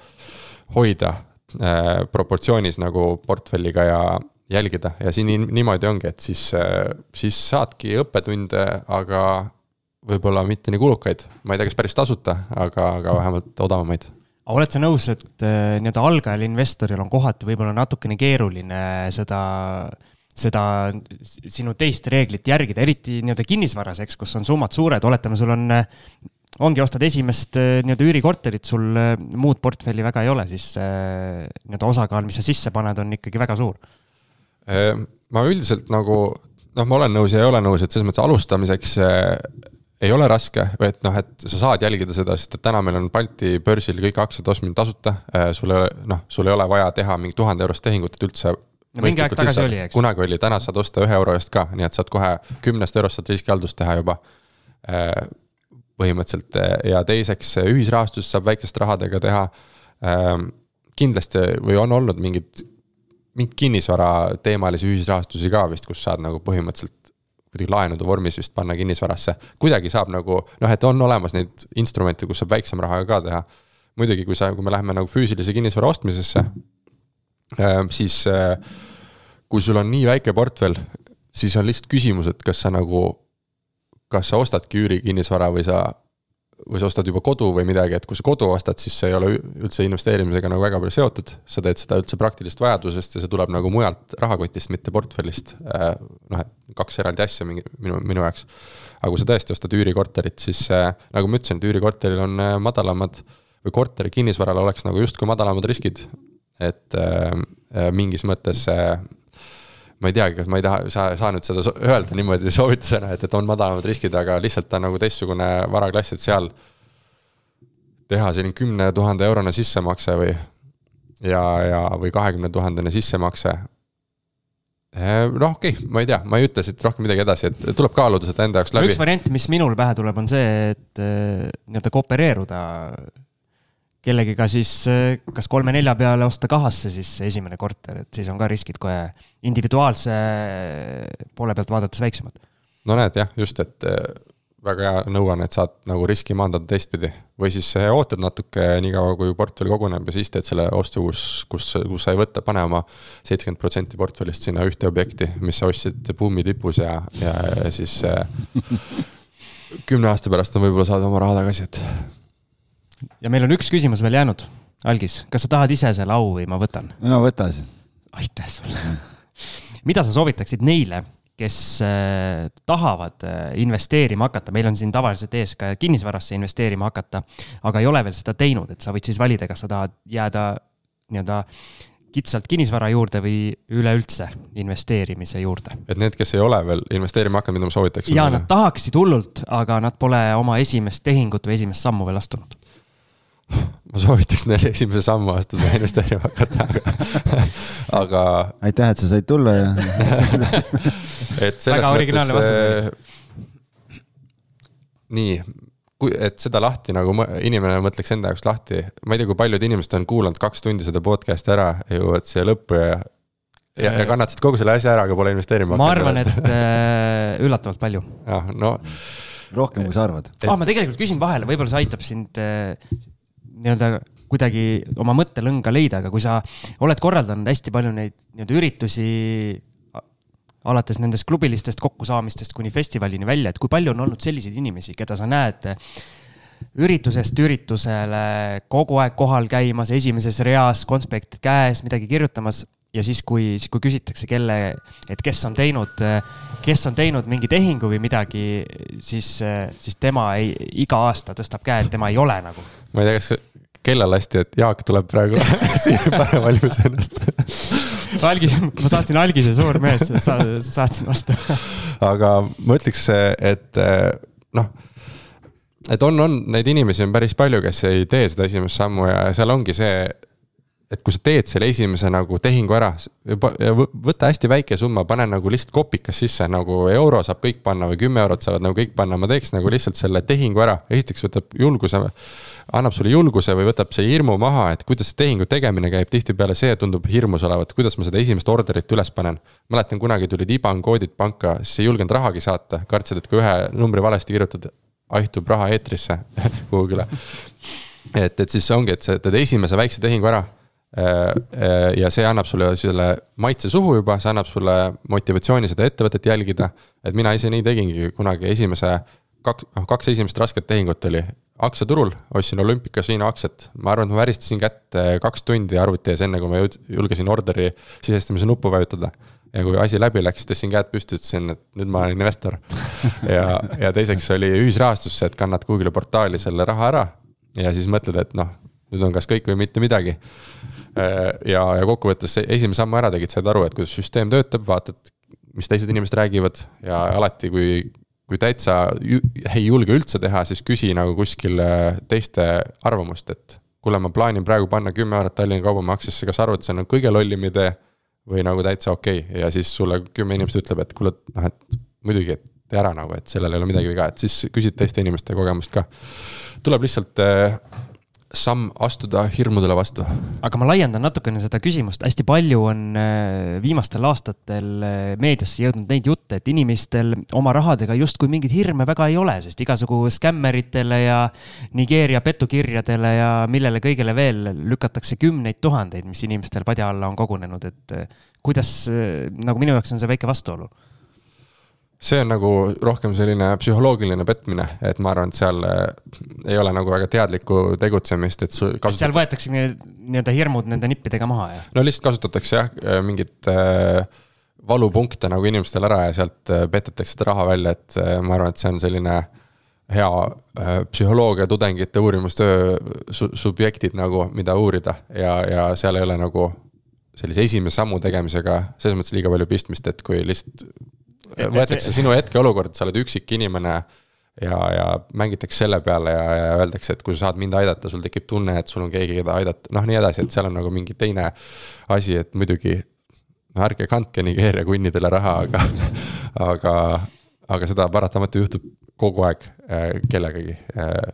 hoida äh, proportsioonis nagu portfelliga ja jälgida. Ja siin niimoodi ongi, et siis, äh, siis saadki õppetunde, aga võib-olla mitte nii kulukaid, ma ei tea, kas päris tasuta, aga, aga vähemalt odavamaid aga oled sa nõus, et äh, nii-öelda algajal investoril on kohati võib-olla natukene keeruline seda, seda sinu teist reeglit järgida, eriti nii-öelda kinnisvaras, eks, kus on summad suured, oletame, sul on ongi, ostad esimest äh, nii-öelda üürikorterit, sul äh, muud portfelli väga ei ole, siis äh, nii-öelda osakaal, mis sa sisse paned, on ikkagi väga suur. ma üldiselt nagu noh, ma olen nõus ja ei ole nõus, et selles mõttes alustamiseks ei ole raske, et noh, et sa saad jälgida seda, sest et täna meil on Balti börsil kõik aktsiad ostmine tasuta. sul ei ole, noh, sul ei ole vaja teha mingi tuhande eurost tehingut, et üldse no mingi aeg tagasi oli, eks. kunagi oli, täna saad osta ühe euro eest ka, nii et saad kohe kümnest eurost saad riskihaldust teha juba põhimõtteliselt ja teiseks ühisrahastust saab väikeste rahadega teha. Ähm, kindlasti või on olnud mingid, mingeid kinnisvara teemalisi ühisrahastusi ka vist, kus saad nagu põhimõtteliselt kuidagi laenude vormis vist panna kinnisvarasse. kuidagi saab nagu noh, et on olemas neid instrumente, kus saab väiksema rahaga ka teha. muidugi, kui sa, kui me läheme nagu füüsilise kinnisvara ostmisesse, ähm, siis äh, kui sul on nii väike portfell, siis on lihtsalt küsimus, et kas sa nagu kas sa ostadki üürikinnisvara või sa, või sa ostad juba kodu või midagi, et kui sa kodu ostad, siis see ei ole üldse investeerimisega nagu väga palju seotud. sa teed seda üldse praktilisest vajadusest ja see tuleb nagu mujalt rahakotist, mitte portfellist. Äh, noh, et kaks eraldi asja mingi minu, minu jaoks. aga kui sa tõesti ostad üürikorterit, siis äh, nagu ma ütlesin, et üürikorteril on äh, madalamad või korteri kinnisvaral oleks nagu justkui madalamad riskid. et äh, mingis mõttes äh, ma ei teagi, kas ma ei taha, saa, saa nüüd seda öelda niimoodi soovitusena, et, et on madalamad riskid, aga lihtsalt ta on nagu teistsugune varaklass, et seal teha selline kümne tuhande eurone sissemakse või ja, ja, või kahekümne tuhandene sissemakse. Noh, okei okay,, ma ei tea, ma ei ütle siit rohkem midagi edasi, et tuleb kaaluda seda enda jaoks läbi. üks variant, mis minul pähe tuleb, on see, et eh, nii-öelda koopereeruda kellegiga siis eh, kas kolme-nelja peale osta kahasse siis esimene korter, et siis on ka riskid kohe individuaalse poole pealt vaadates väiksemad. no näed jah, just, et eh, väga hea nõuanne, et saad nagu riski maandada teistpidi. või siis eh, ootad natuke, niikaua kui portfell koguneb ja siis teed selle ostu, kus, kus, kus sa ei võta, pane oma seitsekümmend protsenti portfellist sinna ühte objekti, mis sa ostsid buumi tipus ja, ja, ja siis <laughs> kümne aasta pärast on võib-olla saad oma raha tagasi, et ja meil on üks küsimus veel jäänud. Algis, kas sa tahad ise selle au või ma võtan? no võta siis. aitäh sulle mida sa soovitaksid neile, kes äh, tahavad äh, investeerima hakata, meil on siin tavaliselt ees ka kinnisvarasse investeerima hakata, aga ei ole veel seda teinud, et sa võid siis valida, kas sa tahad jääda nii-öelda kitsalt kinnisvara juurde või üleüldse investeerimise juurde. et need, kes ei ole veel investeerima hakanud, mida ma soovitaksin? ja nad tahaksid hullult, aga nad pole oma esimest tehingut või esimest sammu veel astunud <laughs> ma soovitaks neile esimese sammu astuda ja investeerima hakata, aga, <laughs> aga. aitäh, et sa said tulla ja <laughs> et selles mõttes. Äh, nii, kui, et seda lahti nagu inimene mõtleks enda jaoks lahti, ma ei tea, kui paljud inimesed on kuulanud kaks tundi seda podcast'i ära, jõuavad siia lõppu ja ja, ja kannatasid kogu selle asja ära, aga pole investeerima hakanud. ma arvan, et äh, üllatavalt palju. jah, no. rohkem, kui sa arvad. ah, ma tegelikult küsin vahele, võib-olla see aitab sind äh, nii-öelda kuidagi oma mõttelõnga leida, aga kui sa oled korraldanud hästi palju neid nii-öelda üritusi alates nendest klubilistest kokkusaamistest kuni festivalini välja, et kui palju on olnud selliseid inimesi, keda sa näed üritusest üritusele kogu aeg kohal käimas, esimeses reas, konspekt käes, midagi kirjutamas ja siis, kui, siis kui küsitakse, kelle, et kes on teinud, kes on teinud mingi tehingu või midagi, siis, siis tema ei, iga aasta tõstab käe, et tema ei ole nagu. ma ei tea, kas kella lasti, et Jaak tuleb praegu <laughs> siia pähe valmis ennast. Algis, ma saatsin algise, suur mees sa,, saatsin vastu. Aga ma ütleks, et noh, et on, on neid inimesi on päris palju, kes ei tee seda esimest sammu ja seal ongi see et kui sa teed selle esimese nagu tehingu ära, võta hästi väike summa, pane nagu lihtsalt kopikas sisse, nagu euro saab kõik panna või kümme eurot saavad nagu kõik panna, ma teeks nagu lihtsalt selle tehingu ära. esiteks võtab julguse, annab sulle julguse või võtab see hirmu maha, et kuidas see tehingu tegemine käib, tihtipeale see tundub hirmus olevat, kuidas ma seda esimest orderit üles panen. mäletan, kunagi tulid IBAN koodid panka, siis ei julgenud rahagi saata, kartsid, et kui ühe numbri valesti kirjutad, aihtub raha eetrisse <laughs> kuhugile. et, et siis ongi, et sa teed esimese väikse tehingu ära ja see annab sulle selle maitse suhu juba, see annab sulle motivatsiooni seda ettevõtet jälgida. et mina ise nii tegingi kunagi esimese, kaks, noh kaks esimest rasket tehingut oli aktsiaturul, ostsin Olympic Casino aktsiat. ma arvan, et ma väristasin kätt kaks tundi arvuti ees, enne kui ma julgesin orderi sisestamise nuppu vajutada. ja kui asi läbi läks, tõstsin käed püsti, ütlesin, et nüüd ma olen investor <laughs> ja, ja teiseks oli ühisrahastus, et kannad kuhugile portaali selle raha ära. ja siis mõtled, et noh, nüüd on kas kõik või mitte midagi Äh, ja, ja kokkuvõttes esimese sammu ära tegid, said aru, et kuidas süsteem töötab, vaatad, mis teised inimesed räägivad ja alati, kui, kui täitsa ei julge üldse teha, siis küsi nagu kuskil äh, teiste arvamust, et kuule, ma plaanin praegu panna kümme eurot Tallinna Kaubamaksusse, kas arvad, see on kõige lollim idee või nagu täitsa okei okay. ja siis sulle kümme inimest ütleb, et kuule, noh, et muidugi, et tee ära nagu, et sellel ei ole midagi viga, et siis küsid teiste inimeste kogemust ka. tuleb lihtsalt äh, samm astuda hirmudele vastu. aga ma laiendan natukene seda küsimust, hästi palju on äh, viimastel aastatel äh, meediasse jõudnud neid jutte, et inimestel oma rahadega justkui mingeid hirme väga ei ole, sest igasugu skämmeritele ja Nigeeria petukirjadele ja millele kõigele veel lükatakse kümneid tuhandeid, mis inimestel padja alla on kogunenud, et äh, kuidas, nagu minu jaoks on see väike vastuolu see on nagu rohkem selline psühholoogiline petmine, et ma arvan, et seal äh, ei ole nagu väga teadlikku tegutsemist, et. Kasutat... seal võetakse nii-öelda hirmud nende nippidega maha, jah? no lihtsalt kasutatakse jah, äh, mingit äh, valupunkte nagu inimestel ära ja sealt petetakse seda raha välja, et ma arvan, et see on selline hea psühholoogia tudengite uurimustöö su subjektid nagu, mida uurida ja, ja seal ei ole nagu sellise esimese sammu tegemisega selles mõttes liiga palju pistmist, et kui lihtsalt võetakse sinu hetkeolukord, sa oled üksik inimene ja, ja mängitakse selle peale ja, ja öeldakse, et kui sa saad mind aidata, sul tekib tunne, et sul on keegi, keda aidata, noh, nii edasi, et seal on nagu mingi teine asi, et muidugi. no ärge kandke Nigeeria kunnidele raha, aga, aga, aga seda paratamatu juhtub kogu aeg äh, kellegagi äh,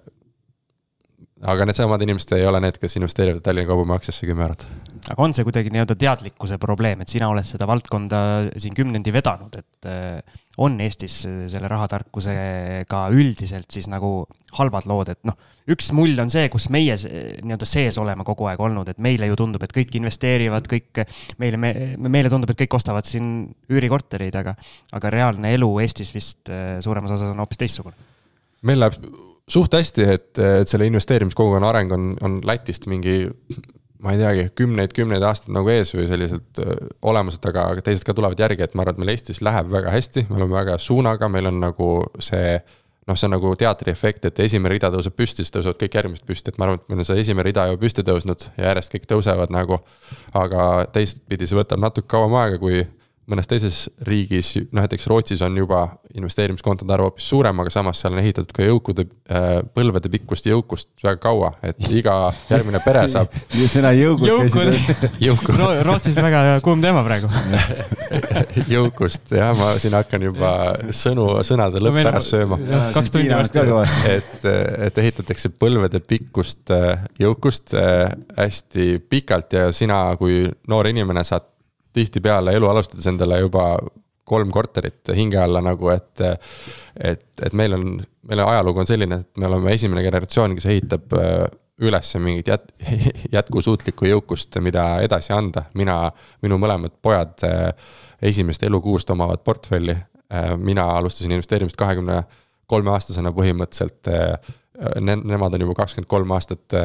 aga needsamad inimesed ei ole need, kes investeerivad Tallinna Kaubamaksusse kümme eurot. Aga on see kuidagi nii-öelda teadlikkuse probleem, et sina oled seda valdkonda siin kümnendi vedanud, et äh, on Eestis selle rahatarkusega üldiselt siis nagu halvad lood, et noh, üks mull on see, kus meie nii-öelda sees oleme kogu aeg olnud, et meile ju tundub, et kõik investeerivad, kõik meile me,, meile tundub, et kõik ostavad siin üürikortereid, aga, aga reaalne elu Eestis vist äh, suuremas osas on hoopis teistsugune. meil läheb suht hästi, et, et selle investeerimiskogukonna areng on, on Lätist mingi ma ei teagi, kümneid, kümneid aastaid nagu ees või selliselt aga, aga teised ka tulevad järgi, et ma arvan, et meil Eestis läheb väga hästi, me oleme väga suunaga, meil on nagu see noh, see on nagu teatriefekt, et esimene rida tõuseb püsti, siis tõusevad kõik järgmised püsti, et ma arvan, et meil on see esimene rida juba püsti tõusnud ja järjest kõik tõusevad nagu. aga teistpidi see võtab natuke kauem aega, kui mõnes teises riigis, noh näiteks Rootsis on juba investeerimiskontode arv hoopis suurem, aga samas seal on ehitatud ka jõukude äh,, põlvede pikkust jõukust väga kaua, et iga järgmine pere saab <laughs> sõna jõukud käisid. <laughs> jõukud no,. Rootsis väga kuum teema praegu <laughs> jõukust jah, ma siin hakkan juba sõnu, sõnade lõppu ära sööma. kaks tundi varsti. et, et ehitatakse põlvede pikkust äh, jõukust äh, hästi pikalt ja sina kui noor inimene saad tihtipeale elu alustades endale juba kolm korterit hinge alla nagu, et. et, et meil on, meil ajalugu on selline, et me oleme esimene generatsioon, kes ehitab äh, üles mingit jät-, <laughs> jätkusuutlikku jõukust, mida edasi anda. mina, minu mõlemad pojad äh, esimest elukuust omavad portfelli. Äh, mina alustasin investeerimist kahekümne kolme aastasena põhimõtteliselt. Ne-, nemad on juba kakskümmend kolm aastat,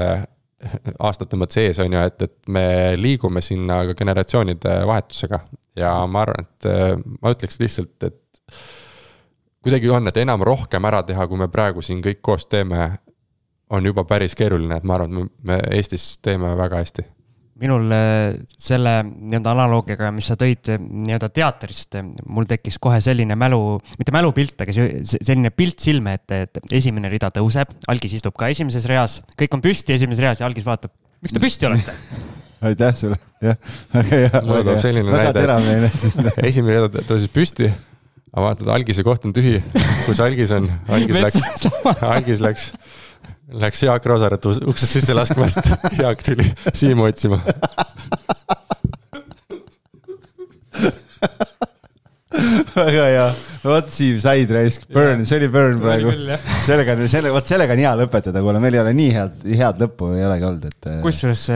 <laughs> aastate mõttes ees, on ju, et, et me liigume sinna ka generatsioonide vahetusega. ja ma arvan, et ma ütleks lihtsalt, et kuidagi on, et enam rohkem ära teha, kui me praegu siin kõik koos teeme, on juba päris keeruline, et ma arvan, et me Eestis teeme väga hästi minul äh, selle nii-öelda analoogiaga, mis sa tõid äh, nii-öelda teatrist, äh, mul tekkis kohe selline mälu, mitte mälupilt, aga selline pilt silme ette, et esimene rida tõuseb, algis istub ka esimeses reas, kõik on püsti esimeses reas ja algis vaatab, miks te püsti olete? <laughs> Aitäh sulle, jah, <laughs> väga hea. mulle tuleb selline näide, et <laughs> esimene rida tõusis püsti aga vaatad, algise koht on tühi, kus algis on, algis läks, algis läks Läks Jaak Roosaret uksest sisse laskma, sest <laughs> Jaak tuli Siimu otsima. Väga hea, vot Siim said raisk, burn, see oli burn praegu. sellega, selle, vot sellega on hea lõpetada, kuule, meil ei ole nii head, head lõppu ei olegi olnud, et. Äh, kusjuures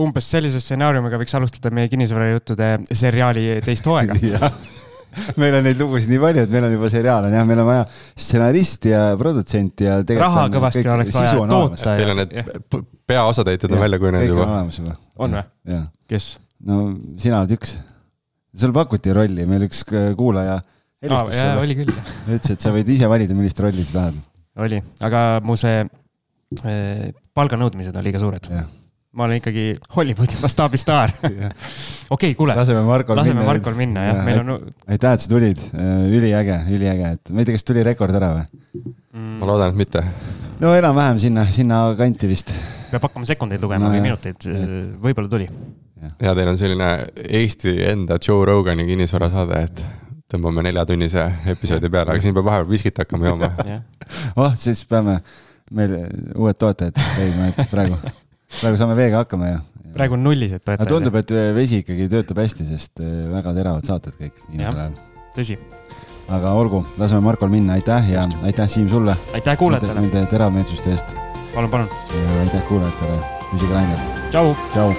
umbes sellise stsenaariumiga võiks alustada meie kinnisvarajuttude seriaali teist hooaega <laughs> <laughs> meil on neid lugusid nii palju, et meil on juba seriaal on jah, meil on vaja stsenaristi ja produtsenti ja. raha kõvasti kõik, oleks vaja toota. Teil on need peaosatäitjad on välja kujunenud juba. on või? kes? no sina oled üks. sul pakuti rolli, meil üks kuulaja helistas sulle. oli küll. ütles, et sa võid ise valida, millist rolli sa tahad. oli, aga mu see äh, palganõudmised on liiga suured ma olen ikkagi Hollywoodi mastaabi staar. <laughs> okei, kuule. laseme Markol laseme minna. Markol minna jah ja,, meil on. aitäh, et sa tulid, äh, üliäge, üliäge, et ma ei tea, kas tuli rekord ära või mm.? ma loodan, et mitte. no enam-vähem sinna, sinna kanti vist. peab hakkama sekundeid lugema no, või minuteid, võib-olla tuli. ja teil on selline Eesti enda Joe Rogani kinnisvarasaade, et tõmbame neljatunnise episoodi peale, aga siin peab vahepeal viskit hakkama jooma <laughs> oh, siis peame meil uued toetajad leidma, et praegu <laughs> praegu saame veega hakkama ja. praegu on nullised toetajad. tundub, et vesi ikkagi töötab hästi, sest eh, väga teravad saated kõik viimasel ajal. tõsi. aga olgu, laseme Markol minna, aitäh ja Just. aitäh, Siim, sulle. aitäh kuulajatele. Nende teravmeelsuste eest. palun, palun. aitäh kuulajatele, püsige lainel. tšau. tšau.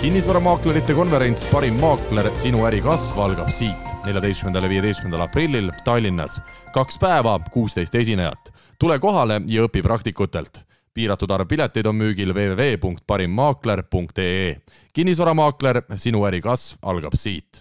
kinnisvaramaaklerite konverents Parim maakler, sinu äri kasv algab siit neljateistkümnendal ja viieteistkümnendal aprillil Tallinnas. kaks päeva, kuusteist esinejat. tule kohale ja õpi praktikutelt. piiratud arv pileteid on müügil www.parimmaakler.ee. kinnisvaramaakler, sinu äri kasv algab siit